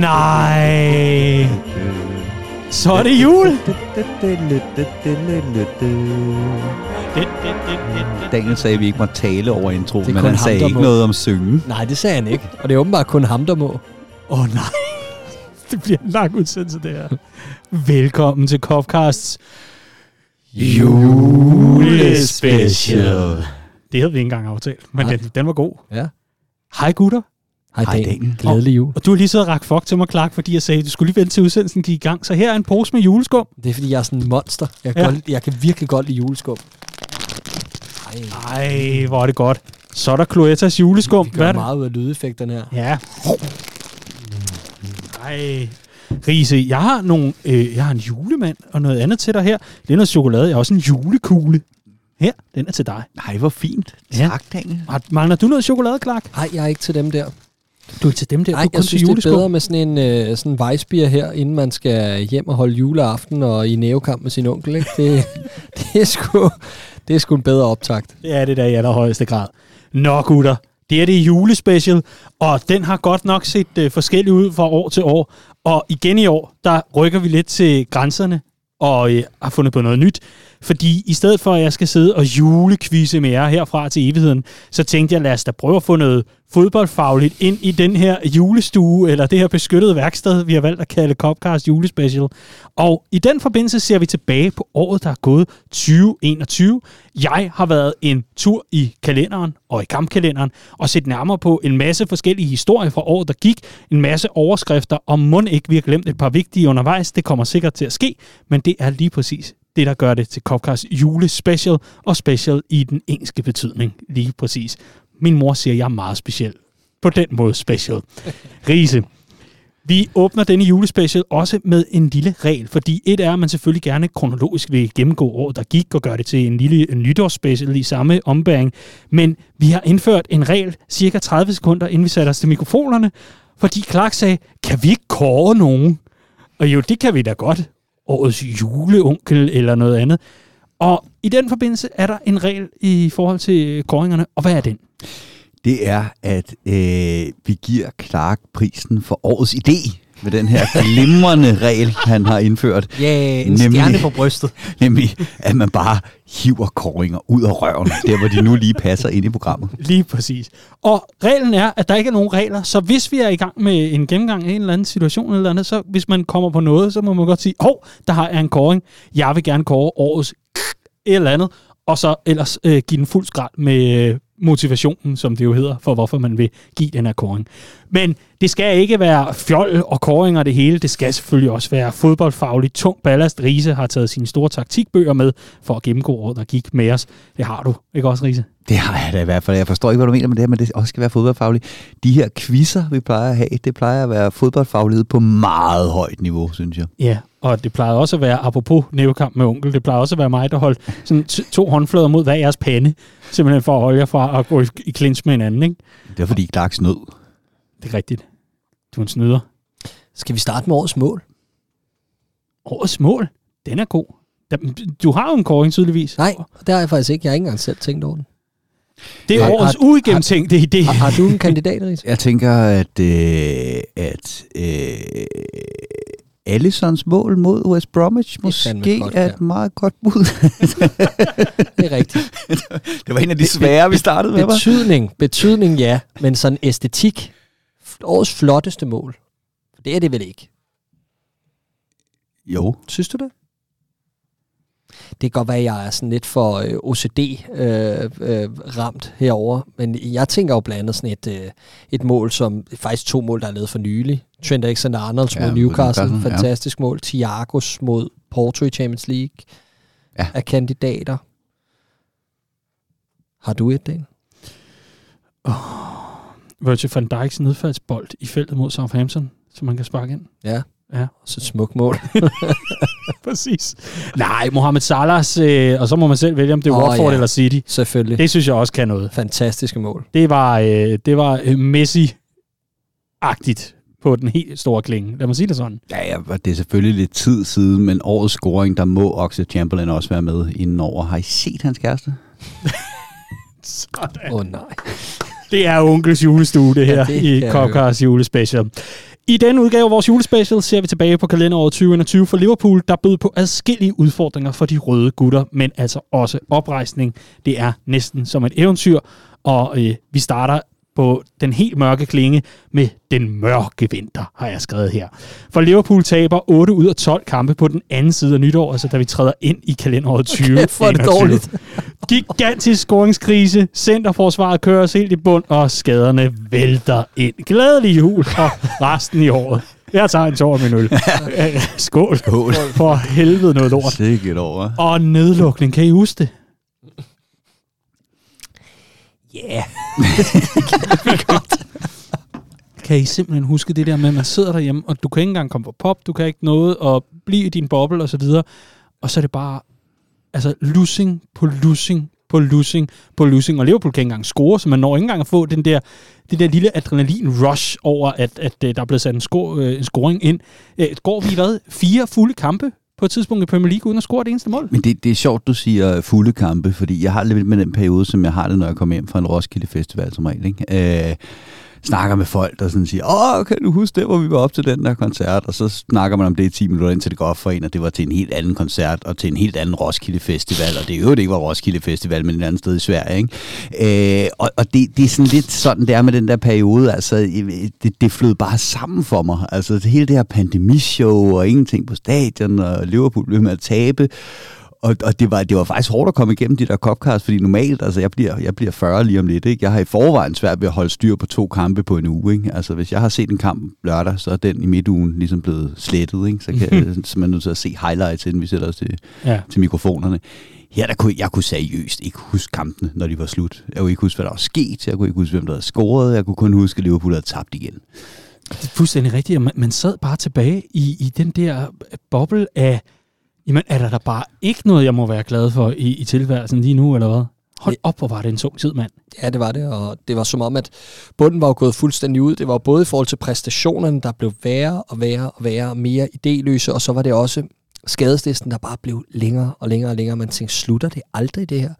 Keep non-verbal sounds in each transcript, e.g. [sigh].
Nej. Så er det jul. Daniel sagde, at vi ikke må tale over intro, men han ham, sagde ikke må. noget om synge. Nej, det sagde han ikke. Og det er åbenbart kun ham, der må. Åh oh, nej. Det bliver en lang udsendelse, det her. Velkommen til Copcasts julespecial. Det havde vi ikke engang aftalt, men den, den var god. Ja. Hej gutter. Hej, Hej, Daniel. Glædelig jul. Og du har lige siddet og rakt fuck til mig, Clark, fordi jeg sagde, at du skulle lige vente til udsendelsen gik i gang. Så her er en pose med juleskum. Det er, fordi jeg er sådan en monster. Jeg kan, Ja. godt, jeg kan virkelig godt lide juleskum. Ej, Ej, hvor er det godt. Så er der Cloetas juleskum. Hvad er gør det? meget ud af lydeffekterne her. Ja. Ej. Riese, jeg har, nogle, øh, jeg har en julemand og noget andet til dig her. Det er noget chokolade. Jeg har også en julekugle. Her, den er til dig. Nej, hvor fint. Ja. Tak, Daniel. Har- Mangler du noget chokolade, Clark? Nej, jeg er ikke til dem der. Du er til dem der. Nej, du er kun jeg til synes, det er bedre med sådan en øh, sådan en vejsbier her, inden man skal hjem og holde juleaften og i nævekamp med sin onkel. Ikke? Det, [laughs] det, er sgu, det er sgu en bedre optakt. Det er det der i allerhøjeste grad. Nå, gutter. Det er det julespecial, og den har godt nok set øh, forskellig ud fra år til år. Og igen i år, der rykker vi lidt til grænserne og øh, har fundet på noget nyt. Fordi i stedet for, at jeg skal sidde og julekvise med jer herfra til evigheden, så tænkte jeg, lad os da prøve at få noget fodboldfagligt ind i den her julestue, eller det her beskyttede værksted, vi har valgt at kalde Copcast Julespecial. Og i den forbindelse ser vi tilbage på året, der er gået 2021. Jeg har været en tur i kalenderen og i kampkalenderen og set nærmere på en masse forskellige historier fra året, der gik. En masse overskrifter, og må ikke vi har glemt et par vigtige undervejs. Det kommer sikkert til at ske, men det er lige præcis det, der gør det til Copcast julespecial, og special i den engelske betydning, lige præcis. Min mor siger, at jeg er meget speciel. På den måde special. [laughs] Riese, vi åbner denne julespecial også med en lille regel, fordi et er, at man selvfølgelig gerne kronologisk vil gennemgå året, der gik, og gøre det til en lille nytårsspecial i samme ombæring. Men vi har indført en regel cirka 30 sekunder, inden vi satte os til mikrofonerne, fordi Clark sagde, kan vi ikke kåre nogen? Og jo, det kan vi da godt. Årets juleonkel eller noget andet. Og i den forbindelse er der en regel i forhold til kåringerne, og hvad er den? Det er, at øh, vi giver Clark prisen for årets idé med den her glimrende regel, han har indført. Ja, yeah, en Nemlig- stjerne på brystet. [laughs] Nemlig, at man bare hiver koringer ud af røven, der hvor de nu lige passer ind i programmet. Lige præcis. Og reglen er, at der ikke er nogen regler, så hvis vi er i gang med en gennemgang af en eller anden situation eller andet, så hvis man kommer på noget, så må man godt sige, hov, der har jeg en koring. Jeg vil gerne kåre årets et eller andet, og så ellers øh, give den fuld skrald med øh, motivationen, som det jo hedder, for hvorfor man vil give den her koring. Men det skal ikke være fjol og koringer det hele. Det skal selvfølgelig også være fodboldfagligt tung ballast. Riese har taget sine store taktikbøger med for at gennemgå året, der gik med os. Det har du, ikke også, Riese? Det har jeg da i hvert fald. Jeg forstår ikke, hvad du mener med det her, men det også skal være fodboldfagligt. De her quizzer, vi plejer at have, det plejer at være fodboldfaglighed på meget højt niveau, synes jeg. Ja, og det plejede også at være, apropos nævekamp med onkel, det plejede også at være mig, der holdt sådan to håndflader mod hver jeres pande, simpelthen for at holde jer fra at gå i, i clinch med hinanden, ikke? Det er fordi Clark snød. Det er rigtigt. Du er en snyder. Skal vi starte med årets mål? Årets mål, den er god. Du har jo en kåring tydeligvis. Nej, det har jeg faktisk ikke. Jeg har ikke engang selv tænkt over den. Det er Har- årets har- uigennemtænkte idé. Har, har du en kandidat, Ries? Jeg tænker, at, øh, at øh, Allisons mål mod West Bromwich måske godt, er ja. et meget godt bud. [laughs] Det er rigtigt. [laughs] det var en af de svære, vi startede med, var. Betydning, betydning ja, men sådan æstetik. Årets flotteste mål. Det er det vel ikke. Jo. Synes du det? Det kan godt være, at jeg er sådan lidt for øh, OCD-ramt øh, ramt herover, men jeg tænker jo blandt andet sådan et, øh, et mål, som faktisk to mål, der er lavet for nylig. Trent Alexander-Arnolds Ja, mod Newcastle, Newcastle, ja. fantastisk mål. Thiagos mod Porto i Champions League Ja. af kandidater. Har du et, Dan? Virgil van Dijks nedfaldsbold i feltet mod Southampton, som man kan sparke ind. Ja. Ja. Så et smukt mål. [laughs] Præcis. Nej, Mohamed Salahs, øh, og så må man selv vælge, om det er Åh, Watford ja. eller City. Selvfølgelig. Det synes jeg også kan noget. Fantastiske mål. Det var, øh, det var øh, Messi-agtigt på den helt store klinge. Lad mig sige det sådan. Ja, ja, det er selvfølgelig lidt tid siden, men årets scoring, der må Oxlade Chamberlain også være med indenover. Har I set hans kæreste? Sådan. [laughs] Åh oh, nej. Det er onkels julestue, det her, Ja, det i Copcars julespecial. I denne udgave af vores julespecial ser vi tilbage på kalenderåret 2021 for Liverpool, der bød på adskillige udfordringer for de røde gutter, men altså også oprejsning. Det er næsten som et eventyr, og øh, vi starter på den helt mørke klinge med den mørke vinter, har jeg skrevet her. For Liverpool taber 8 ud af 12 kampe på den anden side af nytår, altså da vi træder ind i kalenderåret 20. [laughs] Kæft, hvor er det dårligt. Gigantisk scoringskrise, centerforsvaret kører os helt i bund, og skaderne vælter ind. Glædelig jul og resten i året. Jeg tager en tår med øl. [laughs] Skål. Skål. For helvede noget lort. Sikkert over. Og nedlukning, kan I huske det? Yeah. [laughs] Kan I simpelthen huske det der med, at man sidder derhjemme, og du kan ikke engang komme på pop, du kan ikke noget, og blive i din boble og så videre. Og så er det bare, altså, losing på losing på losing på losing. Og Liverpool kan ikke engang score, så man når ikke engang at få den der, det der lille adrenalin-rush over, at, at, at der er blevet sat en, score, øh, en scoring ind. Øh, går vi, hvad, fire fulde kampe på et tidspunkt i Premier League, uden at score det eneste mål? Men det, det er sjovt, du siger fulde kampe, fordi jeg har lidt med den periode, som jeg har det, når jeg kommer hjem fra en Roskilde Festival som regel. Ikke? Øh, snakker med folk, der sådan siger, åh, kan du huske det, hvor vi var op til den der koncert? Og så snakker man om det i 10 minutter, indtil det går op for en, og det var til en helt anden koncert, og til en helt anden Roskilde Festival, og det er jo ikke var Roskilde Festival, men et andet sted i Sverige, ikke? Øh, og og det, det er sådan lidt sådan, det er med den der periode, altså, det, det flød bare sammen for mig. Altså, hele det her pandemishow, og ingenting på stadion, og Liverpool blev med at tabe, og, og det, var, det var faktisk hårdt at komme igennem de der copcars, fordi normalt, altså jeg bliver, jeg bliver 40 lige om lidt, ikke? Jeg har i forvejen svært ved at holde styr på to kampe på en uge, ikke? Altså hvis jeg har set en kamp lørdag, så er den i midtugen ligesom blevet slettet, ikke? Så, kan, [laughs] jeg, så man nødt til at se highlights, inden vi sætter os til, ja. til mikrofonerne. Her der kunne jeg kunne seriøst ikke huske kampene, når de var slut. Jeg kunne ikke huske, hvad der var sket. Jeg kunne ikke huske, hvem der havde scoret. Jeg kunne kun huske, at Liverpool havde tabt igen. Det er fuldstændig rigtigt. Man, man sad bare tilbage i, i den der boble af Jamen, er der da bare ikke noget, jeg må være glad for i, i tilværelsen lige nu, eller hvad? Hold op, hvor var det en tung tid, mand. Ja, det var det, og det var som om, at bunden var jo gået fuldstændig ud. Det var både i forhold til præstationerne, der blev værre og værre og værre, mere idéløse, og så var det også skadeslisten, der bare blev længere og længere og længere. Man tænkte, slutter det aldrig det her?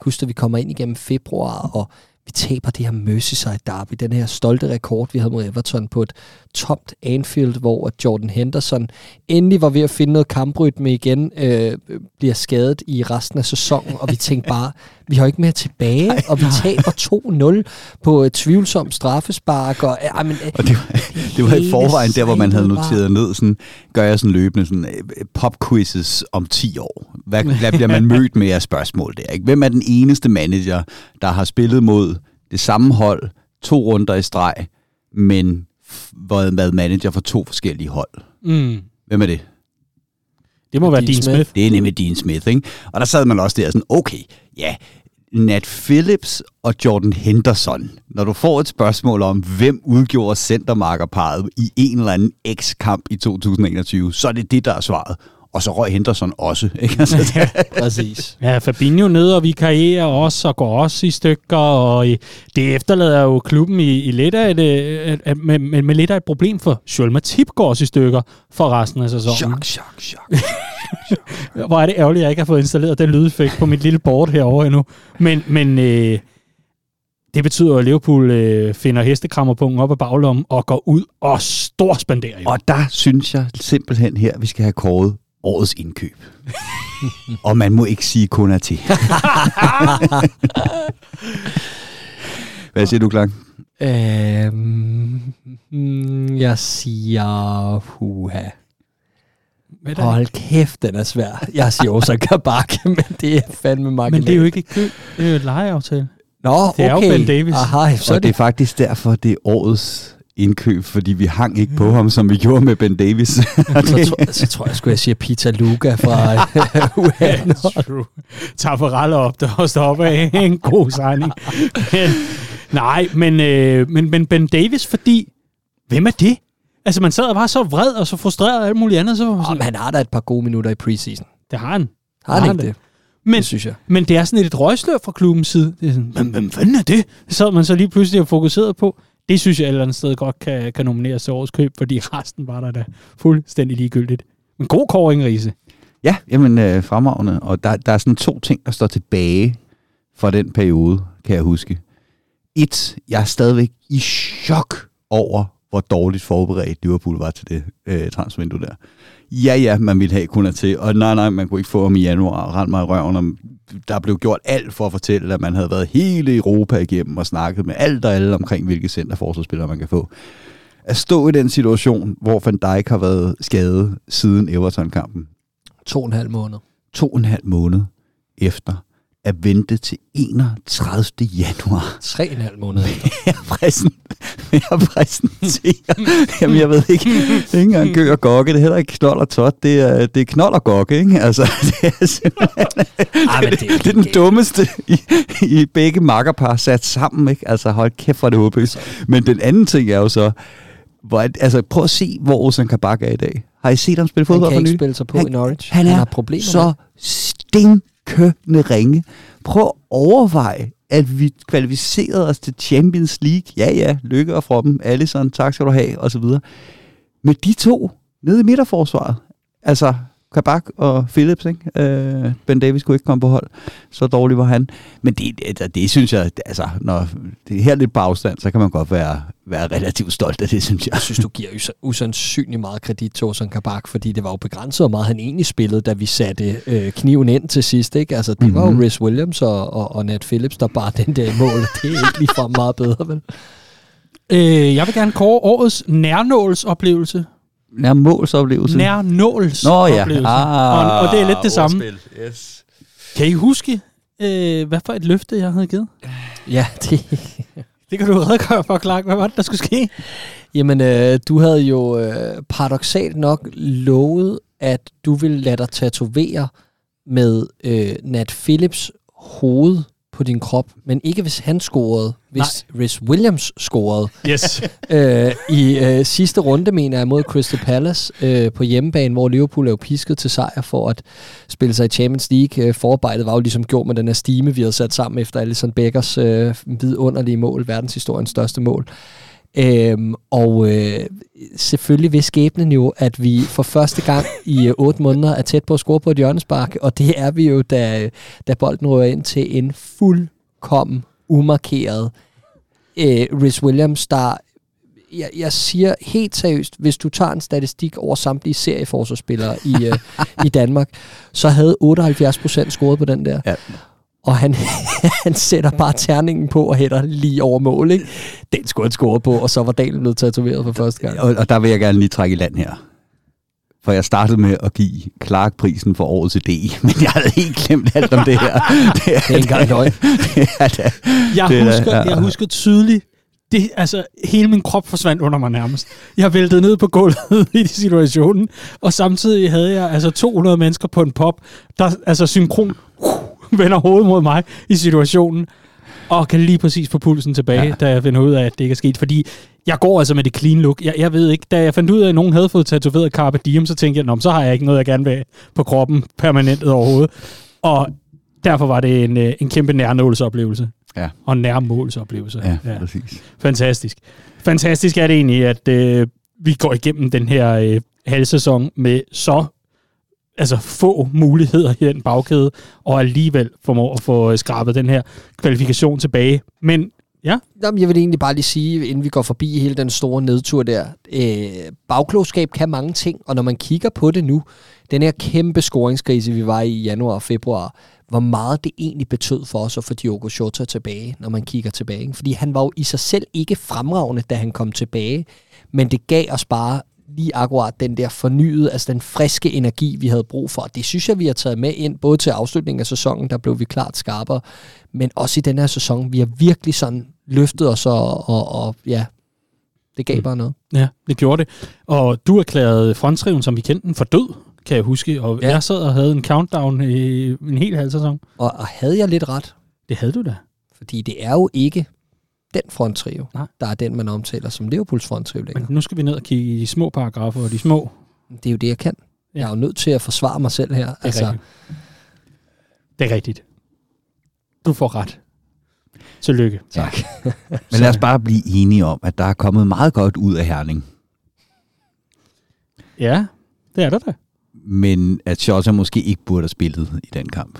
Husk, at vi kommer ind igennem februar, og vi taber det her Merseyside derby, den her stolte rekord, vi havde mod Everton på et tomt Anfield, hvor Jordan Henderson endelig var ved at finde noget kamprytme igen, øh, bliver skadet i resten af sæsonen, og vi tænkte bare, [laughs] vi har ikke mere tilbage, nej, og vi taber 2-0 på et tvivlsomt straffespark. Og, øh, men, og det, var, det var i forvejen der, hvor man havde noteret ned, sådan, gør jeg sådan løbende sådan, øh, pop-quizzes om 10 år. Hvad, hvad bliver man mødt med af spørgsmål der? Ikke? Hvem er den eneste manager, der har spillet mod det samme hold to runder i streg, men været manager for to forskellige hold? Mm. Hvem er det? Det må være Dean Smith. Smith. Det er nemlig Dean Smith, ikke? Og der sad man også der sådan, okay, ja, Nat Phillips og Jordan Henderson. Når du får et spørgsmål om, hvem udgjorde centermarkerparet i en eller anden X-kamp i 2021, så er det det, der er svaret. Og så røg Henderson også. [laughs] Ikke? Altså, ja, præcis. Ja, Fabinho ned og vi karrierer også og går også i stykker, og det efterlader jo klubben i, i lidt af et, et, et, med, med, med lidt af et problem, for Sjøl Matip går også i stykker for resten af sæsonen. Chok, chok, chok. [laughs] Hvor er det ærgerligt, at jeg ikke har fået installeret den lydeffekt på mit lille board herovre endnu. Men, men øh, det betyder, at Liverpool øh, finder hestekrammerpunkten op af baglommen og går ud og storspanderer. Og der synes jeg simpelthen her, vi skal have kåret årets indkøb. [laughs] og man må ikke sige kun er til. [laughs] Hvad siger du, Klang? Øhm, jeg siger huha. Hold kæft, den er svær. Jeg siger også Kabak, [laughs] men det er fandme marginalt. Men det er jo ikke et køb, det er jo et lejeaftale. Nå, det okay. er jo Ben Davis. Aha, så og det er faktisk derfor, det er årets indkøb, fordi vi hang ikke på ham, som vi gjorde med Ben Davis. [laughs] så, tror, så tror jeg, skulle jeg sige Peter Luca fra [laughs] U18. Tafarella op, der også op af en god signing. Men, nej, men, øh, men, men Ben Davis, fordi, hvem er det? Altså, man sad og var så vred og så frustreret og alt muligt andet. Så, oh, men han har da et par gode minutter i preseason. Det har han. Har han, ikke det? Men, det synes jeg. Men det er sådan et røgslør fra klubbens side. Det er sådan, hvem, hvem fanden er det? Sad man så lige pludselig og fokuseret på. Det synes jeg et eller andet sted godt kan, kan nomineres til årets køb, fordi [laughs] resten var der da fuldstændig ligegyldigt. Men god kåring, Riese. Ja, jamen øh, fremragende. Og der, der er sådan to ting, der står tilbage fra den periode, kan jeg huske. Et, jeg er stadigvæk i chok over, hvor dårligt forberedt Liverpool var til det øh, transfervindue der. Ja, ja, man ville have kun til, og nej, nej, man kunne ikke få ham i januar og rende mig i røven. Og der blev gjort alt for at fortælle, at man havde været hele Europa igennem og snakket med alt og alle omkring, hvilke centerforsvarsspillere man kan få. At stå i den situation, hvor Van Dijk har været skadet siden Everton-kampen. To og en halv måned. To og en halv måned efter at vente til 31. januar. Tre og en halv måned efter. jeg, præsent, jeg præsenterer. Jamen, jeg ved ikke. Det er ikke engang gør og gokke. Det er heller ikke knold og tot. Det er, det er knold og gokke, ikke? Altså, det er simpelthen... Ej, det, det er det, er den dummeste i, i begge makkerpar sat sammen, ikke? Altså, hold kæft for det håbløst. Men den anden ting er jo så... Hvor, altså, prøv at se, hvor Ozan Kabak er i dag. Har I set ham spille Han fodbold kan for ikke nylig? spille sig på Han- i Norwich. Han er har problemer så med kønne ringe. Prøv at overveje, at vi kvalificerede os til Champions League. Ja, ja, lykke og fra dem. Allison, tak skal du have, og så videre. Med de to nede i midterforsvaret. Altså, Kabak og Phillips, ikke? Øh, ben Davis kunne ikke komme på hold. Så dårlig var han. Men det, det, det synes jeg, altså, når det er her lidt på afstand, så kan man godt være, være relativt stolt af det, synes jeg. Jeg synes, du giver us- usandsynlig meget kredit til Ozan Kabak, fordi det var jo begrænset, hvor meget han egentlig spillede, da vi satte øh, kniven ind til sidst. Ikke? Altså, det mm-hmm. var jo Mhm. Rhys Williams og, og, og Nat Phillips, der bare den der mål. Det er ikke ligefrem meget bedre, vel? Øh, jeg vil gerne kåre årets nærnålsoplevelse. Nær målsoplevelse. Nærnålsoplevelse. Nå ja. Ah, og, og det er lidt det samme. ordspil. Yes. Kan I huske, øh, hvad for et løfte, jeg havde givet? Ja, det, Det kan du redegøre for, Clark. Hvad var det, der skulle ske? Jamen, øh, du havde jo øh, paradoxalt nok lovet, at du ville lade dig tatovere med øh, Nat Phillips hoved på din krop, men ikke hvis han scorede, hvis Rhys Williams scorede. Yes. [laughs] øh, I øh, sidste runde, mener jeg, mod Crystal Palace øh, på hjemmebane, hvor Liverpool er jo pisket til sejr for at spille sig i Champions League. Øh, forarbejdet var jo ligesom gjort med den her stime, vi havde sat sammen efter Alisson Beckers øh, vidunderlige mål, verdenshistoriens største mål. Øhm, og øh, selvfølgelig vil skæbnen jo, at vi for første gang i øh, otte måneder er tæt på at score på et hjørnespark, og det er vi jo, da, da bolden rører ind til en fuldkommen umarkeret øh, Rhys Williams, der jeg, jeg siger helt seriøst, hvis du tager en statistik over samtlige serieforsvarsspillere i, øh, i Danmark, så havde 78% scoret på den der. Ja. Og han, [laughs] han sætter bare terningen på og hætter lige over mål, ikke? Den skulle han score på, og så var Daniel blevet tatoveret for første gang. Og, og der vil jeg gerne lige trække i land her. For jeg startede med at give Clark prisen for årets idé, [laughs] men jeg havde helt glemt alt om det her. [laughs] Det er, Det er ikke engang løgn. Jeg, Det er husker, ja. jeg husker tydeligt, det, altså, hele min krop forsvandt under mig nærmest. Jeg væltede ned på gulvet i situationen, og samtidig havde jeg altså 200 mennesker på en pop, der altså synkron uh, [laughs] vender hovedet mod mig i situationen, og kan lige præcis få pulsen tilbage, ja. Da jeg finder ud af, at det ikke er sket. Fordi jeg går altså med det clean look. Jeg, jeg ved ikke, da jeg fandt ud af, at nogen havde fået tatoveret Carpe Diem, så tænkte jeg, Nå, så har jeg ikke noget, jeg gerne vil på kroppen permanent overhovedet. Og derfor var det en, øh, en kæmpe nærnålsoplevelse. Ja. Og en nærmålsoplevelse. ja, ja, præcis. Fantastisk. Fantastisk er det egentlig, at øh, vi går igennem den her øh, halvsæson med så altså få muligheder i den bagkæde, og alligevel formår at få øh, skrabet den her kvalifikation tilbage. Men ja, Jamen, jeg vil egentlig bare lige sige, inden vi går forbi hele den store nedtur der, øh, bagklogskab kan mange ting, og når man kigger på det nu, den her kæmpe scoringskrise, vi var i i januar og februar, hvor meget det egentlig betød for os at få Diogo Jota tilbage, når man kigger tilbage. Fordi han var jo i sig selv ikke fremragende, da han kom tilbage, men det gav os bare lige akkurat den der fornyede, altså den friske energi, vi havde brug for. Det synes jeg, vi har taget med ind, både til afslutningen af sæsonen, der blev vi klart skarpere, men også i den her sæson. Vi har virkelig sådan løftet os, og, og, og ja, det gav Mm. bare noget. ja, det gjorde det. Og du erklærede fronttriven, som vi kendte den, for død, kan jeg huske. Og ja. jeg sad og havde en countdown i en hel halv sæson. Og, og havde jeg lidt ret, Det havde du da. fordi det er jo ikke den fronttrio, Nej. der er den, man omtaler som Liverpools fronttrio længere. Men nu skal vi ned og kigge i de små paragrafer og de små. Det er jo det, jeg kan. Ja. Jeg er jo nødt til at forsvare mig selv her. Det er Altså, rigtigt. Det er rigtigt. Du får ret. Tillykke. tak. [laughs] Men lad os bare blive enige om, at der er kommet meget godt ud af Herning. Ja, det er der da. Men at Shota måske ikke burde have spillet i den kamp.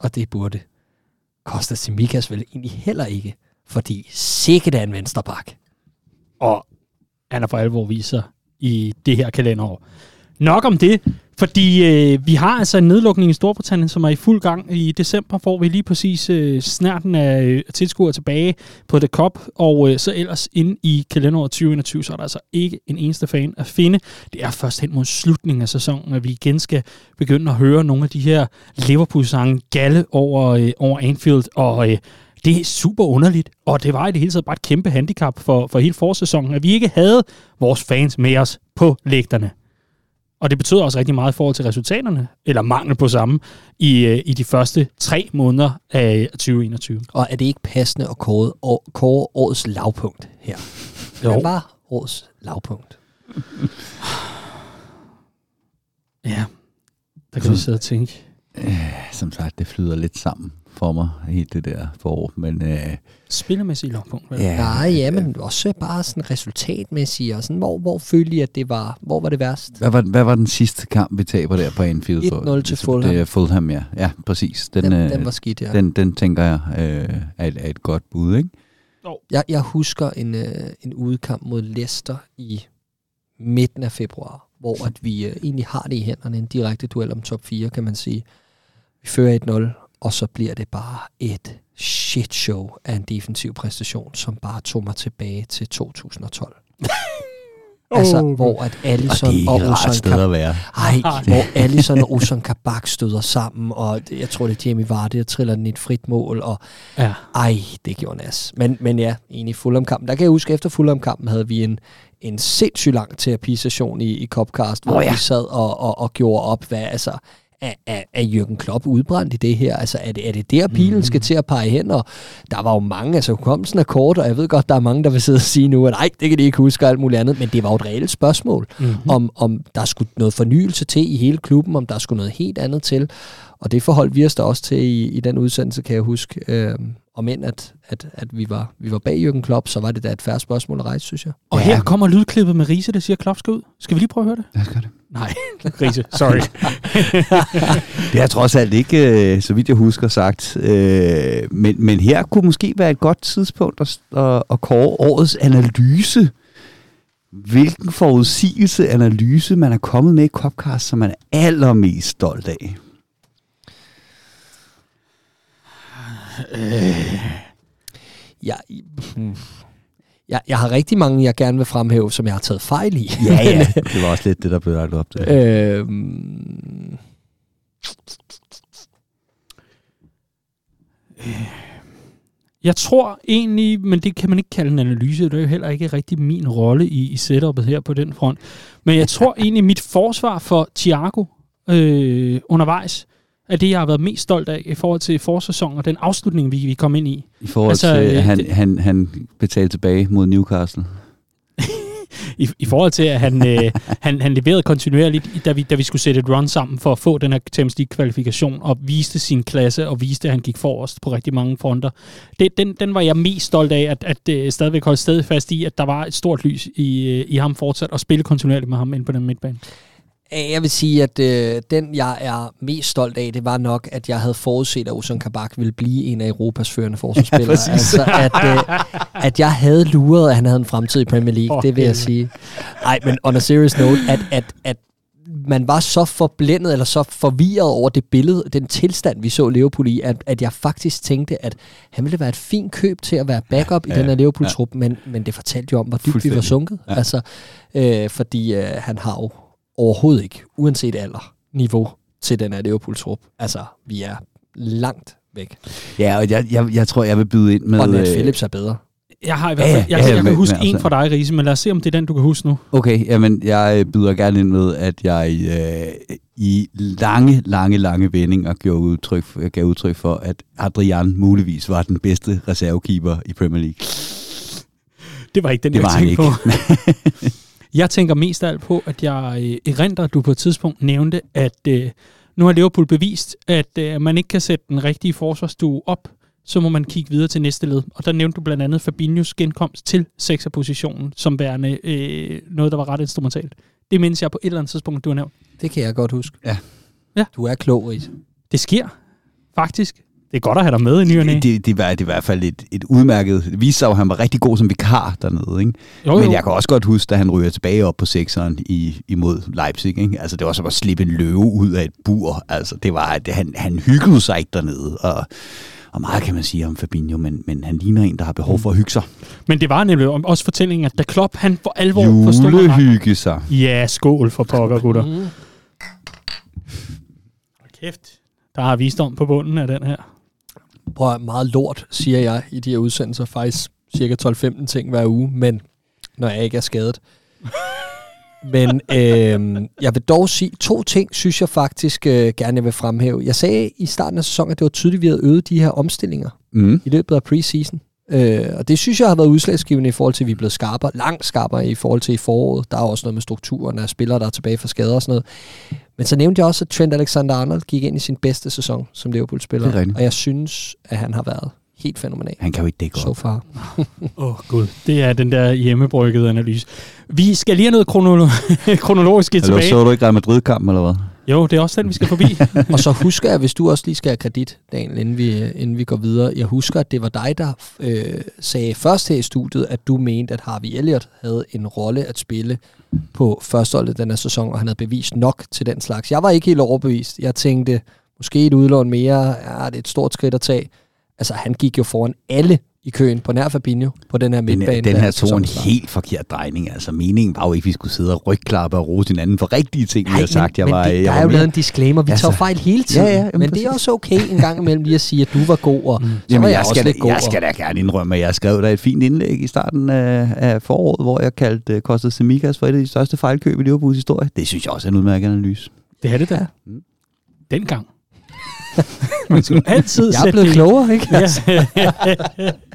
Og det burde Costa Simikas vel egentlig heller ikke. Fordi sikkert er en venstreback. Og han har for alvor vist sig i det her kalenderår. Nok om det, fordi øh, vi har altså en nedlukning i Storbritannien, som er i fuld gang. I december får vi lige præcis øh, snærten af øh, tilskuere tilbage på The Cup, og øh, så ellers ind i kalenderåret 2021, så er der altså ikke en eneste fan at finde. Det er først hen mod slutningen af sæsonen, at vi igen skal begynde at høre nogle af de her Liverpool-sange galle over, øh, over Anfield, og øh, det er super underligt, og det var i det hele taget bare et kæmpe handicap for, for hele forsæsonen, at vi ikke havde vores fans med os på lægterne. Og det betød også rigtig meget i forhold til resultaterne, eller mangel på samme, i, øh, i de første tre måneder af 2021. Og er det ikke passende at kåre, år, kåre årets lavpunkt her? Jo. Hvad var årets lavpunkt? Ja, der kan vi sidde og tænke. Som sagt, det flyder lidt sammen for mig, helt det der forår. Men øh, Spillemæssigt lavpunkt. vel? Ja. Nej, ja, men også bare sådan resultatmæssigt, og sådan, hvor, hvor følte I, at det var, hvor var det værst? hvad, var, hvad var den sidste kamp, vi taber der på Anfield? 1-0 til Fulham. Det er Fulham, ja. Ja, præcis. Den, Den, øh, den var skidt, ja. den, den tænker jeg øh, er, et, er et godt bud, ikke? Jeg, jeg husker en, øh, en udekamp mod Leicester i midten af februar, hvor at vi øh, egentlig har det i hænderne, en direkte duel om top 4, kan man sige. Vi fører 1-0, og så bliver det bare et shit show af en defensiv præstation, som bare tog mig tilbage til 2012. [laughs] altså, Oh. hvor at Og det og Ozan sted at være. ej, hvor Alisson og Ozan Kabak støder sammen, og jeg tror, det er Jamie Vardy, der triller den i et frit mål, og Ja. ej, det gjorde nas. Men, men ja, enig Fulham-kampen. Der kan jeg huske, efter Fulham-kampen havde vi en, en sindssygt lang terapisession i, i Copcast, hvor oh, ja. vi sad og, og, og gjorde op, hvad altså, er, er, er Jürgen Klopp udbrændt i det her? Altså, er det, er det der, pilen mm. skal til at pege hen? Og der var jo mange, altså hukommelsen er kort, og jeg ved godt, der er mange, der vil sidde og sige nu, at nej, det kan de ikke huske og alt muligt andet, men det var jo et reelt spørgsmål, Mm-hmm. om, om der skulle noget fornyelse til i hele klubben, om der skulle noget helt andet til. Og det forholdt vi os da også til i, i den udsendelse, kan jeg huske. Øh, om end at, at, at vi, var, vi var bag Jürgen Klopp, så var det da et færre spørgsmål at rejse, synes jeg. Og Ja. her kommer lydklippet med Riese, der siger, Klopp skal ud. Skal vi lige prøve at høre det? Lad os gøre det. Nej, [laughs] Riese, sorry. [laughs] Det har trods alt ikke, øh, så vidt jeg husker, sagt. Øh, men, men her kunne måske være et godt tidspunkt at, at, at kåre årets analyse. Hvilken forudsigelse analyse man er kommet med i Copcast, som man er allermest stolt af. Jeg, hmm. jeg, jeg har rigtig mange, jeg gerne vil fremhæve, som jeg har taget fejl i. Ja, ja. [laughs] Det var også lidt det, der blev lagt op til. øhm, Jeg tror egentlig, men det kan man ikke kalde en analyse, det er jo heller ikke rigtig min rolle i, i setupet her på den front. Men jeg tror [laughs] egentlig, mit forsvar for Thiago øh, undervejs, er det, jeg har været mest stolt af i forhold til forsæsonen og den afslutning, vi, vi kom ind i. I forhold altså, til, at øh, han, det- han, han betalte tilbage mod Newcastle. [laughs] I, i forhold til, at han, øh, [laughs] han, han leverede kontinuerligt, da vi, da vi skulle sætte et run sammen for at få den her Champions League-kvalifikation, og viste sin klasse, og viste, at han gik forrest på rigtig mange fronter. Det, den, den var jeg mest stolt af, at, at øh, stadigvæk holde stadig fast i, at der var et stort lys i, øh, i ham fortsat, og spille kontinuerligt med ham ind på den midtbane. Øh, Jeg vil sige, at øh, den, jeg er mest stolt af, det var nok, at jeg havde forudset, at Ozan Kabak ville blive en af Europas førende forsvarsspillere. [laughs] præcis. altså, at, øh, at jeg havde luret, at han havde en fremtid i Premier League, For det vil jeg sige. Nej, men on a serious note, at, at, at man var så forblændet eller så forvirret over det billede, den tilstand, vi så Liverpool i, at, at jeg faktisk tænkte, at han ville være et fint køb til at være backup ja, i ja, den her Liverpool-trup, men, men det fortalte jo om, hvor dybt vi var sunket. Ja. Ja. Altså, øh, fordi øh, han har jo overhovedet ikke, uanset alder, niveau til den her Liverpool-trup. Altså, vi er langt væk. Ja, og jeg, jeg, jeg tror, jeg vil byde ind med... Og Nat øh, Phillips er bedre. Jeg har i hvert fald, ja, jeg, ja, jeg, jeg kan huske men en altså- fra dig, Riese, men lad os se, om det er den, du kan huske nu. Okay, jamen jeg øh, byder gerne ind med, at jeg øh, i lange, lange, lange vendinger gav udtryk, for, gav udtryk for, at Adrian muligvis var den bedste reservekeeper i Premier League. Det var ikke den, Det jeg var han tænkte på. [laughs] jeg tænker mest af alt på, at jeg øh, erindrer, at du på et tidspunkt nævnte, at øh, nu har Liverpool bevist, at øh, man ikke kan sætte den rigtige forsvarsstue op, så må man kigge videre til næste led. Og der nævnte du blandt andet Fabinhos genkomst til sekserpositionen, som værende øh, noget, der var ret instrumentalt. Det mindes jeg på et eller andet tidspunkt, du har nævnt. Det kan jeg godt huske. Ja. Ja. Du er klog, Ries. Det sker faktisk. Det er godt at have dig med i ny og næ. Det, det, det, var, det var i hvert fald et, et udmærket... Det viste sig jo, at han var rigtig god som vikar dernede, ikke? Jo, jo. Men jeg kan også godt huske, da han ryger tilbage op på sekseren i, imod Leipzig. Ikke? Altså, det var som at slippe en løve ud af et bur. Altså, det var, det, han, han hyggede sig ikke dernede. Og, og meget kan man sige om Fabinho, men, men han ligner en, der har behov for at hygge sig. Men det var nemlig også fortællingen, at da Klopp, han for alvor forstod... Julehygge sig. Ja, skål for pokker, gutter. Mm. Hold kæft. Der er visdom på bunden af den her. Prøv meget lort, siger jeg i de her udsendelser. Faktisk cirka 12-15 ting hver uge, men når jeg ikke er skadet. men øh, jeg vil dog sige, to ting synes jeg faktisk øh, gerne jeg vil fremhæve. Jeg sagde i starten af sæsonen, at det var tydeligt, at vi havde øget de her omstillinger Mm. i løbet af preseason. Øh, og det synes jeg har været udslagsgivende i forhold til, at vi er blevet skarpere, langt skarpere i forhold til i foråret. Der er også noget med strukturen af spillere, der er tilbage fra skader og sådan noget. Men så nævnte jeg også, at Trent Alexander-Arnold gik ind i sin bedste sæson som Liverpool-spiller. Er. Og jeg synes, at han har været helt fænomenal Han kan jo ikke dække so op. far. Åh, [laughs] oh, gud. Det er den der hjemmebryggede analyse. Vi skal lige have noget kronolo- [laughs] kronologisk Eller tilbage. så du ikke Real Madrid-kampen, eller hvad? Jo, det er også den, vi skal forbi. [laughs] og så husker jeg, hvis du også lige skal have kredit, Daniel, inden vi, inden vi går videre. Jeg husker, at det var dig, der øh, sagde først her i studiet, at du mente, at Harvey Elliott havde en rolle at spille på førsteholdet den her sæson, og han havde bevist nok til den slags. Jeg var ikke helt overbevist. Jeg tænkte, måske et udlån mere, ja, det er et stort skridt at tage. Altså, han gik jo foran alle i køen på nær Fabinho på den her Den, midtbane. den da her tog en helt forkert drejning. Altså, meningen var jo ikke, at vi skulle sidde og rygklappe og rose hinanden for rigtige ting, vi har sagt. Jeg men var, det, jeg der var er jo lavet en disclaimer. Vi Altså, tager fejl hele tiden. ja, ja, men det er også okay en gang imellem lige at sige, at du var god, og mm. så var Jamen, jeg, jeg, også skal, lidt da, god. jeg skal da gerne indrømme, at jeg skrev da et fint indlæg i starten af, af foråret, hvor jeg kaldte uh, Costa Semikas for et af de største fejlkøb i Liverpools historie. Det synes jeg også er en udmærket analyse. Det er det da. Ja. Dengang. [laughs] Man skal altid Jeg er blevet det- klogere, ikke? Ja. [laughs] [laughs]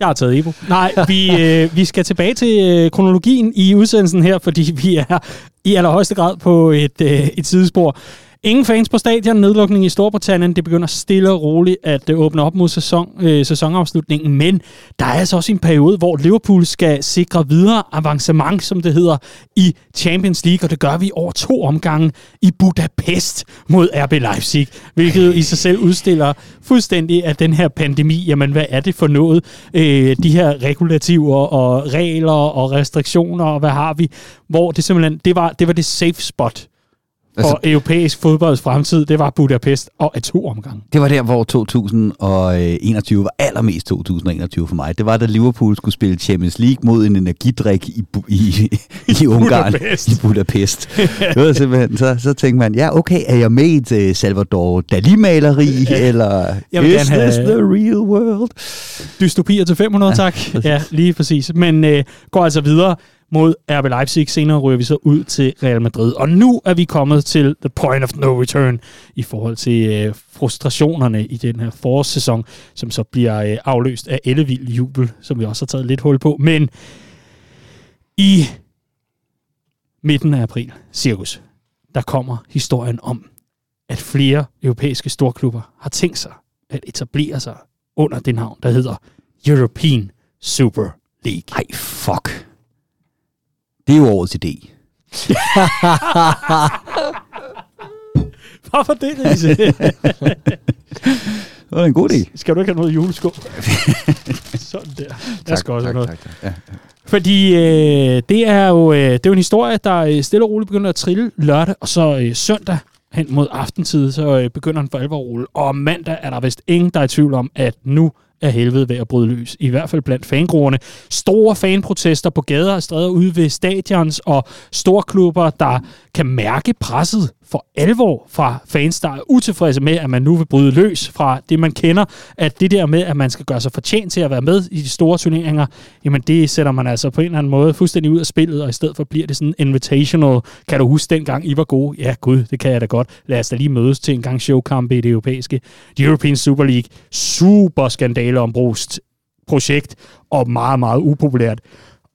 Jeg har taget Evo. Nej, vi, øh, vi skal tilbage til øh, kronologien i udsendelsen her, fordi vi er i allerhøjeste grad på et, øh, et sidespor. Ingen fans på stadion, nedlukning i Storbritannien. Det begynder stille og roligt at øh, åbne op mod sæson, øh, sæsonafslutningen, men der er altså også en periode, hvor Liverpool skal sikre videre avancement, som det hedder, i Champions League, og det gør vi over to omgange i Budapest mod RB Leipzig, hvilket i sig selv udstiller fuldstændig at den her pandemi. Jamen, hvad er det for noget? Øh, de her regulativer og regler og restriktioner, og hvad har vi? Hvor det simpelthen, det var det, var det safe spot Altså- altså, europæisk fodbolds fremtid, det var Budapest og af to omgange. Det var der, hvor 2021 var allermest 2021 for mig. Det var, da Liverpool skulle spille Champions League mod en energidrik i, [laughs] i, i Ungarn. Budapest. I Budapest. [laughs] Det var simpelthen, så, så tænkte man, ja, okay, er jeg med i et uh, Salvador Dali-maleri, eller Jeg is have- this the real world? Dystopier til 500, tak. Ja, lige præcis. Men øh, går altså videre mod RB Leipzig. Senere ryger vi så ud til Real Madrid. Og nu er vi kommet til the point of no return i forhold til øh, frustrationerne i den her forårssæson, som så bliver øh, afløst af ellevild jubel, som vi også har taget lidt hul på. Men i midten af april, cirkus, der kommer historien om, at flere europæiske storklubber har tænkt sig at etablere sig under det navn, der hedder European Super League. Ej, fuck. Det er jo årets idé. [laughs] Hvorfor det, Riese? [laughs] Det var en god idé. skal du ikke have noget juleskål? [laughs] Sådan der. Jeg skal også have noget. tak, tak. Ja. Fordi øh, det, er jo, øh, det er jo en historie, der øh, stille og roligt begynder at trille lørdag, og så øh, søndag hen mod aftentid, så øh, begynder den for alvor at rulle. Og mandag er der vist ingen, der er i tvivl om, at nu er helvede ved at bryde løs. I hvert fald blandt fangruerne. Store fanprotester på gader og stræder ude ved stadions og storklubber, der kan mærke presset for alvor fra fans, der er utilfredse med, at man nu vil bryde løs fra det, man kender. At det der med, at man skal gøre sig fortjent til at være med i de store turneringer, jamen det sætter man altså på en eller anden måde fuldstændig ud af spillet, og i stedet for bliver det sådan invitational. Kan du huske dengang, I var gode? Ja, gud, det kan jeg da godt. Lad os da lige mødes til en gang showkamp i det europæiske. The European Super League. Super skandale projekt, og meget, meget upopulært.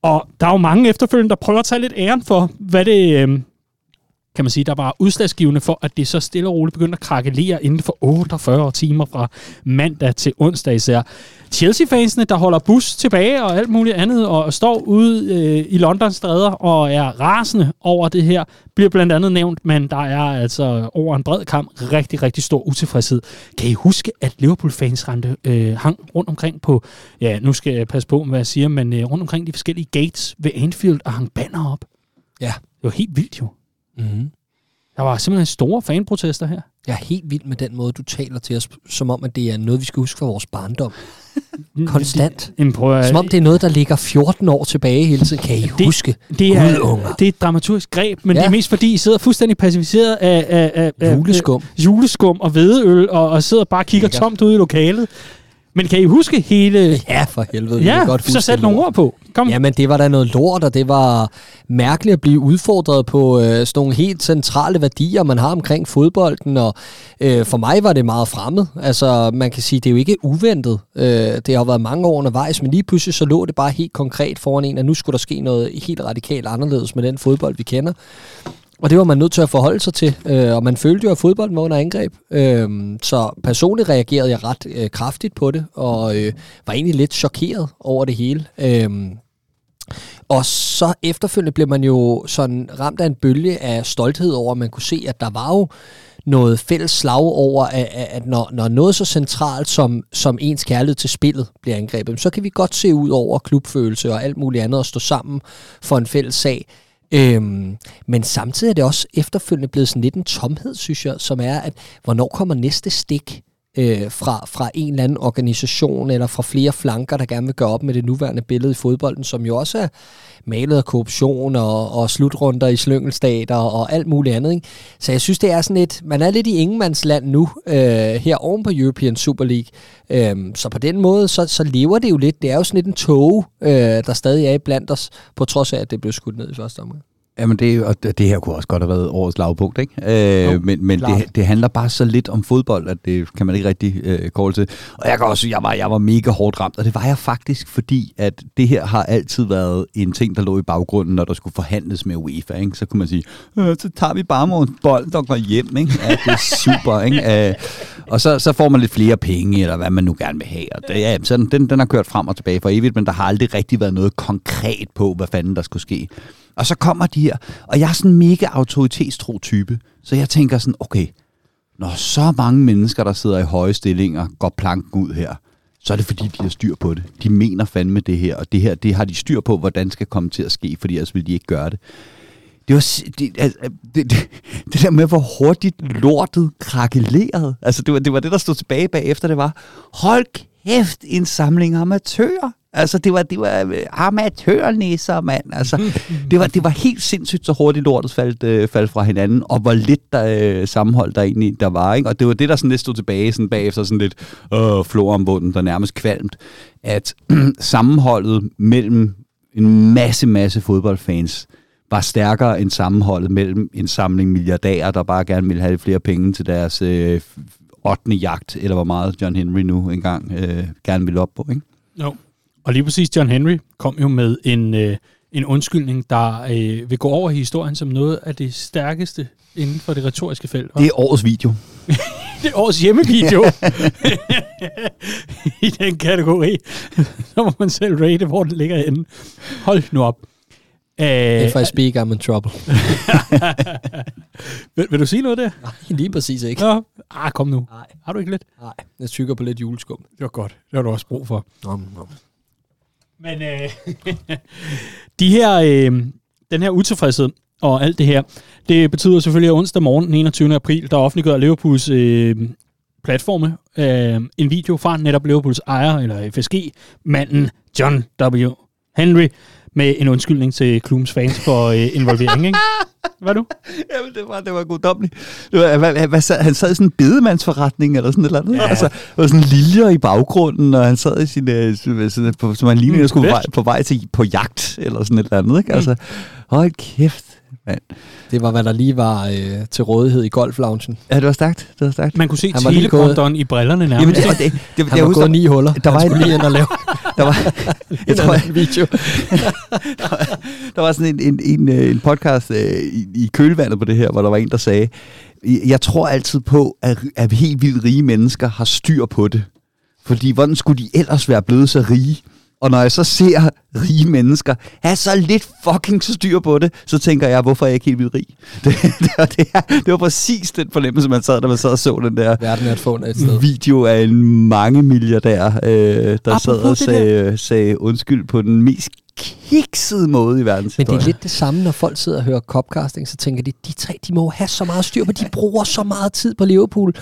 Og der er jo mange efterfølgende, der prøver at tage lidt æren for, hvad det, øh, kan man sige, der var udslagsgivende for, at det så stille og roligt begyndte at krakelere inden for 48 timer fra mandag til onsdag især. Chelsea-fansene, der holder bus tilbage og alt muligt andet, og står ude øh, i Londons stræder og er rasende over det her, bliver blandt andet nævnt, men der er altså over en bred kamp rigtig, rigtig stor utilfredshed. Kan I huske, at Liverpool-fans rendte, øh, hang rundt omkring på, ja, nu skal jeg passe på, hvad jeg siger, men øh, rundt omkring de forskellige gates ved Anfield og hang banner op? Ja. Det var helt vildt jo. Mm-hmm. Der var simpelthen store fanprotester her. Jeg er helt vild med den måde, du taler til os, som om, at det er noget, vi skal huske fra vores barndom. [laughs] Konstant. Jamen, prøv Som om det er noget, der ligger 14 år tilbage hele tiden. Kan I Det- huske? det er, Gudunger. det er et dramaturgisk greb, men ja. Det er mest fordi, I sidder fuldstændig pacificeret af, af, af, af Juleskum. af juleskum og hvedeøl, og, og sidder bare og kigger tomt ud i lokalet. Men kan I huske hele... Ja, for helvede. Ja, godt så sæt nogle ord på. Kom. Jamen, det var da noget lort, og det var mærkeligt at blive udfordret på øh, sådan nogle helt centrale værdier, man har omkring fodbolden, og øh, for mig var det meget fremmed. Altså, man kan sige, det er jo ikke uventet. Øh, det har været mange år undervejs, men lige pludselig så lå det bare helt konkret foran en, at nu skulle der ske noget helt radikalt anderledes med den fodbold, vi kender. Og det var man nødt til at forholde sig til, øh, og man følte jo, at fodbolden var under angreb. Øh, så personligt reagerede jeg ret øh, kraftigt på det, og øh, var egentlig lidt chokeret over det hele. Øh, og så efterfølgende blev man jo sådan ramt af en bølge af stolthed over, at man kunne se, at der var jo noget fælles slag over, at, at at når, når noget så centralt som, som ens kærlighed til spillet bliver angrebet, så kan vi godt se ud over klubfølelse og alt muligt andet og stå sammen for en fælles sag. Øhm, men samtidig er det også efterfølgende blevet sådan lidt en tomhed, synes jeg, som er, at hvornår kommer næste stik? Øh, fra, fra en eller anden organisation eller fra flere flanker, der gerne vil gøre op med det nuværende billede i fodbolden, som jo også er malet af korruption og, og slutrunder i slyngelstater og alt muligt andet. Ikke? Så jeg synes, det er sådan lidt, man er lidt i ingenmandsland nu, øh, her oven på European Super League. Øh, så på den måde, så, så lever det jo lidt. Det er jo sådan lidt en tog, øh, der stadig er blandt os, på trods af, at det blev skudt ned i første omgang. Jamen, det, og det her kunne også godt have været årets lavpunkt, ikke? Øh, Jo, men men klart. det, det handler bare så lidt om fodbold, at det kan man ikke rigtig øh, kåle til. Og jeg kan også jeg var, jeg var mega hårdt ramt, og det var jeg faktisk, fordi at det her har altid været en ting, der lå i baggrunden, når der skulle forhandles med UEFA, ikke? Så kunne man sige, øh, så tager vi bare vores bold og går hjem, ikke? Ja, det er super, ikke? Øh, og så, så får man lidt flere penge, eller hvad man nu gerne vil have. Og det, ja, så den, den har kørt frem og tilbage for evigt, men der har aldrig rigtig været noget konkret på, hvad fanden der skulle ske. Og så kommer de her, og jeg er sådan en mega autoritetstro type, så jeg tænker sådan, okay, når så mange mennesker, der sidder i høje stillinger, går planken ud her, så er det fordi, de har styr på det. De mener fandme det her, og det her, det har de styr på, hvordan skal komme til at ske, fordi ellers vil de ikke gøre det. Det var det, altså, det, det, det der med, hvor hurtigt lortet krakelerede. Altså, det var, det var det, der stod tilbage bagefter, det var, hold kæft, en samling amatører. Altså, det var, det var øh, amatørnæsser, mand. Altså, [laughs] det var, det var helt sindssygt, så hurtigt lortet faldt, øh, faldt fra hinanden, og hvor lidt der, øh, sammenhold der egentlig der var. Ikke? Og det var det, der sådan lidt stod tilbage sådan bagefter, sådan lidt øh, flor om bunden, der nærmest kvalmt, at [clears throat] sammenholdet mellem en masse, masse fodboldfans var stærkere end sammenholdet mellem en samling milliardærer, der bare gerne ville have flere penge til deres øh, 8. jagt, eller hvor meget John Henry nu engang øh, gerne ville op på. Ikke? Jo. Og lige præcis John Henry kom jo med en, øh, en undskyldning, der øh, vil gå over i historien som noget af det stærkeste inden for det retoriske felt. Det er årets video. [laughs] det er årets hjemmevideo [laughs] i den kategori. [laughs] Så må man selv rate, hvor den ligger henne. Hold nu op. Æh, If I speak, I'm in trouble. [laughs] vil, vil du sige noget der? Nej, lige præcis ikke. Nå, ah, kom nu. Nej, Har du ikke lidt? nej. Jeg tykker på lidt juleskum. Det var godt. Det har du også brug for. Nom, nom. Men øh, [laughs] de her, øh, den her utilfredshed og alt det her, det betyder selvfølgelig, at onsdag morgen den 21. april, der offentliggør Liverpools øh, platforme øh, en video fra netop Liverpools ejer, eller FSG-manden John W. Henry, med en undskyldning til klubbens fans for øh, involvering, ikke? [laughs] Hvad du? Jamen, det var, det var goddommeligt. Det var, hvad, hvad, sad- han sad i sådan en bedemandsforretning eller sådan et eller andet. Ja. Altså, der var sådan liljer i baggrunden, og han sad i sin, øh, sådan, på, som han lignede, Mm, mm, skulle på vej, på vej til på jagt eller sådan et eller andet. Ikke? Altså, hold kæft, mand. Det var, hvad der lige var øh, til rådighed i golfloungen. Ja, det var stærkt. Det var stærkt. Man kunne se teleprompteren i brillerne Jamen, nærmest. det, og det, det, Han jeg var gået ni huller. der var en- lige ind og lave, der var, [laughs] jeg tror, en video. der, [laughs] var, der var sådan en, en, en, øh, en podcast øh, i, i kølvandet på det her, hvor der var en, der sagde, jeg tror altid på, at, at helt vildt rige mennesker har styr på det. Fordi hvordan skulle de ellers være blevet så rige? Og når jeg så ser rige mennesker have så lidt fucking styr på det, så tænker jeg, hvorfor er jeg ikke helt vildt rig? [laughs] Det, det, var, det, det var præcis den fornemmelse, man sad, da man sad og så den der Verden er et fund et sted. video af en mange milliardær, øh, der Apropos sad og sagde, sagde undskyld på den mest kiksede måde i Men verdenshistorien. det er lidt det samme, når folk sidder og hører copcasting, så tænker de, de tre, de må have så meget styr på, de bruger så meget tid på Liverpool.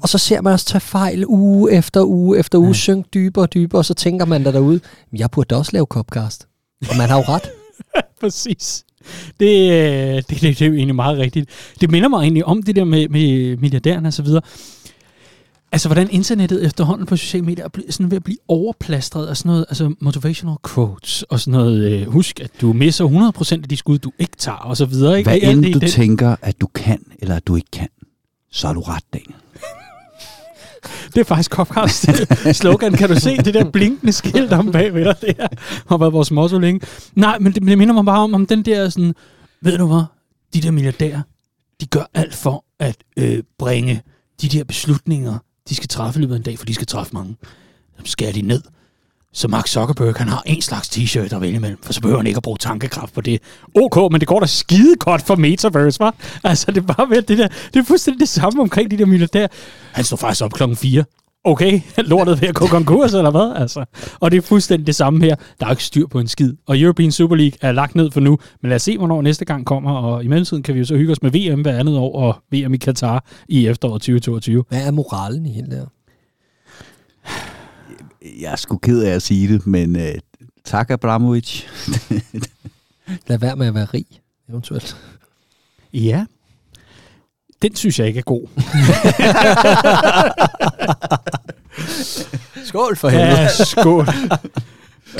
Og så ser man os tage fejl uge efter uge efter uge, ja. synke dybere og dybere, og så tænker man der derude, jeg burde da også lave copcast. Og man har jo ret. [laughs] Præcis. Det, øh, det, det, det er jo egentlig meget rigtigt. Det minder mig egentlig om det der med, med milliardærerne og så videre. Altså, hvordan internettet efterhånden på sociale medier er sådan ved at blive overplastret af sådan noget, altså motivational quotes og sådan noget, øh, husk, at du misser 100% af de skud, du ikke tager, og så videre. Ikke? Hvad end du det- tænker, at du kan, eller at du ikke kan, så er du ret, Daniel. Det er faktisk Copcast slogan. Kan du se det der blinkende skilt om bagved dig? Det her har været vores motto længe. Nej, men det, det minder mig bare om, om den der sådan, ved du hvad, de der milliardærer, de gør alt for at øh, bringe de der beslutninger, de skal træffe i løbet af en dag, for de skal træffe mange. Dem skærer de ned. Så Mark Zuckerberg, han har en slags t-shirt at vælge imellem, for så behøver han ikke at bruge tankekraft på det. Ok, men det går da skide godt for Metaverse, var. Altså, det er bare ved det der, det er fuldstændig det samme omkring de der milliardærer. Han står faktisk op klokken 4. Okay, [laughs] lortet ved at gå konkurs, eller hvad? Altså. Og det er fuldstændig det samme her. Der er ikke styr på en skid. Og European Super League er lagt ned for nu, men lad os se, hvornår næste gang kommer. Og i mellemtiden kan vi jo så hygge os med VM hver andet år, og VM i Katar i efteråret 2022. Hvad er moralen i hele det her? Jeg er sgu ked af at sige det, men øh, tak Abramovic. [laughs] Lad være med at være rig, eventuelt. Ja. Den synes jeg ikke er god. [laughs] Skål for Ja, skål.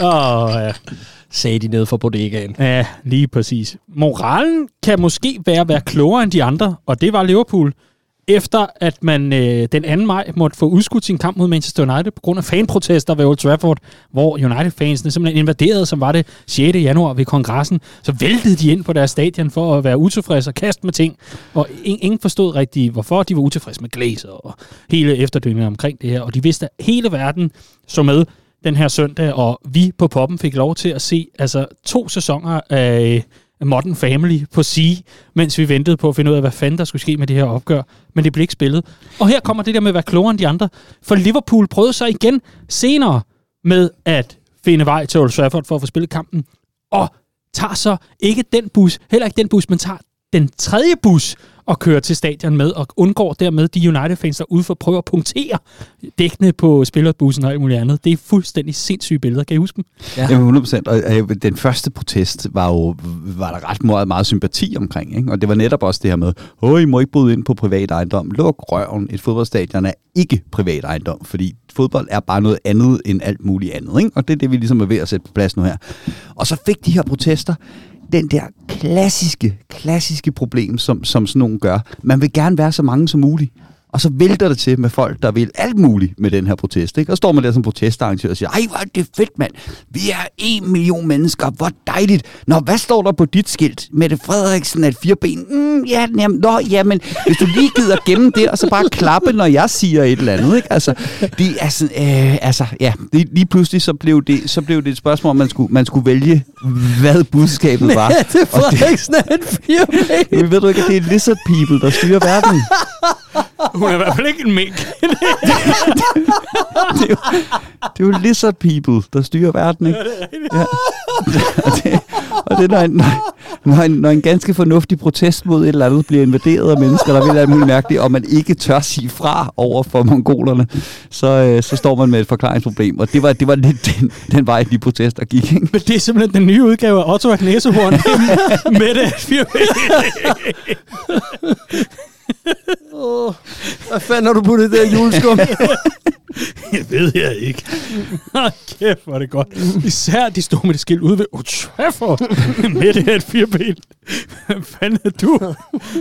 Åh, ja. Sagde de nede fra bodegaen. ja, lige præcis. Moralen kan måske være at være klogere end de andre, og det var Liverpool. Efter at man øh, den 2. maj måtte få udskudt sin kamp mod Manchester United på grund af fanprotester ved Old Trafford, hvor United-fansene simpelthen invaderede, som var det 6. januar ved kongressen, så væltede de ind på deres stadion for at være utilfredse og kaste med ting. Og ingen forstod rigtigt, hvorfor de var utilfredse med Glazer og hele efterdønningerne omkring det her. Og de vidste, at hele verden så med den her søndag, og vi på Poppen fik lov til at se altså to sæsoner af Modern Family på Sea, mens vi ventede på at finde ud af, hvad fanden der skulle ske med det her opgør. Men det blev ikke spillet. Og her kommer det der med at være klogere end de andre. For Liverpool prøvede sig igen senere med at finde vej til Old Trafford for at få spillet kampen. Og tager så ikke den bus, heller ikke den bus, men tager den tredje bus og kører til stadion med, og undgår dermed de United-fans, der ude for at prøve at punktere dækkene på spillerbussen og alt muligt andet. Det er fuldstændig sindssyge billeder. Kan I huske dem? Ja. Jamen 100 procent. Og øh, den første protest var jo var der ret meget, meget sympati omkring. Ikke? Og det var netop også det her med, åh, I må ikke bryde ind på privat ejendom. Luk røven. Et fodboldstadion er ikke privat ejendom, fordi fodbold er bare noget andet end alt muligt andet. Ikke? Og det er det, vi ligesom er ved at sætte på plads nu her. Og så fik de her protester den der klassiske, klassiske problem, som, som sådan nogen gør. Man vil gerne være så mange som muligt. Og så vælter det til med folk, der vil alt muligt med den her protest. Ikke? Og står man der som protestarrangør og siger, ej, hvor er det fedt, mand. Vi er en million mennesker. Hvor dejligt. Nå, hvad står der på dit skilt? Mette Frederiksen er et fireben. Mm, ja, jamen, nå, jamen, hvis du lige gider gemme det, og så bare klappe, når jeg siger et eller andet. Ikke? Altså, det er sådan, øh, altså, ja, det, lige pludselig så blev, det, så blev det et spørgsmål, om man skulle, man skulle vælge, hvad budskabet var. er Frederiksen er en fireben. Men ved du ikke, at det er lizard people, der styrer verden? Hun er i hvert fald ikke en mink. [laughs] det, er jo, det er jo lizard people, der styrer verden, ikke? Ja. [laughs] og det, og det når en, når, når, en, når en ganske fornuftig protest mod et eller andet bliver invaderet af mennesker, der vil alt muligt mærkeligt, og man ikke tør sige fra over for mongolerne, så, øh, så står man med et forklaringsproblem. Og det var, det var lidt den, den vej, de protester gik, ikke? Men det er simpelthen den nye udgave af Otto Næsehorn [laughs] med det. Oh, hvad fanden har du puttet det her juleskum? [laughs] Jeg ved jeg ikke. [laughs] Kæft, hvor er det godt. Især de stod med det skilt ude ved Old Trafford med det her et fireben. Hvad fanden er du?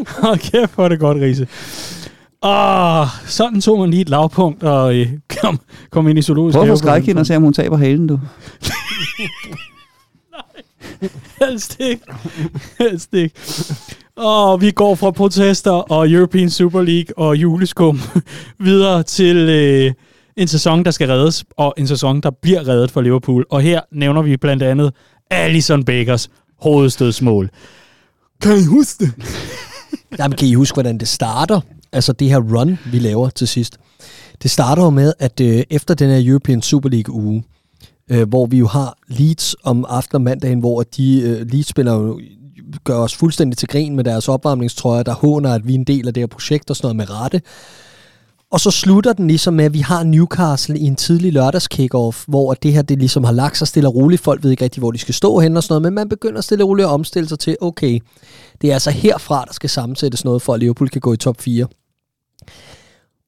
Hold kæft, hvor er det godt, Riese. Åh, sådan tog man lige et lavpunkt og øh, kom, kom ind i zoologisk få skræk hende og se, om hun taber halen, du. [laughs] Helst ikke. Helst ikke. Og vi går fra protester og European Super League og juleskum [laughs] videre til øh, en sæson, der skal reddes, og en sæson, der bliver reddet for Liverpool. Og her nævner vi blandt andet Alison Bakers hovedstødsmål. Kan I huske det? [laughs] Jamen, kan I huske, hvordan det starter? Altså det her run, vi laver til sidst. Det starter jo med, at øh, efter den her European Super League uge, øh, hvor vi jo har Leeds om aften mandagen, hvor de øh, Leeds-spillere gør os fuldstændig til grin med deres opvarmningstrøjer, der håner, at vi er en del af det her projekt og sådan noget med rette. Og så slutter den ligesom med, at vi har Newcastle i en tidlig lørdags kickoff, hvor det her det ligesom har lagt sig stille og roligt. Folk ved ikke rigtig, hvor de skal stå hen og sådan noget, men man begynder stille og roligt at omstille sig til, okay, det er altså herfra, der skal sammensættes noget, for at Liverpool kan gå i top 4.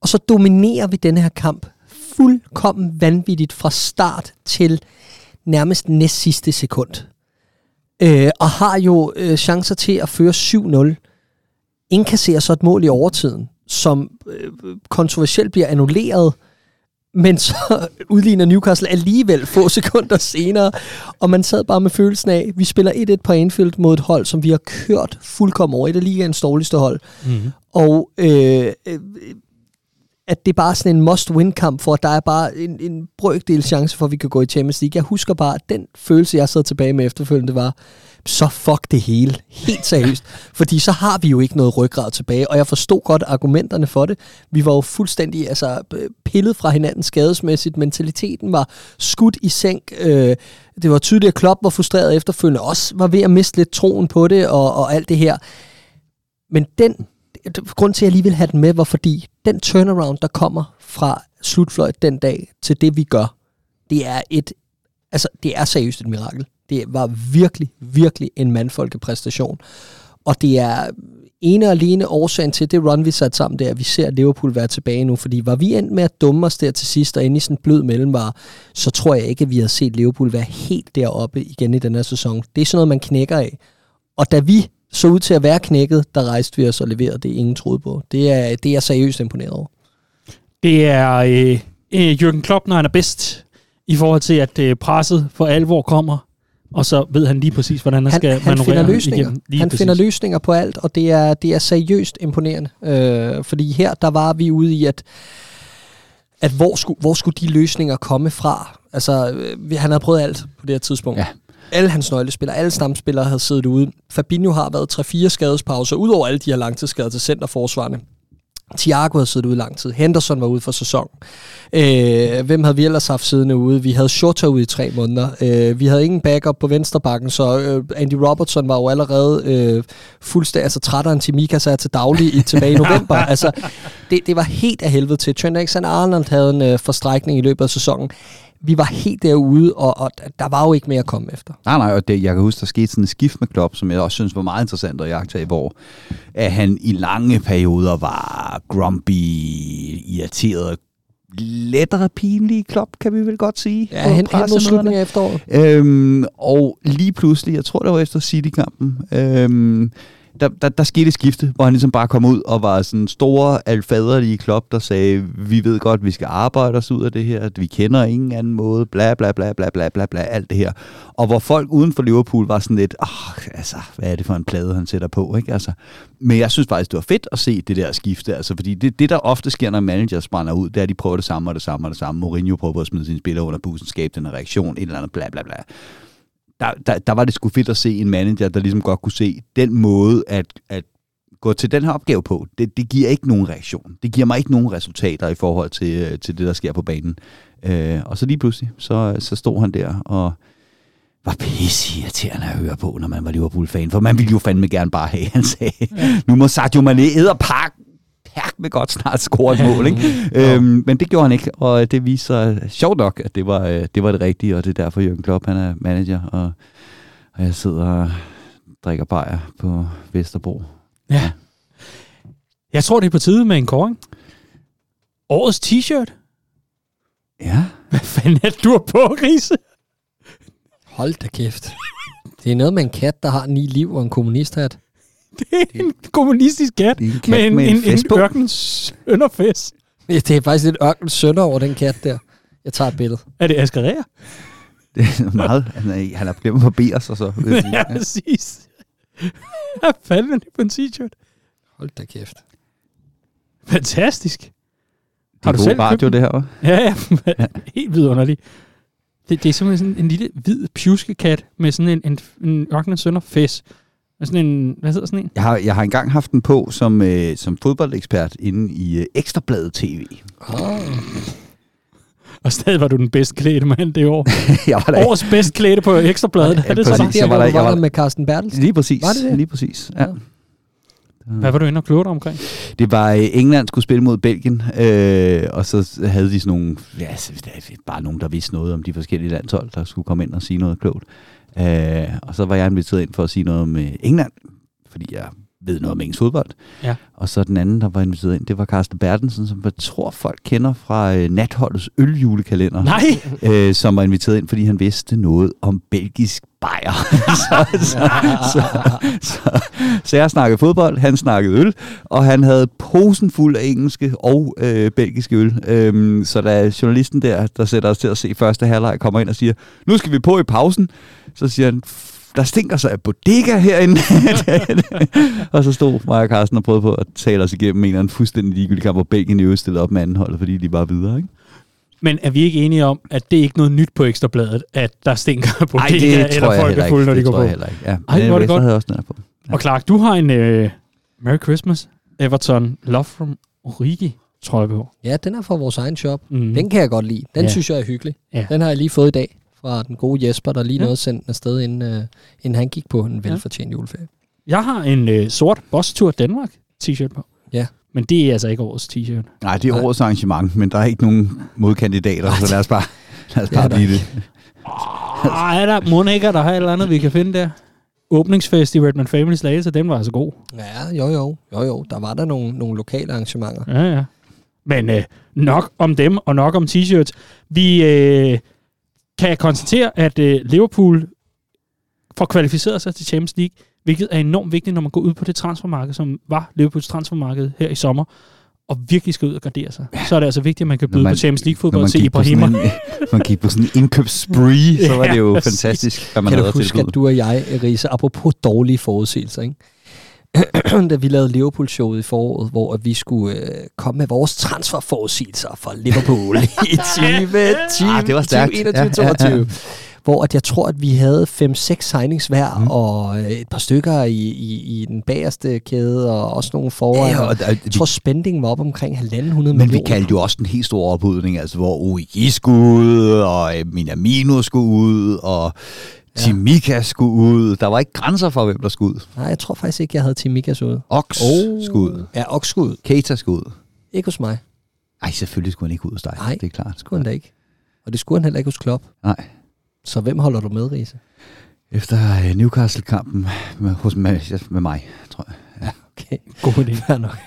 Og så dominerer vi den her kamp fuldkommen vanvittigt fra start til nærmest næst sidste sekund. Øh, og har jo øh, chancer til at føre 7-0. Indkasserer så et mål i overtiden, som øh, kontroversielt bliver annulleret, men så [laughs] udligner Newcastle alligevel få [laughs] sekunder senere, og man sad bare med følelsen af, at vi spiller 1-1 på Anfield mod et hold, som vi har kørt fuldkommen over. Et af ligaens dårligste hold. Mm-hmm. Og øh, øh, at det er bare sådan en must-win-kamp, for at der er bare en, en brøkdel chance for, at vi kan gå i Champions League. Jeg husker bare, at den følelse, jeg sad tilbage med efterfølgende, var, så fuck det hele. Helt seriøst. [laughs] Fordi så har vi jo ikke noget ryggrad tilbage, og jeg forstod godt argumenterne for det. Vi var jo fuldstændig altså, pillet fra hinanden skadesmæssigt. Mentaliteten var skudt i sænk. Øh, det var tydeligt, at Klopp var frustreret efterfølgende. Også var ved at miste lidt troen på det, og, og alt det her. Men den grund til, at jeg lige vil have den med, var fordi den turnaround, der kommer fra slutfløjt den dag til det, vi gør, det er et, altså, det er seriøst et mirakel. Det var virkelig, virkelig en mandfolkepræstation. Og det er ene og alene årsagen til det run, vi satte sammen, der, at vi ser Liverpool være tilbage nu. Fordi var vi endt med at dumme os der til sidst, og ind i sådan en blød mellemvare, så tror jeg ikke, at vi har set Liverpool være helt deroppe igen i den her sæson. Det er sådan noget, man knækker af. Og da vi så ud til at være knækket, der rejste vi os og leverede det, ingen troede på. Det er, det er jeg seriøst imponeret over. Det er øh, øh, Jürgen Klopp, når han er bedst, i forhold til, at øh, presset for alvor kommer, og så ved han lige præcis, hvordan han, han skal han finder løsninger. Lige han præcis. finder løsninger på alt, og det er, det er seriøst imponerende. Øh, fordi her, der var vi ude i, at, at hvor, skulle, hvor skulle de løsninger komme fra? Altså, øh, han havde prøvet alt på det her tidspunkt. Ja alle hans nøglespillere, alle stamspillere havde siddet ude. Fabinho har været 3-4 skadespauser, udover alle de her langtidsskader til centerforsvarende. Thiago havde siddet ude lang tid. Henderson var ude for sæson. Øh, hvem havde vi ellers haft siddende ude? Vi havde Shorter ude i tre måneder. Øh, vi havde ingen backup på vensterbakken, så øh, Andy Robertson var jo allerede øh, fuldstændig altså, trætteren til Mika sig til daglig i, tilbage i november. [laughs] altså, det, det var helt af helvede til. Trent Alexander-Arnold havde en øh, forstrækning i løbet af sæsonen vi var helt derude, og, og der var jo ikke mere at komme efter. Nej, nej, og det, jeg kan huske, der skete sådan en skift med Klopp, som jeg også synes var meget interessant at jagtage, hvor at han i lange perioder var grumpy, irriteret, lettere pinlig Klopp, kan vi vel godt sige. Ja, hen, hen mod slutningen af efteråret. Øhm, og lige pludselig, jeg tror det var efter City-kampen, øhm, der, der, der skete et skifte, hvor han ligesom bare kom ud og var sådan store alfaderlige klop, der sagde, vi ved godt, vi skal arbejde os ud af det her, at vi kender ingen anden måde, bla bla bla bla bla bla bla, alt det her. Og hvor folk uden for Liverpool var sådan lidt, åh, altså, hvad er det for en plade, han sætter på, ikke? Altså, men jeg synes faktisk, det var fedt at se det der skifte, altså, fordi det, det der ofte sker, når managers brænder ud, det er, at de prøver det samme og det samme og det samme. Mourinho prøver at smide sine spillere under bussen, skabe den reaktion, et eller andet bla bla bla der, der, der var det sgu fedt at se en manager, der ligesom godt kunne se den måde at, at gå til den her opgave på. Det, det giver ikke nogen reaktion. Det giver mig ikke nogen resultater i forhold til, øh, til det, der sker på banen. Øh, og så lige pludselig, så, så stod han der og var pisse irriterende at høre på, når man var Liverpool-fan. For man ville jo fandme gerne bare have, han sagde, ja. nu må Sadio Mane æderpakke perk med godt snart score et mål. Ikke? [laughs] ja. øhm, men det gjorde han ikke, og det viser sjovt nok, at det var, øh, det var det rigtige, og det er derfor Jørgen Klopp han er manager, og, og jeg sidder og drikker bajer på Vesterbro. Ja. Jeg tror, det er på tide med en koring. Årets t-shirt. Ja. Hvad fanden er du på, Grise? Hold da kæft. Det er noget med en kat, der har ni liv og en kommunisthat. [laughs] Det er en kommunistisk kat, det er en kat med en, med en, en, en ørkens sønderfest. Ja, det er faktisk lidt ørken sønder over den kat der. Jeg tager et billede. Er det Asger Rea? [laughs] Det er meget, han, er, han har glemt at barbere sig så. jeg sige. [laughs] ja, præcis. Hvad fanden er det på en t-shirt? Hold da kæft. Fantastisk. Det Har er du selv radio, det her, hva'? Ja, ja. Helt vidunderligt. Det, det er simpelthen sådan en lille hvid pjuskekat med sådan en, en, en ørkenens sønder fæs. Med sådan en, hvad hedder sådan en? Jeg har, jeg har engang haft den på som, øh, som fodboldekspert inde i øh, Ekstrabladet TV. Oh. Og stadig var du den bedst klædte mand det år. [laughs] jeg var Årets bedst klædte på Ekstrabladet. Ja, Er det præcis. så? Var det der, jeg var der- jeg var der med Carsten Bertelsen? Lige præcis. Var det det? Lige præcis, ja. Hvad var du inde og kloge dig omkring? Det var, øh, England skulle spille mod Belgien, øh, og så havde de sådan nogle, ja, det bare nogen, der vidste noget om de forskellige landshold, der skulle komme ind og sige noget klogt. Øh, og så var jeg inviteret ind for at sige noget om øh, England, fordi jeg ved noget om engelsk fodbold. Ja. Og så den anden, der var inviteret ind, det var Carsten Bertelsen, som jeg tror folk kender fra øh, Natholdets øljulekalender. Nej! [laughs] øh, som var inviteret ind, fordi han vidste noget om belgisk bajer. [laughs] så, så, så, så, så jeg snakkede fodbold, han snakkede øl, og han havde posen fuld af engelske og øh, belgiske øl. Øhm, så da journalisten der, der sætter os til at se første halvleg, kommer ind og siger, nu skal vi på i pausen, så siger han, der stinker sig af bodega herinde. [laughs] og så stod mig og Carsten og prøvede på at tale os igennem en eller anden fuldstændig ligegyldig kamp, hvor Belgien i øvrigt stillede op med anden hold, fordi de var videre. Ikke? Men er vi ikke enige om, at det er ikke noget nyt på Ekstrabladet, at der stinker på Ej, det det eller tror jeg folk er fulde, ikke. når de det går tror på? jeg heller ikke. Ja. Ej, Men hvor er det godt. havde også på. Og Clark, du har en uh, Merry Christmas Everton Love from Origi trøje på. Ja, den er fra vores egen shop. Mm. Den kan jeg godt lide. Den Ja. ja. synes jeg er hyggelig. Ja. Den har jeg lige fået i dag fra den gode Jesper, der lige Ja. ja. nåede sendt den afsted, inden, uh, inden han gik på en Ja. velfortjent juleferie. Jeg har en uh, sort Boss Tour Danmark t-shirt på. Ja. Men det er altså ikke årets t-shirt. Nej, det er Nej. årets arrangement, men der er ikke nogen modkandidater, Nej, så lad os bare, lad os det er bare der blive det. Ah, er der mundhækker, der har et eller andet, vi kan finde der? Åbningsfest i Redman Family Slagelse, den var altså god. Ja, jo jo. Jo jo, der var der nogle, nogle lokale arrangementer. Ja, ja. Men øh, nok om dem, og nok om t-shirts. Vi øh, kan konstatere, at øh, Liverpool får kvalificeret sig til Champions League, hvilket er enormt vigtigt, når man går ud på det transfermarked, som var Liverpools transfermarked her i sommer, og virkelig skal ud og gardere sig. Så er det altså vigtigt, at man kan byde man- på Champions League-fodbold sådan Ibrahima. en, man gik på sådan en indkøbsspree, så var [laughs] det jo fantastisk, hvad man Kan havde du at huske, at du og jeg, Risa, apropos dårlige forudsigelser, ikke? [clears throat] da vi lavede Liverpool-showet i foråret, hvor at vi skulle øh, komme med vores transferforudsigelser for Liverpool i [laughs] 2020, Ah, det var stærkt. 2021, Ja, ja, 22. ja. Hvor at jeg tror, at vi havde 5-6 signings hver, Mm. og øh, et par stykker i, i, i den bagerste kæde, og også nogle foran. Ja, og der, jeg tror, spendingen var op omkring 1.500 men millioner. vi kaldte jo også den helt store ophudning, altså hvor OIG skulle ud, og øh, Minamino skulle ud, og Timika skulle ud. Der var ikke grænser for, hvem der skulle ud. Nej, jeg tror faktisk ikke, jeg havde Timikas ude. Ox Oh. skulle ud. Ja, og skulle ud. Keita skulle ud. Ikke hos mig. Ej, selvfølgelig skulle han ikke ud hos dig. Nej. Det er klart. Skulle han da ikke. Og det skulle han heller ikke hos Klopp. Nej. Så hvem holder du med, Riese? Efter øh, Newcastle-kampen med, hos, med, med mig. Okay, God idé. fair nok.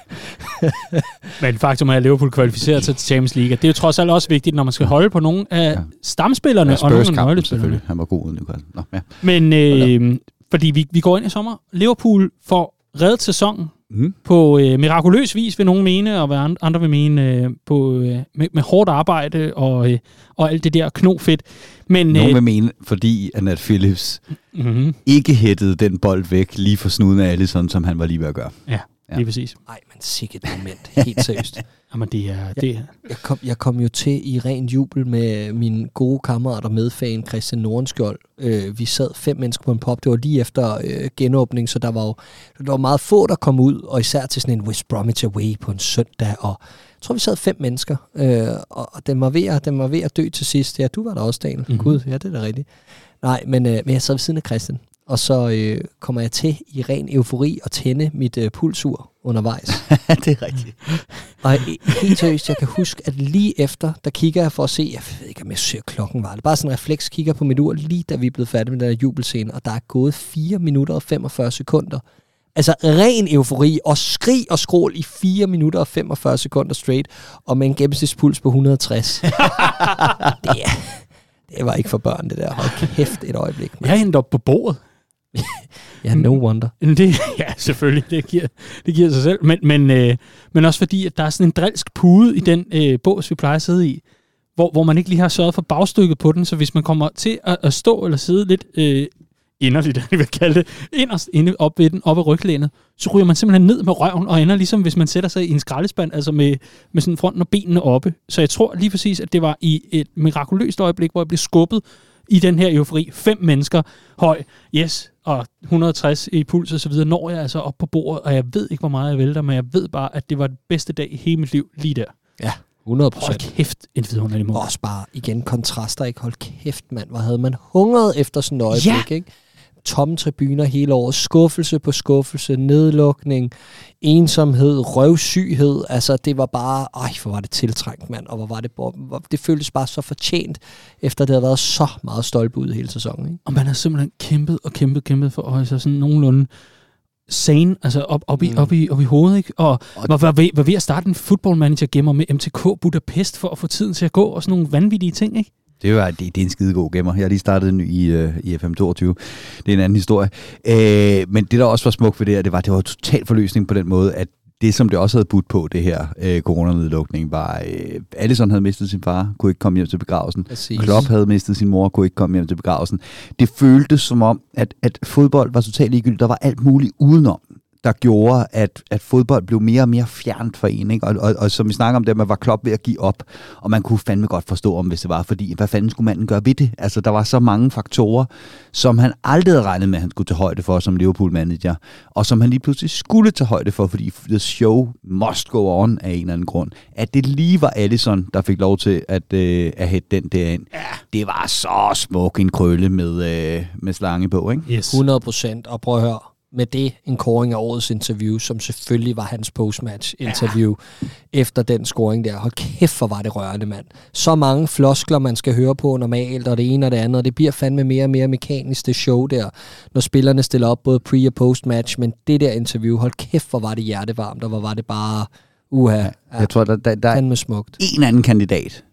Men faktum er, at Liverpool kvalificerer sig til Champions League. Det er jo trods alt også vigtigt, når man skal holde på nogle af Ja. stamspillerne Ja, og nogle af nøglespillerne. selvfølgelig. Han var god uden Newcastle. Nå, ja. Men øh, fordi vi, vi går ind i sommer. Liverpool får reddet sæsonen Mm. på øh, mirakuløs vis, vil nogen mene, og hvad and- andre vil mene, øh, på, øh, med, med hårdt arbejde og, øh, og alt det der knofedt. Men, Nogen øh, vil mene, fordi at Nat Phillips mm-hmm, ikke hættede den bold væk lige for snuden af Allison, som han var lige ved at gøre. ja, Ja. lige præcis. Nej, men sikkert moment. Helt seriøst. [laughs] Jamen, det er... Det, Jeg kom, jeg kom jo til i ren jubel med min gode kammerat og medfan Christian Nordenskjold. Øh, vi sad fem mennesker på en pop. Det var lige efter øh, genåbning, så der var jo der var meget få, der kom ud, og især til sådan en West Bromwich Away på en søndag. Og jeg tror, vi sad fem mennesker, øh, og, og den, var ved at, den var ved at dø til sidst. Ja, du var der også, Daniel. Mhm. Mm-hmm. Gud, ja, det er da rigtigt. Nej, men, øh, men jeg sad ved siden af Christian, og så øh, kommer jeg til i ren eufori at tænde mit øh, pulsur undervejs. [laughs] det er rigtigt. Og he- helt seriøst, jeg kan huske, at lige efter, der kigger jeg for at se, jeg ved ikke, om jeg ser klokken var det, bare sådan en refleks kigger på mit ur, lige da vi er blevet færdige med den der jubelscene, og der er gået 4 minutter og 45 sekunder. Altså ren eufori og skrig og skrål i 4 minutter og 45 sekunder straight, og med en gennemsnitspuls på 160. [laughs] det, er, det var ikke for børn, det der. Hold kæft et øjeblik. mand. jeg endte op på bordet. [laughs] Ja, no wonder. [laughs] Det, ja, selvfølgelig, det giver, det giver sig selv. Men, men, øh, men også fordi, at der er sådan en drilsk pude i den øh, bås, vi plejer at sidde i, hvor, hvor man ikke lige har sørget for bagstykket på den, så hvis man kommer til at, at stå eller sidde lidt øh, inderligt, [laughs] jeg vil kalde det, inderst inde op ved den, op ad ryglænet, så ryger man simpelthen ned med røven og ender ligesom, hvis man sætter sig i en skraldespand, altså med, med sådan fronten og benene oppe. Så jeg tror lige præcis, at det var i et mirakuløst øjeblik, hvor jeg blev skubbet i den her eufori. Fem mennesker høj, yes, og 160 i puls og så videre, når jeg altså op på bordet, og jeg ved ikke, hvor meget jeg vælter, men jeg ved bare, at det var den bedste dag i hele mit liv lige der. Ja, 100 Hold procent. kæft, en vidunderlig måde. Også bare, igen, kontraster, ikke? Hold kæft, mand. Hvor havde man hungret efter sådan et øjeblik, Ja. ikke? Tomme tribuner hele året, skuffelse på skuffelse, nedlukning, ensomhed, røvsyghed. Altså, det var bare, ej, hvor var det tiltrængt, mand. Og hvor var det, hvor, det føltes bare så fortjent, efter det havde været så meget stolpe ud hele sæsonen, ikke? Og man har simpelthen kæmpet og kæmpet kæmpet for at holde sig sådan nogenlunde sane, altså op, op, i, Mm. op, i, op i hovedet, ikke? Og var, var, ved, var ved at starte en footballmanager gemmer med MTK Budapest for at få tiden til at gå, og sådan nogle vanvittige ting, ikke? Det er jo det, det er en skidegod gemmer. Jeg har lige startet en ny i, øh, i FM22. Det er en anden historie. Øh, men det, der også var smukt ved det her, det var, det var total forløsning på den måde, at det, som det også havde budt på, det her øh, coronanedlukning, var, øh, Allison havde mistet sin far, kunne ikke komme hjem til begravelsen. Præcis. Klopp havde mistet sin mor, kunne ikke komme hjem til begravelsen. Det føltes som om, at, at fodbold var totalt ligegyldigt. Der var alt muligt udenom, der gjorde, at, at fodbold blev mere og mere fjernt for en. Ikke? Og, og, og som vi snakker om det, man var Klopp ved at give op, og man kunne fandme godt forstå om, hvis det var, fordi hvad fanden skulle manden gøre ved det? Altså, der var så mange faktorer, som han aldrig havde regnet med, at han skulle tage højde for som Liverpool-manager, og som han lige pludselig skulle tage højde for, fordi the show must go on af en eller anden grund. At det lige var Allison, der fik lov til at, øh, at hætte den derind. Ja. Det var så smuk en krølle med, øh, med slange på, ikke? Yes. 100 procent. Og prøv at høre, med det en koring af årets interview, som selvfølgelig var hans postmatch interview ja. efter den scoring der. Hold kæft, hvor var det rørende, mand. Så mange floskler, man skal høre på normalt, og det ene og det andet, og det bliver fandme mere og mere mekanisk, det show der, når spillerne stiller op både pre- og post-match, men det der interview, hold kæft, hvor var det hjertevarmt, og hvor var det bare, uha, ja, Jeg tror, der, der, der er fandme smukt. en anden kandidat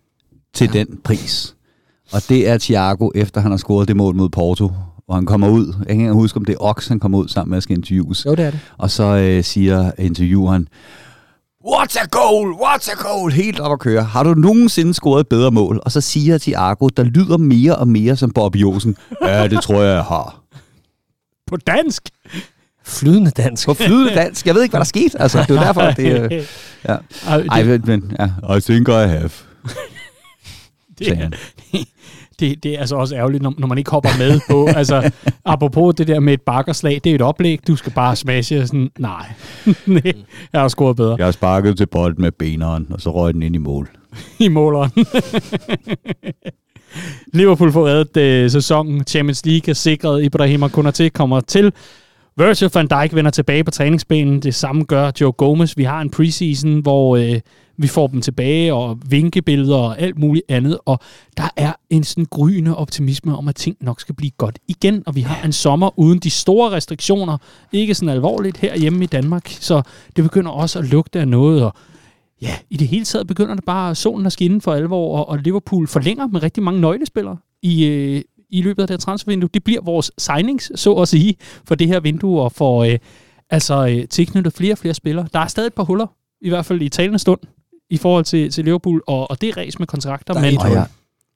til ja. den pris. Og det er Thiago, efter han har scoret det mål mod Porto, hvor han kommer ud. Jeg kan ikke huske, om det er Ox, han kommer ud sammen med at skal interviews. Jo, det er det. Og så øh, siger intervieweren, What's a goal? What's a goal? Helt op at køre. Har du nogensinde scoret et bedre mål? Og så siger Thiago, der lyder mere og mere som Bob Josen. Ja, det tror jeg, jeg har. På dansk! Flydende dansk. På flydende dansk. Jeg ved ikke, hvad der skete. Altså, det er derfor, det... Øh, ja. Ej, men, ja. I think I have. [laughs] det, er. [laughs] det, det er altså også ærgerligt, når, når man ikke hopper med på. [laughs] altså, apropos det der med et bakkerslag, det er et oplæg, du skal bare smashe. og Sådan, nej, Nej, jeg har scoret bedre Jeg har sparket til bolden med beneren, og så røg den ind i mål. [laughs] i måleren. Liverpool får reddet øh, sæsonen. Champions League er sikret. Ibrahima Konaté kommer til. Virgil van Dijk vender tilbage på træningsbanen. Det samme gør Joe Gomez. Vi har en preseason, hvor øh, vi får dem tilbage, og vinkebilleder og alt muligt andet. Og der er en sådan gryende optimisme om, at ting nok skal blive godt igen. Og vi har en sommer uden de store restriktioner. Ikke sådan alvorligt herhjemme i Danmark. Så det begynder også at lugte af noget. Og ja, i det hele taget begynder det bare solen at skinne for alvor, og, og Liverpool forlænger med rigtig mange nøglespillere i, øh, i løbet af det her transfervindue. Det bliver vores signings, så at sige, for det her vindue, og for øh, altså, øh, tilknyttet flere og flere spillere. Der er stadig et par huller, i hvert fald i talende stund, i forhold til, til Liverpool, og, og det er ræs med kontrakter. Er Men, Og jeg,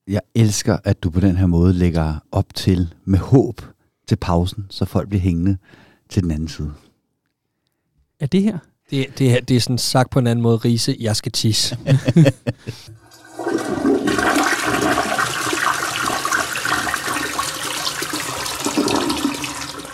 jeg elsker, at du på den her måde lægger op til med håb til pausen, så folk bliver hængende til den anden side. er det her? Det, det, her- det er sådan sagt på en anden måde, Riese, jeg skal tisse.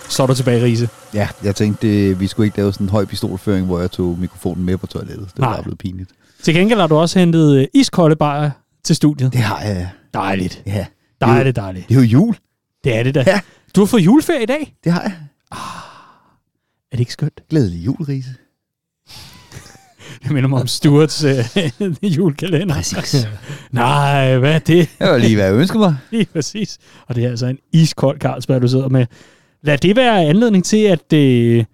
Så er du tilbage, Riese. Ja, jeg tænkte, vi skulle ikke lave sådan en høj pistolføring, hvor jeg tog mikrofonen med på toilettet. Det var Nej. blevet pinligt. Til gengæld har du også hentet øh, iskolde bajer til studiet. Det har jeg. Dejligt. Ja. Dejligt, dejligt. Det er jo jul. Det er det da. Ja. Du har fået juleferie i dag. Det har jeg. Er det ikke skønt? Glædelig jul, Riese. [laughs] Det minder mig om Stuarts øh, [laughs] julekalender. Præcis. [laughs] Nej, hvad er det? Det var lige, hvad jeg ønsker mig. Lige præcis. Og det er altså en iskold Carlsberg, du sidder med. Lad det være anledning til at øh,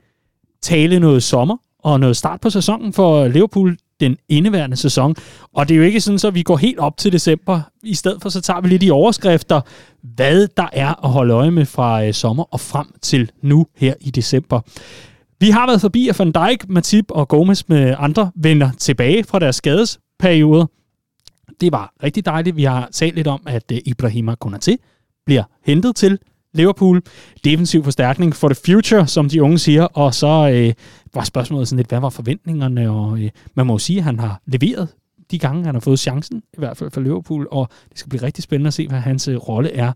tale noget sommer og noget start på sæsonen for Liverpool den indeværende sæson. Og det er jo ikke sådan, så vi går helt op til december. I stedet for, så tager vi lidt i overskrifter, hvad der er at holde øje med fra øh, sommer og frem til nu her i december. Vi har været forbi, at Van Dijk, Matip og Gomez med andre vender tilbage fra deres skadesperioder. Det var rigtig dejligt. Vi har talt lidt om, at øh, Ibrahima Konaté bliver hentet til Liverpool. Defensiv forstærkning for the future, som de unge siger. Og så øh, var spørgsmålet sådan lidt, hvad var forventningerne? Og øh, man må jo sige, at han har leveret de gange, han har fået chancen, i hvert fald for Liverpool. Og det skal blive rigtig spændende at se, hvad hans øh, rolle er.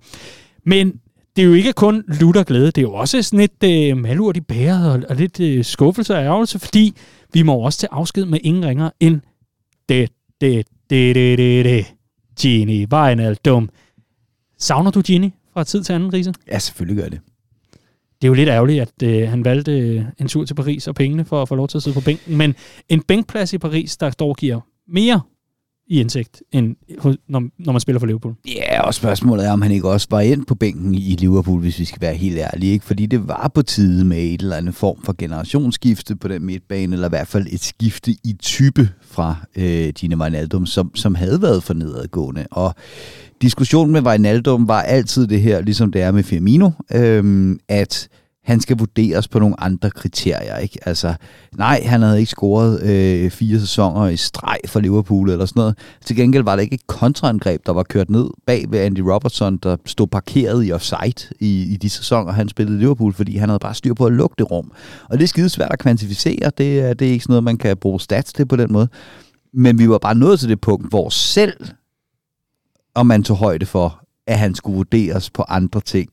Men det er jo ikke kun lutter glæde, det er jo også sådan et øh, malurt i bæret og, og lidt øh, skuffelse og ærgelse, fordi vi må også til afsked med ingen ringer end det, det, det, det, det, det. Gini Wijnaldum. Savner du Gini fra tid til anden, Riese? Ja, selvfølgelig gør det. Det er jo lidt ærgerligt, at øh, han valgte øh, en tur til Paris og pengene for at få lov til at sidde på bænken. Men en bænkplads i Paris, der dog giver mere i indsigt, end når, når man spiller for Liverpool. Ja, og spørgsmålet er, om han ikke også var ind på bænken i Liverpool, hvis vi skal være helt ærlige. Ikke? Fordi det var på tide med et eller andet form for generationsskifte på den midtbane, eller i hvert fald et skifte i type fra øh, Gina Wijnaldum, som, som havde været for nedadgående. Og diskussionen med Wijnaldum var altid det her, ligesom det er med Firmino, øh, at han skal vurderes på nogle andre kriterier. Ikke? Altså, nej, han havde ikke scoret øh, fire sæsoner i streg for Liverpool eller sådan noget. Til gengæld var det ikke et kontraangreb, der var kørt ned bag ved Andy Robertson, der stod parkeret i offside i, i de sæsoner, han spillede i Liverpool, fordi han havde bare styr på at lukke det rum. Og det er skide svært at kvantificere. Det, er, det er ikke sådan noget, man kan bruge stats til på den måde. Men vi var bare nået til det punkt, hvor selv om man tog højde for, at han skulle vurderes på andre ting,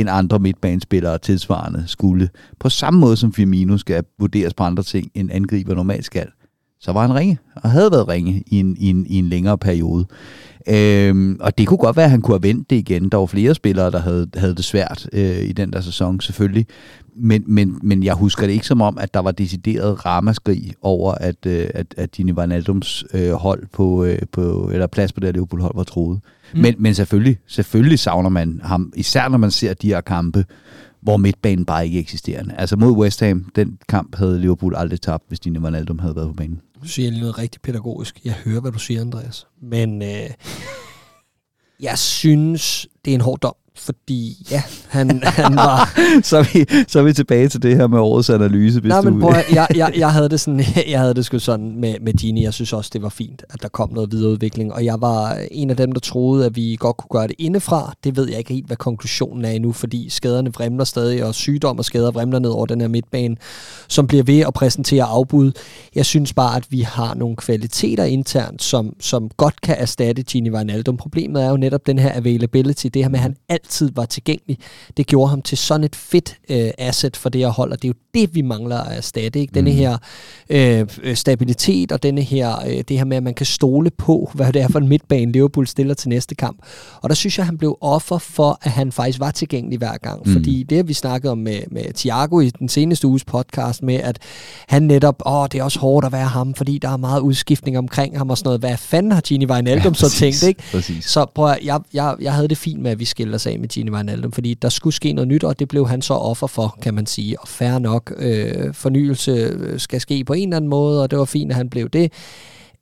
end andre midtbanespillere tilsvarende skulle. På samme måde som Firmino skal vurderes på andre ting, end angriber normalt skal, så var han ringe, og havde været ringe i en, i en, i en længere periode. Øhm, og det kunne godt være, at han kunne have vendt det igen. Der var flere spillere, der havde, havde det svært øh, i den der sæson, selvfølgelig. Men, men, men jeg husker det ikke som om, at der var decideret ramaskrig over, at, øh, at, at Gini Wijnaldums øh, hold på, øh, på, eller plads på det Liverpool-hold var troet. Mm. Men, men selvfølgelig, selvfølgelig savner man ham, især når man ser de her kampe, hvor midtbanen bare ikke eksisterer. Altså mod West Ham, den kamp havde Liverpool aldrig tabt, hvis Dini Wijnaldum havde været på banen. Du siger lige noget rigtig pædagogisk. Jeg hører, hvad du siger, Andreas. Men øh, jeg synes, det er en hård dom fordi ja, han, han var... [laughs] så, er vi, så er vi tilbage til det her med årets analyse. Hvis Nej, du... men prøv, jeg, jeg, jeg, havde det sådan, [laughs] jeg havde det sgu sådan med, med Gini. Jeg synes også, det var fint, at der kom noget videreudvikling. Og jeg var en af dem, der troede, at vi godt kunne gøre det indefra. Det ved jeg ikke helt, hvad konklusionen er endnu, fordi skaderne vremler stadig, og sygdom og skader vremler ned over den her midtbane, som bliver ved at præsentere afbud. Jeg synes bare, at vi har nogle kvaliteter internt, som, som godt kan erstatte Gini Wijnaldum. Problemet er jo netop den her availability, det her med, at han altid altid var tilgængelig. Det gjorde ham til sådan et fedt øh, asset for det her hold, og det er jo det, vi mangler at erstatte. Ikke? Denne mm. her øh, stabilitet og denne her, øh, det her med, at man kan stole på, hvad det er for en midtbane, Liverpool stiller til næste kamp. Og der synes jeg, han blev offer for, at han faktisk var tilgængelig hver gang. Mm. Fordi det, har vi snakket om med, med Thiago i den seneste uges podcast, med at han netop, åh, det er også hårdt at være ham, fordi der er meget udskiftning omkring ham og sådan noget. Hvad fanden har Gini Wijnaldum ja, så tænkt, ikke? Præcis. Så prøv at, jeg, jeg, jeg havde det fint med, at vi skiller os af med Gini Wijnaldum, fordi der skulle ske noget nyt, og det blev han så offer for, kan man sige. Og færre nok, øh, fornyelse øh, skal ske på en eller anden måde, og det var fint, at han blev det.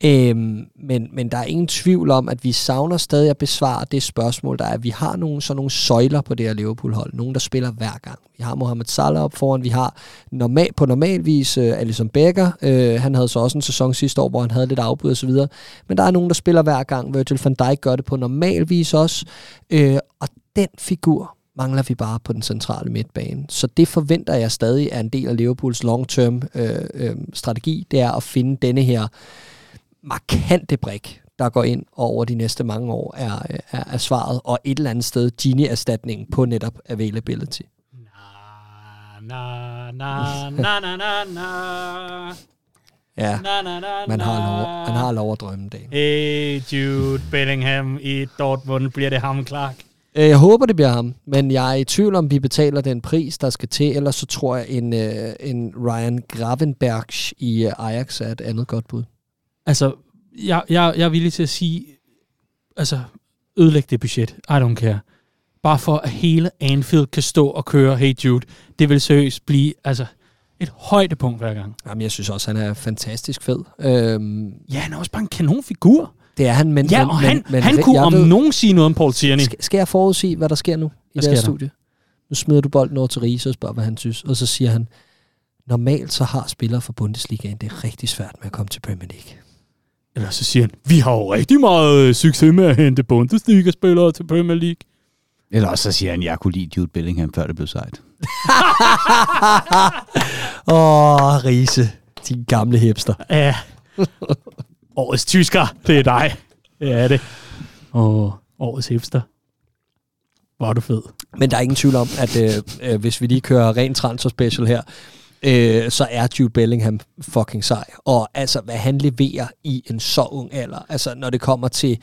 Øhm, men, men der er ingen tvivl om, at vi savner stadig at besvare det spørgsmål, der er, at vi har nogle, sådan nogle søjler på det her Liverpool-hold. Nogen, der spiller hver gang. Vi har Mohamed Salah op foran, vi har normal, på normalvis uh, øh, Alisson Becker. Uh, han havde så også en sæson sidste år, hvor han havde lidt afbud og så videre. Men der er nogen, der spiller hver gang. Virgil van Dijk gør det på normalvis også. Uh, og den figur mangler vi bare på den centrale midtbane. Så det forventer jeg stadig er en del af Liverpools long-term øh, øh, strategi, det er at finde denne her markante brik, der går ind og over de næste mange år er, er, er svaret, og et eller andet sted Gini-erstatning på netop availability. Na, na, na, na, na, na. Ja, na, na, na, man, har lov, man har lov at drømme det. Hey Jude Bellingham i Dortmund, bliver det ham, Clark? Øh, jeg håber, det bliver ham, men jeg er i tvivl om, vi betaler den pris, der skal til, ellers så tror jeg, en, uh, en Ryan Gravenberg i uh, Ajax er et andet godt bud. Altså, jeg, jeg, jeg er villig til at sige, altså, ødelæg det budget. I don't care. Bare for at hele Anfield kan stå og køre Hey Jude. Det vil seriøst blive, altså, et højdepunkt hver gang. Jamen, jeg synes også, han er fantastisk fed. Øhm, Ja, han er også bare en kanonfigur. Det er han, men... Ja, men, og han, men, men, han kunne om ved- nogen sige noget om Paul Tierney. Skal, skal jeg forudsige, hvad der sker nu i Hvad det her studie? Nu smider du bolden over til Riese og spørger, hvad han synes. Og så siger han, normalt så har spillere fra Bundesligaen det er rigtig svært med at komme til Premier League. Eller så siger han, vi har jo rigtig meget øh, succes med at hente Bundesliga-spillere til Premier League. Eller også så siger han, jeg kunne lide Jude Bellingham, før det blev sejt. [laughs] Åh, oh, Riese, din gamle hipster. Ja. Årets tysker, det er dig. Det er det. Og årets hipster. Hvor er du fed. Men der er ingen tvivl om, at øh, øh, hvis vi lige kører ren transfer special her, øh, så er Jude Bellingham fucking sej. Og altså, hvad han leverer i en så ung alder, altså når det kommer til,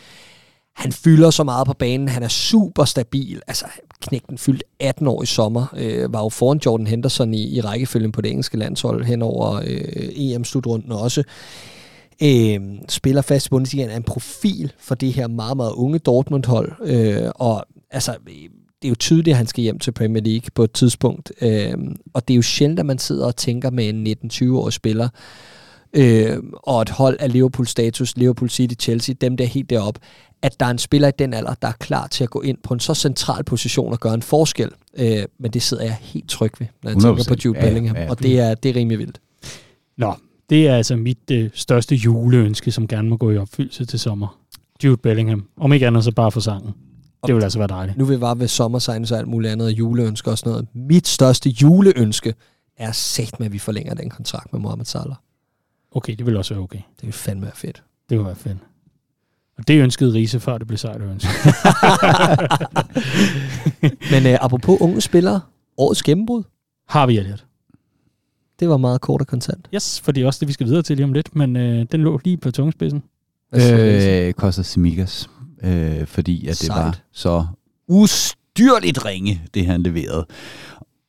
han fylder så meget på banen, han er super stabil, altså knægten fyldt 18 år i sommer, øh, var jo foran Jordan Henderson i, i rækkefølgen på det engelske landshold hen over øh, EM-slutrunden også. Øh, spiller fast i Bundesligaen er en profil for det her meget, meget unge Dortmund-hold, øh, og altså, det er jo tydeligt, at han skal hjem til Premier League på et tidspunkt. Øh, og det er jo sjældent, at man sidder og tænker med en 19-20-årig spiller, øh, og et hold af Liverpool-status, Liverpool City, Chelsea, dem der er helt deroppe, at der er en spiller i den alder, der er klar til at gå ind på en så central position og gøre en forskel. Øh, men det sidder jeg helt tryg ved, når jeg 100%. tænker på Jude Ja, ja, Bellingham. ja. Og det er, det er rimelig vildt. Nå, det er altså mit øh, største juleønske, som gerne må gå i opfyldelse til sommer. Jude Bellingham. Om ikke andet, så bare for sangen. Det vil altså være dejligt. Nu vil vi bare ved sommersign og alt muligt andet, og juleønske og sådan noget. Mit største juleønske er sat med, at vi forlænger den kontrakt med Mohamed Salah. Okay, det vil også være okay. Det vil fandme være fedt. Det vil være fedt. Og det ønskede Riese, før det blev sejt at ønske. [laughs] Men øh, apropos unge spillere, årets gennembrud, Har vi Elliot? Det var meget kort og kontant. Yes, for det er også det, vi skal videre til lige om lidt, men øh, den lå lige på tungespidsen. Øh, Costa Simigas. Øh, fordi at det Sejt. var så ustyrligt ringe, det han leverede.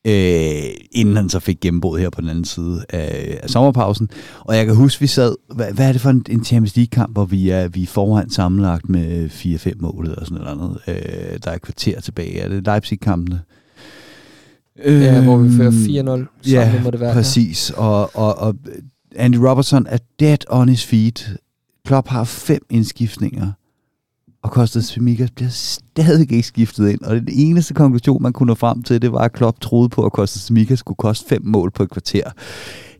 Øh, inden han så fik gennembrud her på den anden side af, af sommerpausen. Og jeg kan huske, vi sad, hvad, hvad er det for en, en Champions League-kamp, hvor vi er, vi er foran sammenlagt med 4-5 mål eller sådan noget andet. Øh, der er et kvarter tilbage. Er det Leipzig-kampene? Ja, hvor vi fører 4-0 Øhm, sammen, ja, må det være. præcis. Og, og, og Andy Robertson er dead on his feet. Klopp har fem indskiftninger, og Kostas Semikas bliver stadig ikke skiftet ind. Og den eneste konklusion, man kunne nå frem til, det var, at Klopp troede på, at Kostas Semikas skulle koste fem mål på et kvarter.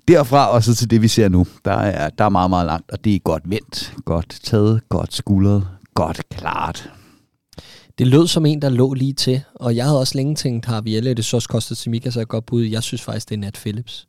Derfra og så til det, vi ser nu, der er, der er meget, meget langt, og det er godt vendt, godt taget, godt skuldret, godt klart. Det lød som en, der lå lige til, og jeg havde også længe tænkt, har vi det så kostet Simikas er et godt bud. Jeg synes faktisk, det er Nat Phillips.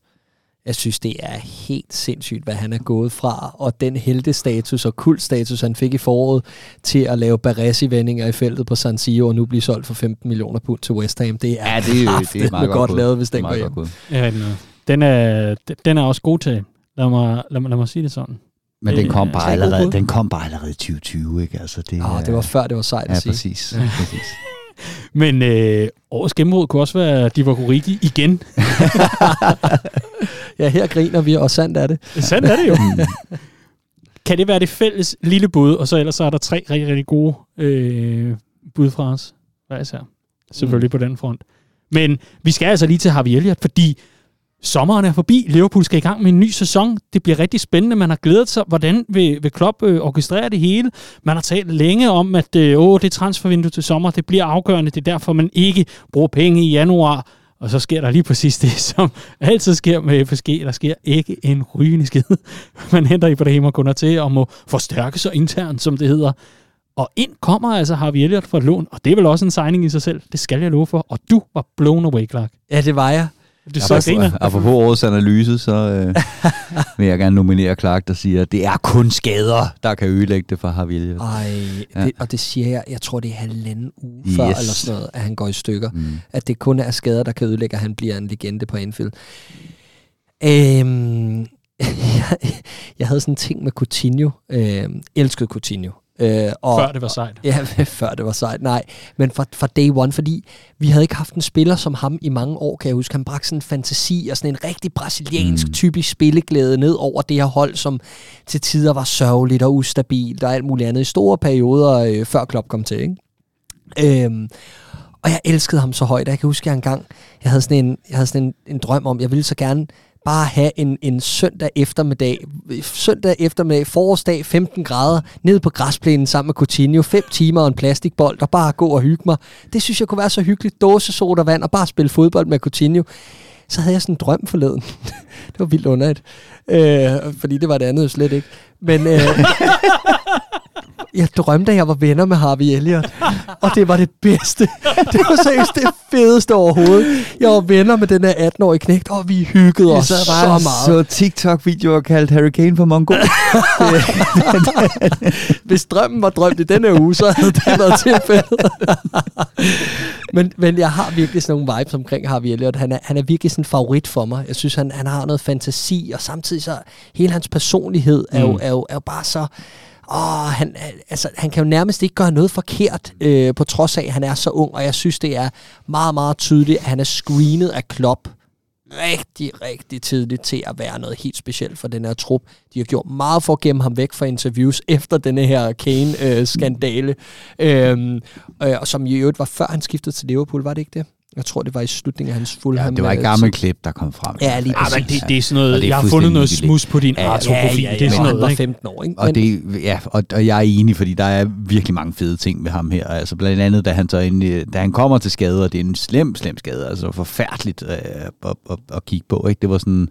Jeg synes, det er helt sindssygt, hvad han er gået fra, og den heldestatus og kultstatus, han fik i foråret, til at lave Baresi-vendinger i feltet på San Siro, og nu blive solgt for 15 millioner pund til West Ham. Det er, Ja, det, er- det er meget godt, lavet, hvis Det den går hjem. Ja, den er- den er, den er også god til. Lad mig, lad mig, lad mig sige det sådan. Men den kom er- bare er allerede, den kom bare allerede i 2020, ikke? Altså, det, Ah, er- det var før, det var sejt Ja, at sige. præcis. præcis. [laughs] Men øh, årets gennembrud kunne også være Divock Origi igen. [laughs] Ja, her griner vi, og sandt er det. Sådan er det jo. [laughs] kan det være det fælles lille bud, og så ellers så er der tre rigtig, rigtig gode øh, bud fra os. Hvad især? Selvfølgelig mm. på den front. Men vi skal altså lige til Harvey Elliott, fordi sommeren er forbi. Liverpool skal i gang med en ny sæson. Det bliver rigtig spændende. Man har glædet sig. Hvordan vil, vil Klopp øh, orkestrere det hele? Man har talt længe om, at øh, åh, det transfervindue til sommer, det bliver afgørende. Det er derfor, man ikke bruger penge i januar. Og så sker der lige præcis det, [laughs] som altid sker med FSG. Der sker ikke en rygende skid. [laughs] Man henter Ibrahim og kunder til og må forstærke sig internt, som det hedder. Og ind kommer altså Harvey Elliott fra et lån, og det er vel også en signing i sig selv. Det skal jeg love for. Og du var blown away, Clark. Ja, det var jeg. Du så griner. Apropos, årets analyse, så øh, [laughs] vil jeg gerne nominere Clark, der siger, at det er kun skader, der kan ødelægge det for Harvey. Ej, Ja. det, og det siger jeg, jeg tror det er halvanden uge yes. før, eller sådan noget, at han går i stykker. Mm. At det kun er skader, der kan ødelægge, at han bliver en legende på Anfield. Øhm, [laughs] jeg, jeg havde sådan en ting med Coutinho. Øhm, elskede Coutinho. Øh, og, Før det var sejt. Ja, [laughs] før det var sejt. Nej, men fra, fra day one, fordi vi havde ikke haft en spiller som ham i mange år, kan jeg huske. Han bragte sådan en fantasi og sådan en rigtig brasiliansk Mm. typisk spilleglæde ned over det her hold, som til tider var sørgeligt og ustabilt og alt muligt andet i store perioder, øh, før Klopp kom til. Ikke? Øhm, og jeg elskede ham så højt. og Jeg kan huske, at jeg engang jeg havde sådan, en, jeg havde sådan en, en drøm om, jeg ville så gerne bare have en, en søndag eftermiddag, søndag eftermiddag, forårsdag, 15 grader, ned på græsplænen sammen med Coutinho, 5 timer og en plastikbold, og bare gå og hygge mig. Det synes jeg kunne være så hyggeligt. Dåse, soda, vand og bare spille fodbold med Coutinho så havde jeg sådan en drøm forleden. [laughs] det var vildt underligt. Øh, fordi det var det andet jo slet ikke. Men øh, [laughs] jeg drømte, at jeg var venner med Harvey Elliott. Og det var det bedste. Det var seriøst det fedeste overhovedet. Jeg var venner med den her 18-årige knægt, og vi hyggede os så, så meget. Så TikTok-videoer kaldt Harry Kane for Mongo. [laughs] Hvis drømmen var drømt i denne uge, så havde det været tilfældet. men, men jeg har virkelig sådan nogle vibes omkring Harvey Elliott. Han er, han er virkelig sådan en favorit for mig. Jeg synes, han, han har noget fantasi, og samtidig så hele hans personlighed er jo, mm. er jo, er jo bare så åh, han, altså, han kan jo nærmest ikke gøre noget forkert, øh, på trods af, at han er så ung, og jeg synes, det er meget, meget tydeligt, at han er screenet af Klopp rigtig, rigtig tidligt til at være noget helt specielt for den her trup. De har gjort meget for at gemme ham væk fra interviews [laughs] efter denne her Kane-skandale, øh, øhm, øh, og som i øvrigt var før han skiftede til Liverpool, var det ikke det? Jeg tror, det var i slutningen af hans Fulham. Ja, det var et gammelt klip, der kom frem. Ja, lige præcis. Ja, men det, det er sådan noget, er jeg har fundet noget smus på din ja, Arthur-profil. Ja, ja, ja, det er sådan noget, var 15 år, ikke? Og, men, det, ja, og, og, jeg er enig, fordi der er virkelig mange fede ting ved ham her. Altså blandt andet, da han, så ind, da han kommer til skade, og det er en slem, slem skade, altså forfærdeligt øh, at, at, at, kigge på. Ikke? Det var sådan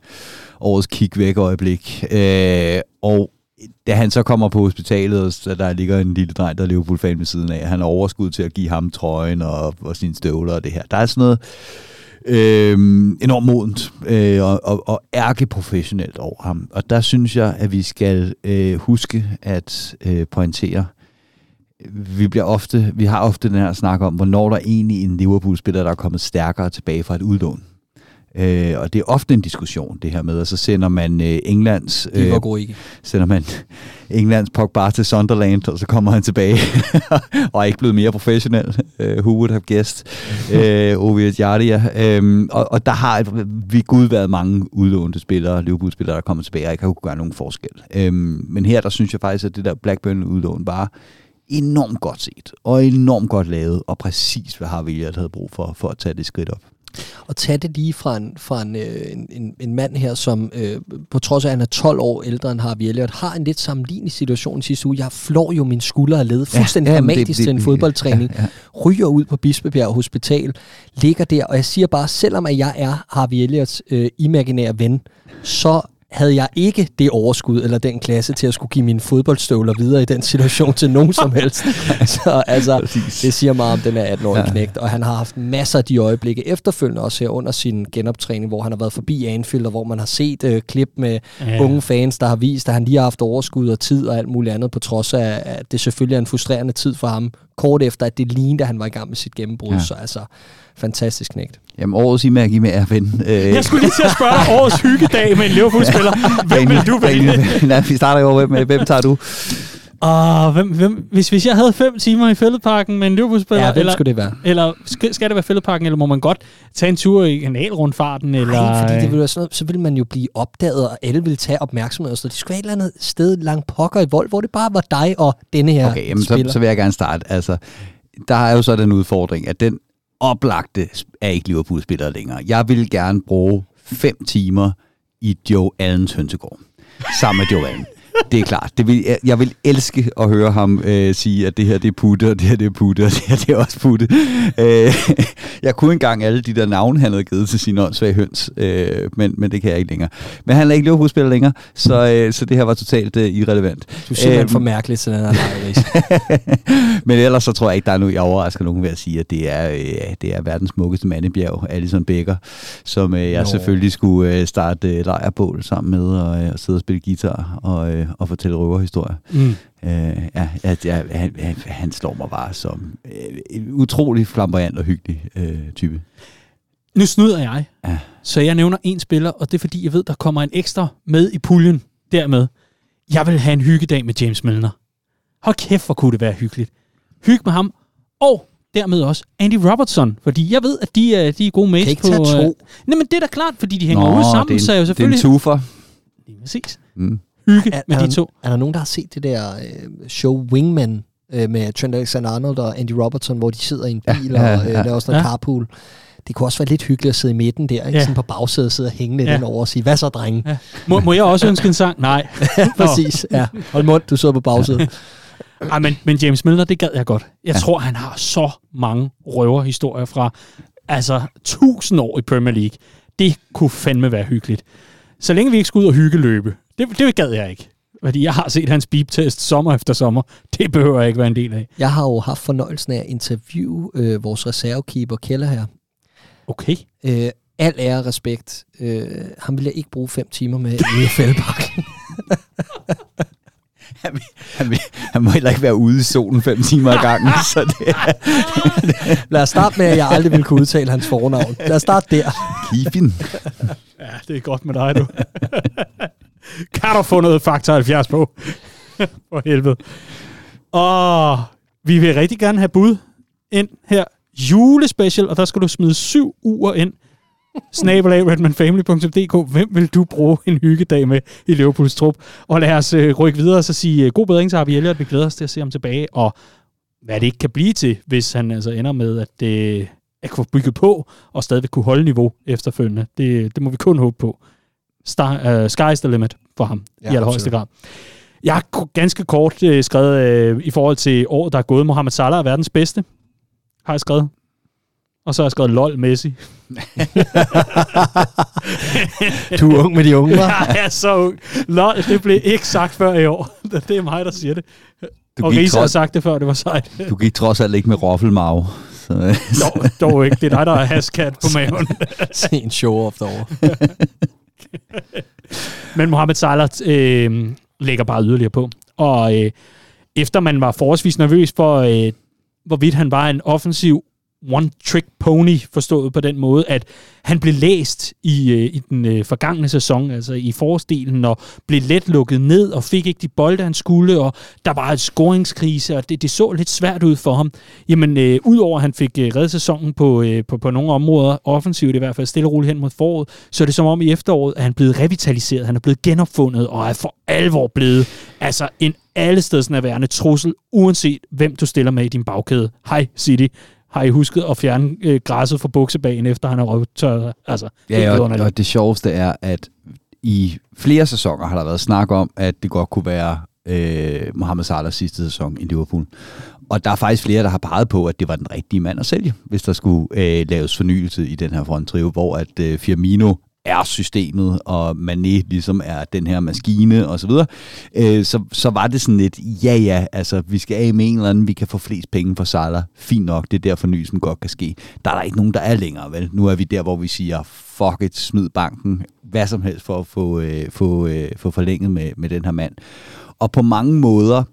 årets kig væk øjeblik. Øh, og da han så kommer på hospitalet, og så der ligger en lille dreng, der er Liverpool-fan ved siden af, han har overskud til at give ham trøjen og, og sine støvler og det her. Der er sådan noget øh, enormt modent øh, og, og, og ærkeprofessionelt over ham. Og der synes jeg, at vi skal øh, huske at øh, pointere, vi bliver ofte, vi har ofte den her snak om, hvornår der er egentlig en Liverpool-spiller, der er kommet stærkere tilbage fra et udlån. Øh, og det er ofte en diskussion, det her med, og så sender man øh, Englands... Øh, sender man [laughs] Englands Pogba til Sunderland, og så kommer han tilbage, [laughs] og er ikke blevet mere professionel. Uh, who would have guessed? uh, Ovi Jardia. Um, og, og der har vi gud været mange udlånte spillere, Liverpool-spillere, der kommer tilbage, og ikke har kunne gøre nogen forskel. Um, men her, der synes jeg faktisk, at det der Blackburn-udlån var enormt godt set, og enormt godt lavet, og præcis hvad har vi havde brug for, for at tage det skridt op at tage det lige fra en, fra en, øh, en, en mand her, som øh, på trods af, at han er 12 år ældre end Harvey Elliott, har en lidt sammenlignende situation sidste uge. Jeg flår jo min skulder af led fuldstændig ja, dramatisk det, det, til en fodboldtræning. Ja, ja. Ryger ud på Bispebjerg Hospital, ligger der, og jeg siger bare, selvom at jeg er Harvey Elliots øh, imaginære ven, så havde jeg ikke det overskud eller den klasse til at skulle give mine fodboldstøvler videre i den situation til nogen som [laughs] helst. Så altså, det siger meget om den er 18-årige ja. knægt, og han har haft masser af de øjeblikke efterfølgende også her under sin genoptræning, hvor han har været forbi Anfield, og hvor man har set uh, klip med ja. unge fans, der har vist, at han lige har haft overskud og tid og alt muligt andet, på trods af, at det selvfølgelig er en frustrerende tid for ham, kort efter, at det lignede, at han var i gang med sit gennembrud. Ja. Så altså, fantastisk knægt. Jamen, årets imærke med er ven. Øh. Jeg skulle lige til at spørge dig, årets hyggedag med en Liverpool-spiller. Hvem vil du vælge? Nej, vi starter jo med, hvem tager du? Og hvem, hvem, hvis, hvis jeg havde fem timer i fældeparken med en Liverpool-spiller, ja, eller, skulle det være? Eller skal, skal det være fældeparken, eller må man godt tage en tur i kanalrundfarten? Eller, Nej, fordi det ville være sådan noget, så ville man jo blive opdaget, og alle ville tage opmærksomhed. Så det skulle være et eller andet sted langt pokker i vold, hvor det bare var dig og denne her Okay, jamen, så, så vil jeg gerne starte. Altså, der er jo så den udfordring, at den oplagte er ikke Liverpool-spiller længere. Jeg vil gerne bruge fem timer i Joe Allens hønsegård. Sammen med Joe Allen det er klart. Det vil, jeg, jeg vil elske at høre ham øh, sige, at det her det er putte, og det her det er putte, og det her det er også putte. Øh, [laughs] jeg kunne engang alle de der navne, han havde givet til sine åndssvage høns, øh, men, men det kan jeg ikke længere. Men han er ikke Liverpool-spiller længere, så, øh, så det her var totalt øh, irrelevant. Du er simpelthen øh, for mærkelig til den her [laughs] [laughs] Men ellers så tror jeg ikke, der er noget, jeg overrasker nogen ved at sige, at det er, øh, det er verdens smukkeste mandebjerg, Alison Becker, som øh, jeg Nå. selvfølgelig skulle øh, starte øh, lejrbål sammen med, og, øh, og sidde og spille guitar, og, øh, og fortælle røverhistorier. Mm. Øh, ja, at, ja, han, han, han slår mig bare som øh, en utrolig flamboyant og hyggelig øh, type. Nu snyder jeg, ja. så jeg nævner en spiller, og det er fordi, jeg ved, der kommer en ekstra med i puljen dermed. Jeg vil have en hyggedag med James Milner. Hold kæft, hvor kunne det være hyggeligt. Hygge med ham, og dermed også Andy Robertson, fordi jeg ved, at de er, de er gode mates på... Kan ikke tage to. nej, men det er da klart, fordi de hænger Nå, ude sammen, det er, så er jo selvfølgelig... Det er en tufer. Lige præcis. Mm hygge er, med er de to. Er der nogen, der har set det der øh, show Wingman øh, med Trent Alexander-Arnold og Andy Robertson, hvor de sidder i en bil ja, ja, ja, og øh, laver sådan noget ja. carpool? det kunne også være lidt hyggeligt at sidde i midten der, ikke? Ja. Sådan på bagsædet, sidde og hænge lidt Ja. ja. over og sige, hvad så, drenge? Ja. Må, må jeg også ønske en sang? Nej. [laughs] Præcis, ja. Hold mund, du sidder på bagsædet. Ej, men, men James Milner, det gad jeg godt. Jeg ja. tror, han har så mange røverhistorier fra altså tusind år i Premier League. Det kunne fandme være hyggeligt. Så længe vi ikke skal ud og hyggeløbe, det, det gad jeg ikke. Fordi jeg har set hans beep-test sommer efter sommer. Det behøver jeg ikke være en del af. Jeg har jo haft fornøjelsen af at interviewe øh, vores reservekeeper Keller her. Okay. Øh, al ære og respekt. Øh, ham vil jeg ikke bruge fem timer med i fældebakken. [laughs] [laughs] Han, vil- han, vil- han må heller ikke være ude i solen fem timer ad gangen. [laughs] så det er [laughs] Lad os starte med, at jeg aldrig vil kunne udtale hans fornavn. Lad os starte der. Kifin. Ja, det er godt med dig, du. kan du få noget Faktor 70 på? For helvede. Og vi vil rigtig gerne have bud ind her. Julespecial, og der skal du smide syv uger ind. Snabelag redmanfamily.dk. Hvem vil du bruge en hyggedag med i Liverpools trup? Og lad os øh, rykke videre og så sige øh, god bedring til Harvey Elliott. Vi glæder os til at se ham tilbage, og hvad det ikke kan blive til, hvis han altså ender med at, øh, at kunne bygge på og stadig kunne holde niveau efterfølgende. Det, det må vi kun håbe på. Star, uh, sky's the limit for ham ja, i allerhøjeste grad. Jeg har ganske kort øh, skrevet øh, i forhold til året, der er gået. Mohamed Salah er verdens bedste, har jeg skrevet. Og så har jeg skrevet LOL Messi. [laughs] Du er ung med de unge, hva'? jeg er så ung. LOL, det blev ikke sagt før i år. [laughs] Det er mig, der siger det. Du og Riese har sagt det før, det var sejt. du gik trods alt ikke med roffelmave. Så, dog, dog ikke. Det er dig, der er haskat på maven. [laughs] Se en show-off derovre. Men Mohamed Salah øh, lægger bare yderligere på. Og øh, efter man var forholdsvis nervøs for, øh, hvorvidt han var en offensiv one-trick pony, forstået på den måde, at han blev læst i, øh, i den øh, forgangne sæson, altså i forstilen, og blev let lukket ned, og fik ikke de bolde, han skulle, og der var et scoringskrise, og det, det så lidt svært ud for ham. Jamen, øh, udover at han fik øh, reddet sæsonen på, øh, på, på nogle områder, offensivt i hvert fald, stille og roligt hen mod foråret, så er det som om i efteråret, at han er blevet revitaliseret, han er blevet genopfundet, og er for alvor blevet altså en allestedsnærværende trussel, uanset hvem du stiller med i din bagkæde. Hej City, har I husket at fjerne øh, græsset fra buksebagen, efter han har røvtørret? Altså, det Ja, og, og det sjoveste er, at i flere sæsoner har der været snak om, at det godt kunne være øh, Mohamed Salahs sidste sæson i Liverpool. Og der er faktisk flere, der har peget på, at det var den rigtige mand at sælge, hvis der skulle øh, laves fornyelse i den her fronttrio, hvor at øh, Firmino er systemet, og Mané ligesom er den her maskine og så videre, øh, så, så var det sådan lidt, ja ja, altså vi skal af med en eller anden, vi kan få flest penge for Salah, fint nok, det er der fornyelsen godt kan ske. Der er der ikke nogen, der er længere, vel? Nu er vi der, hvor vi siger, fuck it, smid banken, hvad som helst for at få, øh, få, øh, få forlænget med, med den her mand. Og på mange måder,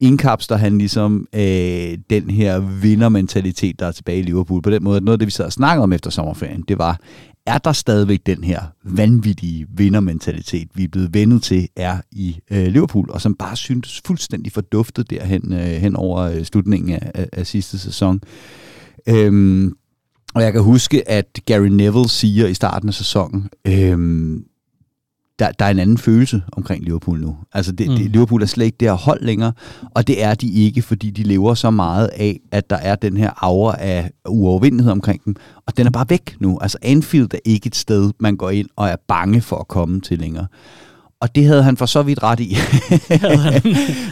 indkapsler han ligesom øh, den her vindermentalitet, der er tilbage i Liverpool. På den måde, at noget af det, vi sad og snakkede om efter sommerferien, det var, er der stadigvæk den her vanvittige vindermentalitet, vi er blevet vendet til, er i øh, Liverpool, og som bare syntes fuldstændig forduftet derhen øh, hen over øh, slutningen af, af, af sidste sæson. Øhm, og jeg kan huske, at Gary Neville siger i starten af sæsonen, øhm, der, der er en anden følelse omkring Liverpool nu. Altså det, mm. det, Liverpool er slet ikke det her hold længere, og det er de ikke, fordi de lever så meget af, at der er den her aura af uovervindelighed omkring dem, og den er bare væk nu. Altså Anfield er ikke et sted, man går ind og er bange for at komme til længere. Og det havde han for så vidt ret i.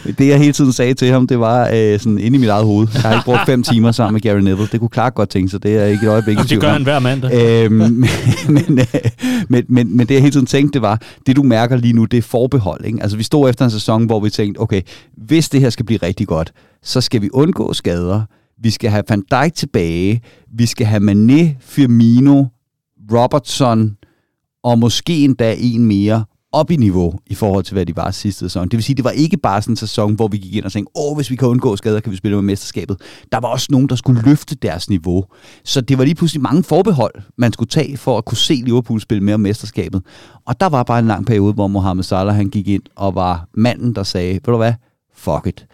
[laughs] det jeg hele tiden sagde til ham, det var øh, sådan inde i mit eget hoved. Jeg har ikke brugt fem [laughs] timer sammen med Gary Neville. Det kunne Clark godt tænke sig. Det er ikke et øjeblik Jamen, det gør han hver mandag. Øhm, [laughs] men, men, øh, men, men, men det jeg hele tiden tænkte, det var, det du mærker lige nu, det er forbehold. Ikke? Altså vi stod efter en sæson, hvor vi tænkte, okay, hvis det her skal blive rigtig godt, så skal vi undgå skader, vi skal have Van Dijk tilbage, vi skal have Mané, Firmino, Robertson, og måske endda en mere op i niveau i forhold til, hvad de var sidste sæson. Det vil sige, det var ikke bare sådan en sæson, hvor vi gik ind og tænkte, åh, hvis vi kan undgå skader, kan vi spille med mesterskabet. Der var også nogen, der skulle løfte deres niveau. Så det var lige pludselig mange forbehold, man skulle tage for at kunne se Liverpool spille mere om mesterskabet. Og der var bare en lang periode, hvor Mohamed Salah han gik ind og var manden, der sagde, ved du hvad, fuck it.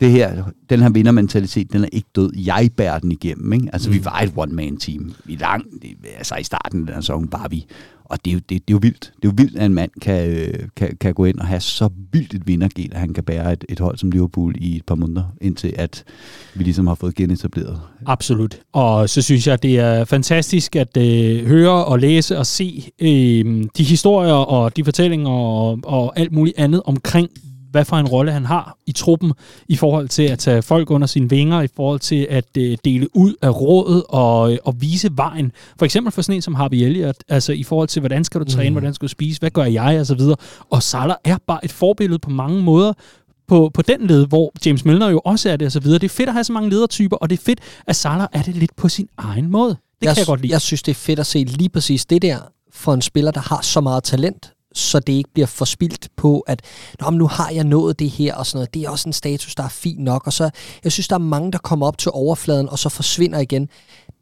det her, den her vindermentalitet, den er ikke død. Jeg bærer den igennem. Ikke? Altså, mm. vi var et one-man-team. I lang, altså i starten af den her sæson var vi. Og det er, jo, det, det er jo vildt. Det er jo vildt, at en mand kan, øh, kan, kan gå ind og have så vildt et vindergel, at han kan bære et, et hold som Liverpool i et par måneder, indtil at vi ligesom har fået genetableret. Absolut. Og så synes jeg, det er fantastisk at øh, høre og læse og se øh, de historier og de fortællinger og, og alt muligt andet omkring hvad for en rolle han har i truppen i forhold til at tage folk under sine vinger, i forhold til at øh, dele ud af rådet og, øh, og vise vejen. For eksempel for sådan en som Harvey Elliott, altså i forhold til, hvordan skal du træne, mm. hvordan skal du spise, hvad gør jeg, og så videre. Og Salah er bare et forbillede på mange måder, på, på den led, hvor James Milner jo også er det og så videre. Det er fedt at have så mange ledertyper, og det er fedt, at Salah er det lidt på sin egen måde. Det jeg, kan jeg godt lide. Jeg synes, det er fedt at se lige præcis det der for en spiller, der har så meget talent, så det ikke bliver forspildt på, at Nå, men nu har jeg nået det her og sådan noget. Det er også en status, der er fin nok. Og så, jeg synes, der er mange, der kommer op til overfladen, og så forsvinder igen.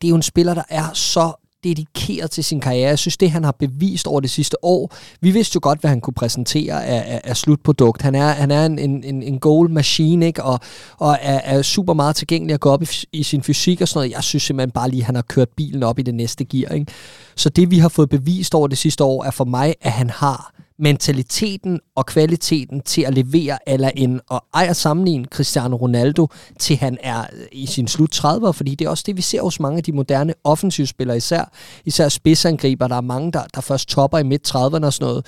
Det er jo en spiller, der er så dedikeret til sin karriere. Jeg synes, det han har bevist over det sidste år, vi vidste jo godt, hvad han kunne præsentere af, af, af slutprodukt. Han er, han er en, en, en goal machine, ikke? Og, og er, er super meget tilgængelig at gå op i, i sin fysik og sådan noget. Jeg synes simpelthen bare lige, at han har kørt bilen op i det næste gear. Ikke? Så det, vi har fået bevist over det sidste år, er for mig, at han har mentaliteten og kvaliteten til at levere eller en og ejer sammenligne Cristiano Ronaldo til han er øh, i sin slut 30'er, fordi det er også det, vi ser hos mange af de moderne offensivspillere, især, især spidsangriber. Der er mange, der, der først topper i midt 30'erne og sådan noget.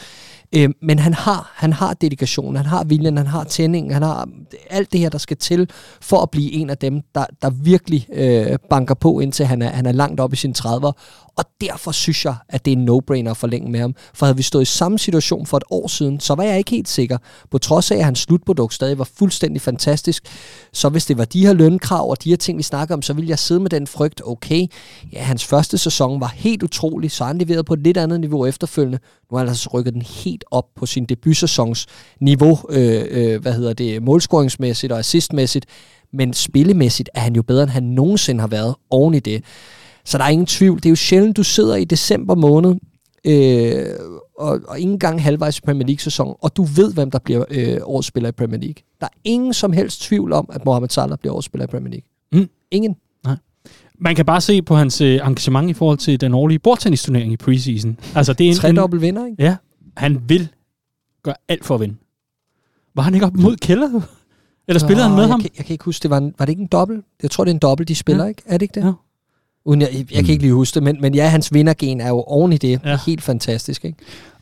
Øh, men han har, han har dedikation, han har viljen, han har tændingen, han har alt det her, der skal til for at blive en af dem, der, der virkelig øh, banker på, indtil han er, han er langt op i sine 30'er. Og derfor synes jeg, at det er en no-brainer at forlænge med ham. For havde vi stået i samme situation for et år siden, så var jeg ikke helt sikker. På trods af, at hans slutprodukt stadig var fuldstændig fantastisk. Så hvis det var de her lønkrav og de her ting, vi snakker om, så ville jeg sidde med den frygt, okay, ja, hans første sæson var helt utrolig, så han leverede på et lidt andet niveau efterfølgende. Nu har han altså rykket den helt op på sin debutsæsons niveau, øh, øh, hvad hedder det, målscoringsmæssigt og assistmæssigt. Men spillemæssigt er han jo bedre, end han nogensinde har været oven i det. Så der er ingen tvivl. Det er jo sjældent, du sidder i december måned, øh, og, og ingen gang halvvejs i Premier League-sæson, og du ved, hvem der bliver øh, årsspiller i Premier League. Der er ingen som helst tvivl om, at Mohamed Salah bliver årsspiller i Premier League. Mm. Ingen. Nej. Man kan bare se på hans øh, engagement i forhold til den årlige bordtennisturnering i preseason. Altså, det er en, Tre dobbelt vinder, ikke? Ja, han vil gøre alt for at vinde. Var han ikke op mod Keller? [laughs] Eller spillede han med jeg ham? Kan, jeg kan ikke huske, det var, en, var det ikke en dobbelt? Jeg tror, det er en dobbelt, de spiller, ja. ikke? Er det ikke det? Ja. Uden jeg, jeg kan ikke lige huske det, men, men ja, hans vindergen er jo oven i det. Ja. Helt fantastisk, ikke?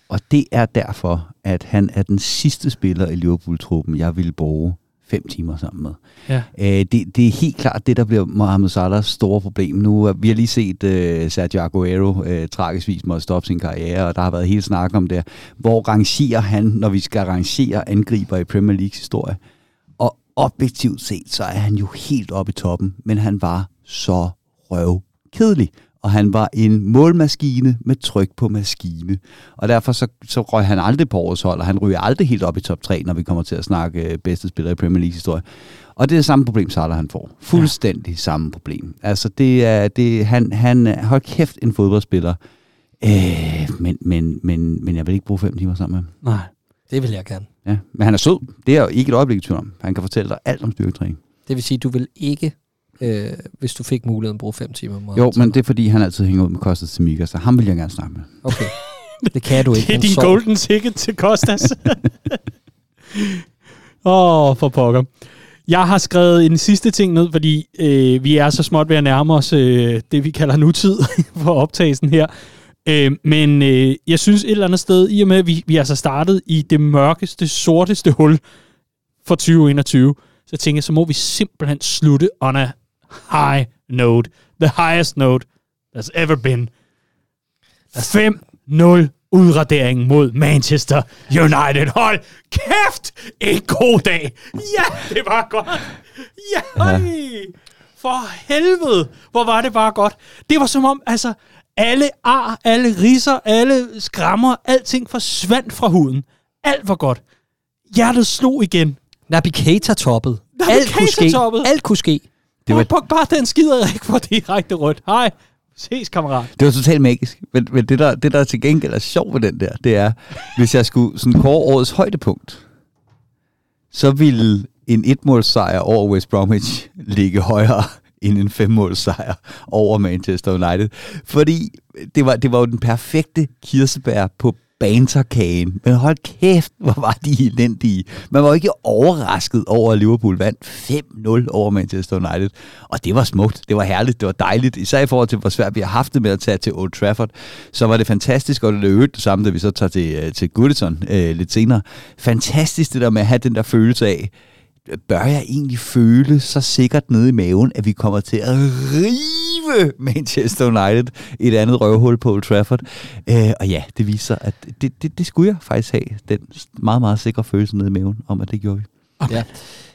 Og det er derfor, at han er den sidste spiller i Liverpool-truppen, jeg ville bruge fem timer sammen med. Ja. Æ, det, det er helt klart det, der bliver Mohamed Salahs store problem. Nu vi har lige set uh, Sergio Aguero uh, tragisk vis måtte stoppe sin karriere, og der har været hele snak om det. Hvor rangerer han, når vi skal rangere angriber i Premier Leagues historie? Og objektivt set, så er han jo helt oppe i toppen, men han var så røv kedelig og han var en målmaskine med tryk på maskine. Og derfor så, så røg han aldrig på årets hold, og han ryger aldrig helt op i top 3, når vi kommer til at snakke øh, bedste spiller i Premier League historie. Og det er det samme problem, Salah han får. Fuldstændig ja. samme problem. Altså det er, det, han, han hold kæft en fodboldspiller, øh, men, men, men, men jeg vil ikke bruge fem timer sammen med ham. Nej, det vil jeg gerne. Ja, men han er sød. Det er jo ikke et øjeblik i tvivl om. Han kan fortælle dig alt om styrketræning. Det vil sige, du vil ikke øh, hvis du fik muligheden at bruge fem timer. Meget jo, men det er fordi, han altid hænger ud med Kostas Simiga, så ham vil jeg gerne snakke med. Okay. Det kan du [laughs] ikke. det er din golden ticket til Kostas. [laughs] Åh, oh, for pokker. Jeg har skrevet en sidste ting ned, fordi øh, vi er så småt ved at nærme os øh, det, vi kalder nutid [laughs] for optagelsen her. Øh, men øh, jeg synes et eller andet sted, i og med at vi, vi er så startet i det mørkeste, sorteste hul for 2021, så tænker jeg, så må vi simpelthen slutte on a high note. The highest note there's ever been. 5-0 udradering mod Manchester United. Hold kæft! En god dag! Ja, det var godt! Ja, for helvede! Hvor var det bare godt. Det var som om, altså, alle ar, alle riser, alle skrammer, alting forsvandt fra huden. Alt var godt. Hjertet slog igen. Naby Keita toppet. Alt kunne ske. Toppet. Alt kunne ske. Det var... Pogba, den skider ikke for direkte rødt. Hej. Ses, kammerat. Det var totalt magisk. Men, men det, der, det, der til gengæld er sjovt ved den der, det er, hvis jeg skulle sådan kåre årets højdepunkt, så ville en etmålssejr over West Bromwich ligge højere end en femmålssejr over Manchester United. Fordi det var, det var jo den perfekte kirsebær på banterkagen. Men hold kæft, hvor var de elendige. Man var ikke overrasket over, at Liverpool vandt 5-0 over Manchester United. Og det var smukt, det var herligt, det var dejligt. Især i forhold til, hvor svært vi har haft det med at tage til Old Trafford. Så var det fantastisk, og det er øvrigt det samme, da vi så tager til, øh, til Goodison øh, lidt senere. Fantastisk det der med at have den der følelse af, bør jeg egentlig føle så sikkert nede i maven, at vi kommer til at rive Manchester United et andet røvhul på Old Trafford. Øh, og ja, det viser, at det, det, det skulle jeg faktisk have, den meget, meget sikre følelse nede i maven om, at det gjorde vi. Okay. Ja.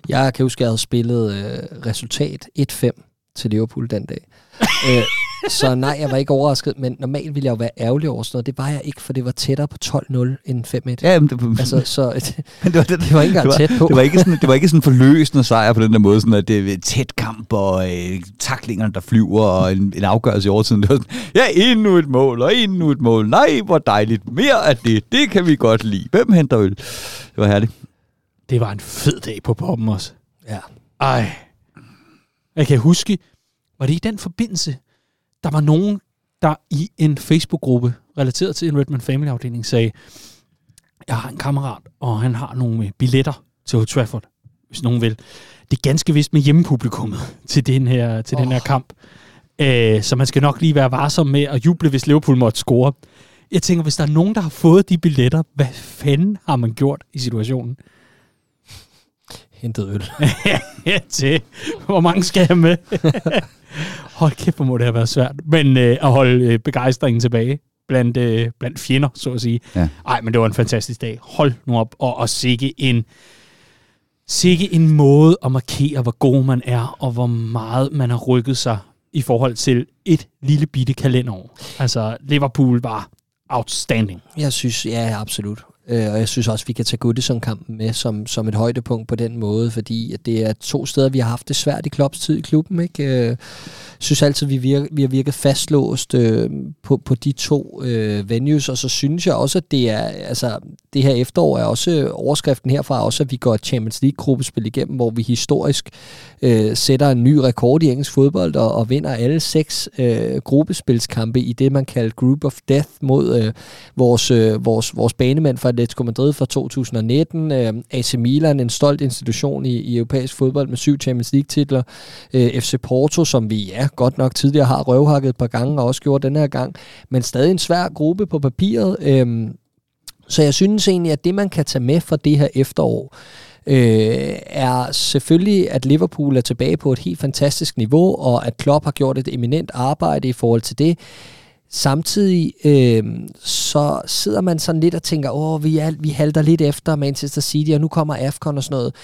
Jeg kan huske, at jeg havde spillet øh, resultat 1-5 til Liverpool den dag. [laughs] øh, så nej, jeg var ikke overrasket, men normalt ville jeg jo være ærgerlig over sådan noget. Det var jeg ikke, for det var tættere på 12-0 end 5-1. Ja, men det, altså, så, [laughs] men det, var, det, det var ikke engang tæt på. Det var ikke sådan, det var ikke sådan forløsende sejr på den der måde, sådan at det er tæt kamp og øh, taklingerne, der flyver og en, en afgørelse i overtiden. Det var sådan, ja, endnu et mål og endnu et mål. Nej, hvor dejligt. Mere af det. Det kan vi godt lide. Hvem henter øl? Det var herligt. Det var en fed dag på poppen også. Ja. Ej. Jeg kan huske, var det i den forbindelse, der var nogen, der i en Facebook-gruppe relateret til en Redman Family-afdeling sagde, jeg har en kammerat, og han har nogle billetter til Old Trafford, hvis nogen vil. Det er ganske vist med hjemmepublikummet [laughs] til den her, til oh. den her kamp. Æh, så man skal nok lige være varsom med at juble, hvis Liverpool måtte score. Jeg tænker, hvis der er nogen, der har fået de billetter, hvad fanden har man gjort i situationen? Hentet øl. [laughs] ja, til. Hvor mange skal jeg med? [laughs] Hold kæft, hvor må det have været svært. Men øh, at holde øh, begejstringen tilbage blandt, øh, blandt fjender, så at sige. Ja. Ej, men det var en fantastisk dag. Hold nu op. Og, og sikke en, sikke en måde at markere, hvor god man er, og hvor meget man har rykket sig i forhold til et lille bitte kalenderår. Altså, Liverpool var outstanding. Jeg synes, ja, absolut. Øh, og jeg synes også, vi kan tage Goodison-kampen med som, som et højdepunkt på den måde, fordi at det er to steder, vi har haft det svært i Klopps tid i klubben. Ikke? Jeg synes altid, vi, virke, vi har virket fastlåst øh, på, på de to øh, venues, og så synes jeg også, at det er, altså, det her efterår er også overskriften herfra, også at vi går Champions League-gruppespil igennem, hvor vi historisk øh, sætter en ny rekord i engelsk fodbold og, og vinder alle seks øh, gruppespilskampe i det, man kalder Group of Death mod øh, vores, øh, vores, vores banemænd fra Atletico Madrid fra 2019, øh, AC Milan, en stolt institution i, i europæisk fodbold med syv Champions League-titler, øh, FC Porto, som vi ja, godt nok tidligere har røvhakket et par gange og også gjort den her gang, men stadig en svær gruppe på papiret. Øh, så jeg synes egentlig, at det man kan tage med fra det her efterår, øh, er selvfølgelig, at Liverpool er tilbage på et helt fantastisk niveau, og at Klopp har gjort et eminent arbejde i forhold til det. Samtidig øh, så sidder man sådan lidt og tænker, åh, vi, er, vi halter lidt efter Manchester City, og nu kommer AFCON og sådan noget.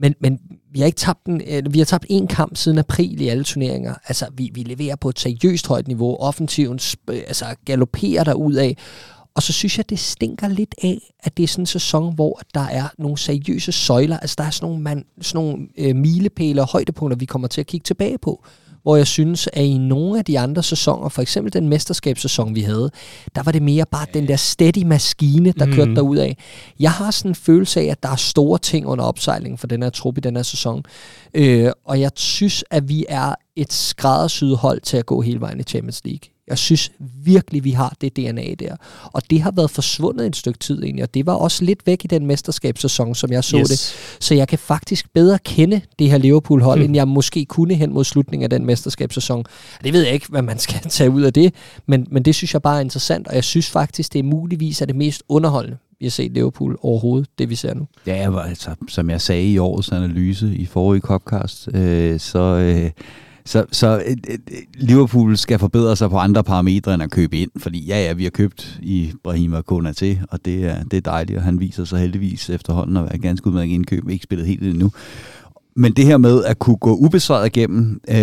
Men, men vi har ikke tabt en, øh, vi har tabt en kamp siden april i alle turneringer. Altså, vi, vi leverer på et seriøst højt niveau. Offensiven øh, altså, galopperer der ud af. Og så synes jeg, det stinker lidt af, at det er sådan en sæson, hvor der er nogle seriøse søjler. Altså, der er sådan nogle, man, sådan nogle øh, milepæle og højdepunkter, vi kommer til at kigge tilbage på hvor jeg synes, at i nogle af de andre sæsoner, for eksempel den mesterskabssæson, vi havde, der var det mere bare den der steady maskine, der mm. kørte derud af. Jeg har sådan en følelse af, at der er store ting under opsejling for den her trup i den her sæson. Øh, og jeg synes, at vi er et skræddersyet hold til at gå hele vejen i Champions League. Jeg synes virkelig, vi har det DNA der. Og det har været forsvundet en stykke tid egentlig, og det var også lidt væk i den mesterskabssæson, som jeg så yes. det. Så jeg kan faktisk bedre kende det her Liverpool-hold, hmm. end jeg måske kunne hen mod slutningen af den mesterskabssæson. Det ved jeg ikke, hvad man skal [laughs] tage ud af det, men, men det synes jeg bare er interessant, og jeg synes faktisk, det er muligvis er det mest underholdende, vi har set Liverpool overhovedet, det vi ser nu. Ja, altså, som jeg sagde i årets analyse i forrige Copcast, øh, så... Øh, så, så et, et, Liverpool skal forbedre sig på andre parametre end at købe ind, fordi ja, ja, vi har købt i Brahima Konate, og det er, det er dejligt, og han viser sig heldigvis efterhånden at være ganske udmærket indkøb, ikke spillet helt endnu. Men det her med at kunne gå ubesvaret igennem, øh,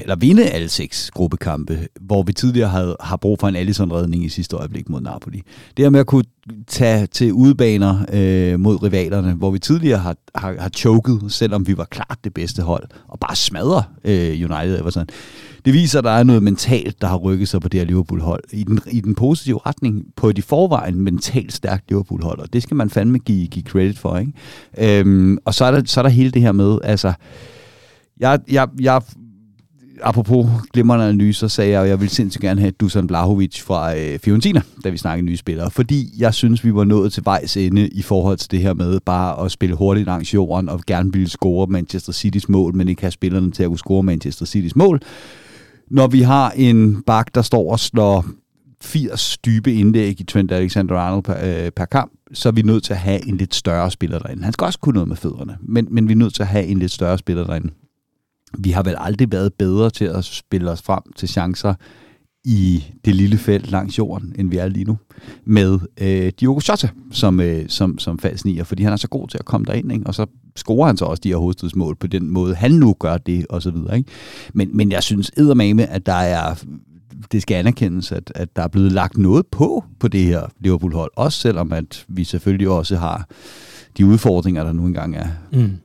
eller vinde alle seks gruppekampe, hvor vi tidligere havde, har brug for en Allison-redning i sidste øjeblik mod Napoli. Det her med at kunne tage til udebaner øh, mod rivalerne, hvor vi tidligere har, har, har choket, selvom vi var klart det bedste hold, og bare smadrer øh, United Everton. Det viser, at der er noget mentalt, der har rykket sig på det her Liverpool-hold. I den, I den positive retning på et i forvejen mentalt stærkt Liverpool-hold, og det skal man fandme give, give credit for. Ikke? Øhm, og så er, der, så er der hele det her med, altså, jeg, jeg, jeg apropos glimrende analyser, sagde jeg, at jeg ville sindssygt gerne have Dusan Blahovic fra øh, Fiorentina, da vi snakkede nye spillere. Fordi jeg synes, vi var nået til vejs ende i forhold til det her med bare at spille hurtigt langs jorden og gerne ville score Manchester City's mål, men ikke have spillerne til at kunne score Manchester City's mål. Når vi har en bak, der står og slår 80 dybe indlæg i Trent Alexander-Arnold per, øh, per kamp, så er vi nødt til at have en lidt større spiller derinde. Han skal også kunne noget med fødderne, men, men vi er nødt til at have en lidt større spiller derinde vi har vel aldrig været bedre til at spille os frem til chancer i det lille felt langs jorden, end vi er lige nu, med øh, Diogo Jota som, øh, som, som falsk nier, fordi han er så god til at komme derind, ikke? og så scorer han så også de her hovedstødsmål på den måde, han nu gør det, og så videre. Ikke? Men, men jeg synes eddermame, at der er det skal anerkendes, at, at der er blevet lagt noget på på det her Liverpool-hold, også selvom at vi selvfølgelig også har de udfordringer, der nu engang er. Mm.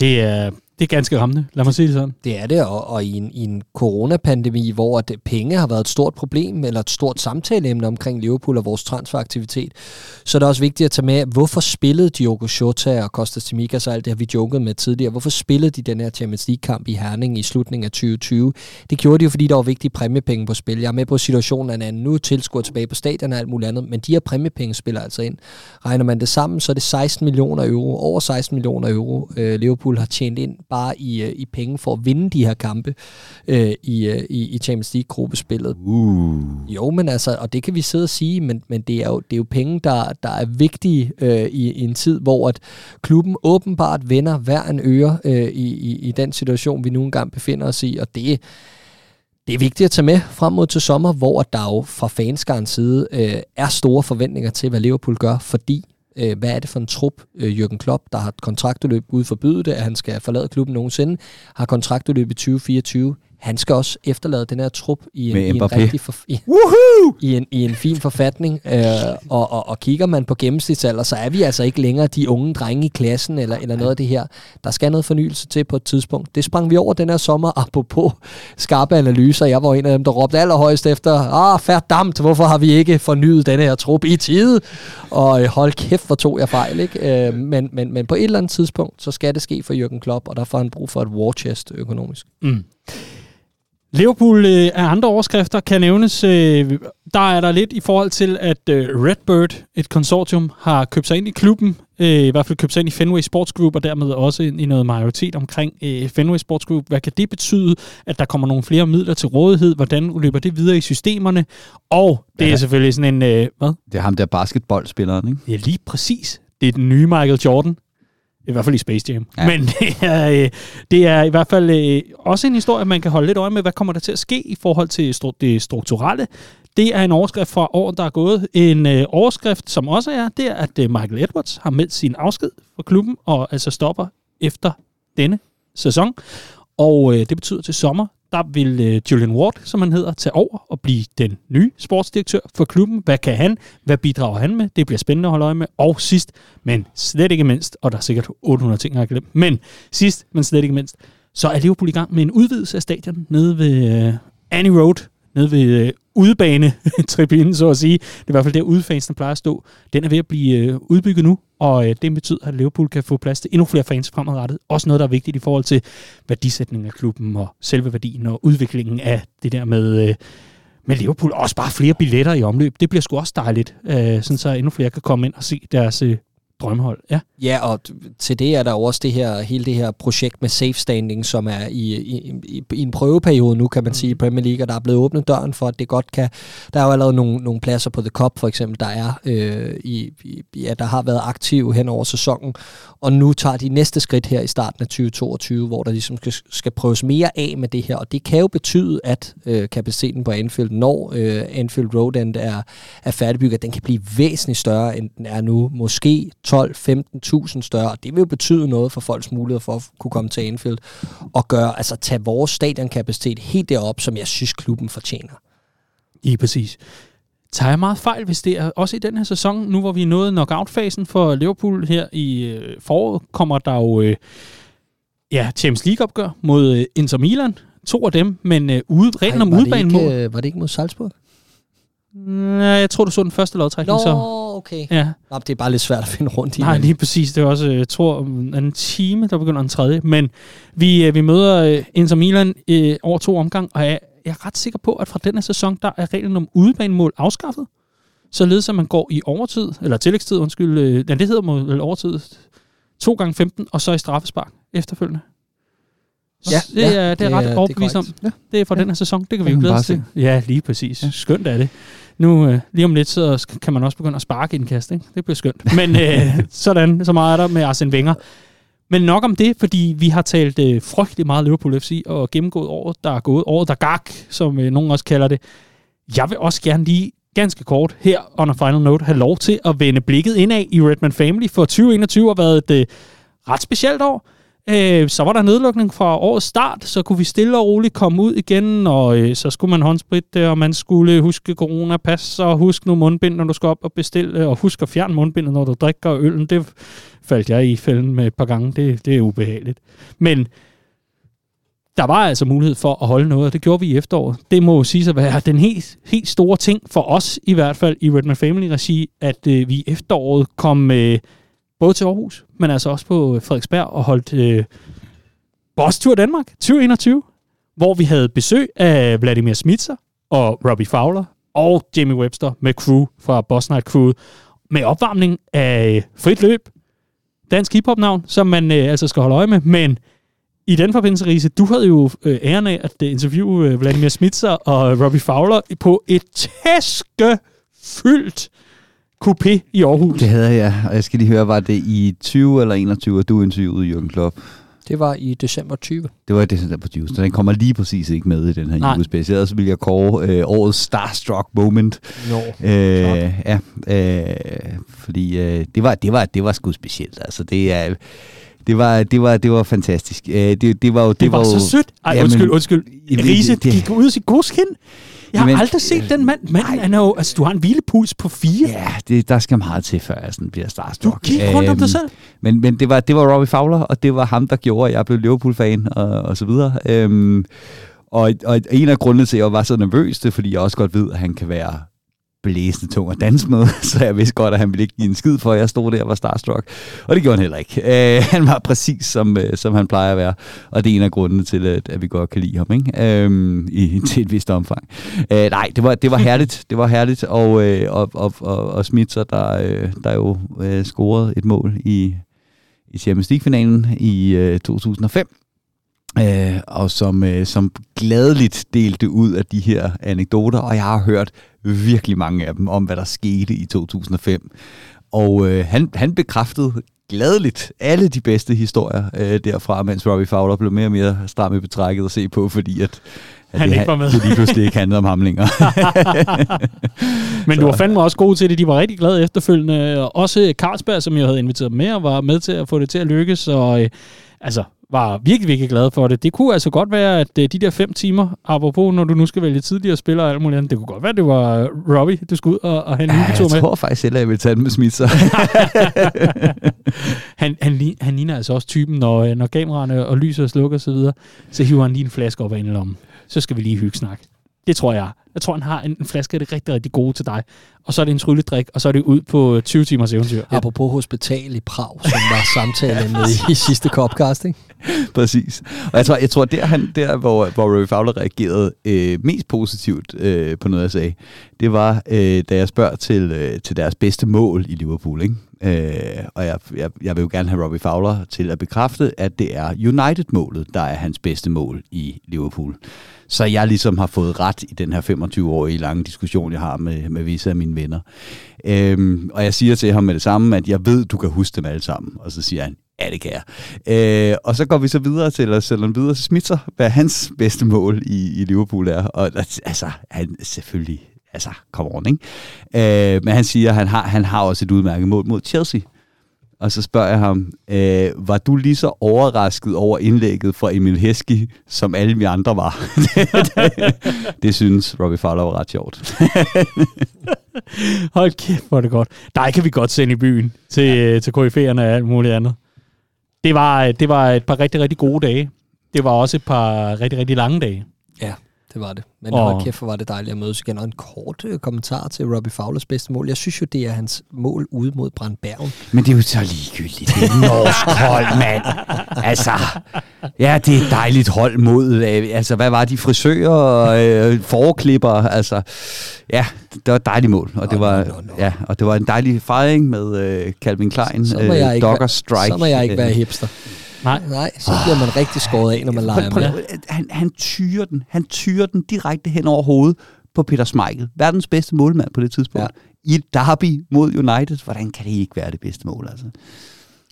Det er, det er ganske rammende, lad mig sige det sådan. Det er det, og, og i, en, i en coronapandemi, hvor det, penge har været et stort problem, eller et stort samtaleemne omkring Liverpool og vores transferaktivitet, så er det også vigtigt at tage med, hvorfor spillede Diogo Jota og Kostas Tsimikas og alt det har vi joket med tidligere, hvorfor spillede de den her Champions League-kamp i Herning i slutningen af 2020? Det gjorde de jo, fordi der var vigtige præmiepenge på spil. Jeg er med på situationen, at anden nu tilskuer tilbage på stadion og alt muligt andet, men de her præmiepenge spiller altså ind. Regner man det sammen, så er det 16 millioner euro, over 16 millioner euro, øh, Liverpool har tjent ind bare i, øh, i penge for at vinde de her kampe øh, i, øh, i, i Champions League-gruppespillet. Uh. Jo, men altså, og det kan vi sidde og sige, men, men det, er jo, det er jo penge, der, der er vigtige øh, i, i en tid, hvor at klubben åbenbart vender hver en øre øh, i, i, i den situation, vi nu engang befinder os i, og det det er vigtigt at tage med frem mod til sommer, hvor der jo fra fanskarens side øh, er store forventninger til, hvad Liverpool gør, fordi øh, hvad er det for en trup, øh, Jürgen Klopp, der har kontraktudløb, ude forbyde det, at han skal forlade klubben nogensinde, har kontraktudløb i 2024, han skal også efterlade den her trup i en, i en rigtig for, i, i, en, i en fin forfatning. Øh, og, og, og kigger man på gennemsnitsalder, så er vi altså ikke længere de unge drenge i klassen eller, eller noget af det her. Der skal noget fornyelse til på et tidspunkt. Det sprang vi over den her sommer, apropos skarpe analyser. Jeg var en af dem, der råbte allerhøjst efter, ah, færdamt, hvorfor har vi ikke fornyet den her trup i tide? Og øh, hold kæft, hvor tog jeg fejl. Ikke? Øh, men, men, men på et eller andet tidspunkt, så skal det ske for Jürgen Klopp, og der får han brug for et war chest økonomisk. Mm. Liverpool øh, af andre overskrifter kan nævnes. Øh, der er der lidt i forhold til, at øh, Redbird, et konsortium, har købt sig ind i klubben. Øh, I hvert fald købt sig ind i Fenway Sports Group, og dermed også ind i noget majoritet omkring øh, Fenway Sports Group. Hvad kan det betyde, at der kommer nogle flere midler til rådighed? Hvordan løber det videre i systemerne? Og det ja. er selvfølgelig sådan en... Øh, hvad? Det er ham der basketballspilleren, ikke? Ja, lige præcis. Det er den nye Michael Jordan. I hvert fald i Space Jam. Ja. Men det er, øh, det er i hvert fald øh, også en historie, man kan holde lidt øje med, hvad kommer der til at ske i forhold til det strukturelle. Det er en overskrift fra året, der er gået. En øh, overskrift, som også er, det er, at øh, Michael Edwards har meldt sin afsked fra klubben, og altså stopper efter denne sæson. Og øh, det betyder til sommer, der vil øh, Julian Ward, som han hedder, tage over og blive den nye sportsdirektør for klubben. Hvad kan han? Hvad bidrager han med? Det bliver spændende at holde øje med. Og sidst, men slet ikke mindst, og der er sikkert 800 ting, jeg har glemt, men sidst, men slet ikke mindst, så er Liverpool i gang med en udvidelse af stadion nede ved øh, Annie Road, nede ved øh, udbane-tribunen, så at sige. Det er i hvert fald der, udfansene plejer at stå. Den er ved at blive øh, udbygget nu, og øh, det betyder, at Liverpool kan få plads til endnu flere fans fremadrettet. Også noget, der er vigtigt i forhold til værdisætningen af klubben og selve værdien og udviklingen af det der med... Øh, med Liverpool, også bare flere billetter i omløb. Det bliver sgu også dejligt, øh, sådan så endnu flere kan komme ind og se deres øh, drømmehold. Ja. ja, og til det er der også det her, hele det her projekt med safe standing, som er i, i, i, i en prøveperiode nu, kan man sige, i Premier League, og der er blevet åbnet døren for, at det godt kan... Der er jo allerede nogle, nogle pladser på The Cup, for eksempel, der er øh, i, i, ja, der har været aktiv hen over sæsonen, og nu tager de næste skridt her i starten af 2022, hvor der ligesom skal, skal prøves mere af med det her, og det kan jo betyde, at øh, kapaciteten på Anfield, når øh, Anfield Road End er, er færdigbygget, den kan blive væsentligt større, end den er nu. Måske 12-15.000 større. Det vil jo betyde noget for folks mulighed for at kunne komme til Anfield og gøre, altså tage vores stadionkapacitet helt derop, som jeg synes, klubben fortjener. I præcis. tager jeg meget fejl, hvis det er også i den her sæson, nu hvor vi er nået knockout-fasen for Liverpool her i øh, foråret, kommer der jo øh, ja, Champions League-opgør mod øh, Inter Milan. To af dem, men øh, ude, reglen om udebanemål. var det ikke mod Salzburg? Nej, jeg tror, du så den første lodtrækning. Nå, Så. okay. Ja, Nå, det er bare lidt svært at finde rundt i. nej, lige præcis. Det er også, jeg tror, om en time, der begynder en tredje. Men vi, øh, vi møder øh, Inter Milan øh, over to omgang, og jeg, jeg er ret sikker på, at fra den her sæson, der er reglen om udebanemål afskaffet. Således at man går i overtid, eller tillægstid, undskyld, øh, ja, det hedder mod, eller overtid, to gange 15, og så i straffespark efterfølgende. Ja, det er, ja, det er det ret er- det er overbevist om. Ja. Det er fra Ja. den her sæson. Det kan vi jo glæde os til. Ja, lige præcis. Ja. Skønt er det. Nu, øh, lige om lidt, så kan man også begynde at sparke i en kast. Ikke? Det bliver skønt. [laughs] Men øh, sådan, så meget er der med Arsene Wenger. Men nok om det, fordi vi har talt øh, frygtelig meget Liverpool FC og gennemgået året, der er gået. Året, der gak, som øh, nogen også kalder det. Jeg vil også gerne lige ganske kort her on a final note have lov til at vende blikket indad i Redman Family, for 2021 har været et øh, ret specielt år. Øh, så var der nedlukning fra årets start, så kunne vi stille og roligt komme ud igen, og øh, så skulle man håndspritte, og man skulle huske coronapas, og huske nu mundbind, når du skal op og bestille, øh, og husk at fjerne mundbindet, når du drikker øllen. Det faldt jeg i fælden med et par gange. Det, det er ubehageligt. Men der var altså mulighed for at holde noget, og det gjorde vi i efteråret. Det må jo sige at være den helt, helt store ting for os, i hvert fald i Redman Family-regi, at øh, vi i efteråret kom øh, både til Aarhus, men altså også på øh, Frederiksberg og holdt øh, Boss Tour Danmark 2021, hvor vi havde besøg af Vladimir Smitser og Robbie Fowler og Jamie Webster med crew fra Boss Night Crew med opvarmning af øh, frit løb, dansk hiphop-navn, som man øh, altså skal holde øje med, men i den forbindelse, Riese, du havde jo øh, æren af at øh, interviewe øh, Vladimir Smitser og Robbie Fowler på et tæskefyldt coupé i Aarhus. Det havde jeg, og jeg skal lige høre, var det i 20 eller 21, at du interviewede Jürgen Klopp? Det var i december 20. Det var det, der på Juice, så den kommer lige præcis ikke med i den her Nej. julespecial. Ellers vil jeg kåre øh, årets starstruck moment. Nå. Øh, ja, øh, fordi øh, det, var, det, var, det var sgu specielt. Altså, det er... Det var, det var, det var fantastisk. Øh, det, det var jo... Det, Det var, jo, så sødt. Ej, Jamen, undskyld, undskyld. Det- det- gik ud af sit gode skin. Jeg har Jamen, aldrig set den mand. Manden, han er jo, altså, du har en hvilepuls på fire. Ja, det, der skal meget til, før jeg sådan bliver Du starstruck. gik rundt om Øhm, dig selv. Men, men det, var, det var Robbie Fowler, og det var ham, der gjorde, at jeg blev Liverpool-fan, og, og så videre. Øhm, og, og en af grundene til, at jeg var så nervøs, det er, fordi jeg også godt ved, at han kan være blæsende tung at danse med, [laughs] så jeg vidste godt, at han ville ikke give en skid for, at jeg stod der og var starstruck. Og det gjorde han heller ikke. Øh, [laughs] han var præcis, som, øh, som han plejer at være, og det er en af grundene til, at, at vi godt kan lide ham, ikke? Øh, i, [laughs] til et vist omfang. Øh, nej, det var, det var herligt, det var herligt, og, øh, og, og, og, og Smitser, der, øh, der jo øh, scorede et mål i, i Champions League-finalen i øh, 2005, øh, og som, øh, som gladeligt delte ud af de her anekdoter, og jeg har hørt virkelig mange af dem om, hvad der skete i 2005. Og øh, han, han bekræftede gladeligt alle de bedste historier øh, derfra, mens Robbie Fowler blev mere og mere stram i betrækket at se på, fordi at, at Han det, ikke var med. [laughs] det lige pludselig ikke handlede om ham længere. [laughs] Men du var fandme også god til det. De var rigtig glade efterfølgende. Og Også Carlsberg, som jeg havde inviteret med, og var med til at få det til at lykkes. Og øh, altså, var virkelig, virkelig glad for det. Det kunne altså godt være, at øh, de der fem timer, apropos når du nu skal vælge tidligere spiller og alt muligt andet, det kunne godt være, at det var Robbie, du skulle ud og, og have en Ja, jeg med. tror faktisk heller, jeg vil tage den med Smitser. [laughs] Han, han, li- han ligner altså også typen, når, øh, når kameraerne og lyset er slukket og så videre, så hiver han lige en flaske op af en lomme. Så skal vi lige hygge snak. Det tror jeg. Jeg tror, han har en, en flaske af det rigtig, rigtig gode til dig. Og så er det en trylledrik, og så er det ud på 20 timers eventyr. Ja. Apropos hospital i Prag, som var samtalen [laughs] i, i sidste Copcast, ikke? Præcis. Og jeg tror, jeg tror der, han, der hvor, hvor Robbie Fowler reagerede øh, mest positivt øh, på noget, jeg sagde, det var, øh, da jeg spørger til, øh, til deres bedste mål i Liverpool. Ikke? Øh, og jeg, jeg, jeg vil jo gerne have Robbie Fowler til at bekræfte, at det er United-målet, der er hans bedste mål i Liverpool. Så jeg ligesom har fået ret i den her 25-årige lange diskussion, jeg har med, med visse af mine venner. Øhm, og jeg siger til ham med det samme, at jeg ved, du kan huske dem alle sammen. Og så siger han, ja, det kan jeg. Øh, og så går vi så videre til at sælge videre til Smitser, hvad hans bedste mål i, i Liverpool er. Og altså, han selvfølgelig, altså, come on, ikke? Øh, men han siger, at han har, han har også et udmærket mål mod Chelsea. Og så spørger jeg ham, øh, var du lige så overrasket over indlægget fra Emil Heski, som alle vi andre var? [laughs] det synes Robbie Fowler var ret sjovt. [laughs] Hold kæft, hvor er det godt. Der kan vi godt sende i byen til, ja. til KF'erne og alt muligt andet. Det var, det var et par rigtig, rigtig gode dage. Det var også et par rigtig, rigtig lange dage. Det var det. Men og... hold kæft, hvor var det dejligt at mødes igen. Og en kort øh, kommentar til Robbie Fowlers bedste mål. Jeg synes jo, det er hans mål ude mod Brandbergen. Men det er jo så ligegyldigt. Det er norsk hold, mand. Altså, ja, det er et dejligt hold mod, øh, altså, hvad var de, frisører og øh, forklipper, altså, ja, det var et dejligt mål, og det var. Ja, og det var en dejlig fejring med øh, Calvin Klein, så, så øh, Dogger Strike. Så må jeg ikke være hipster. Nej. Nej, så bliver man rigtig skåret af, når man leger med. Han, han tyrer den. Han tyrer den direkte hen over hovedet på Peter Schmeichel. Verdens bedste målmand på det tidspunkt. Ja. I et derby mod United. Hvordan kan det ikke være det bedste mål, altså?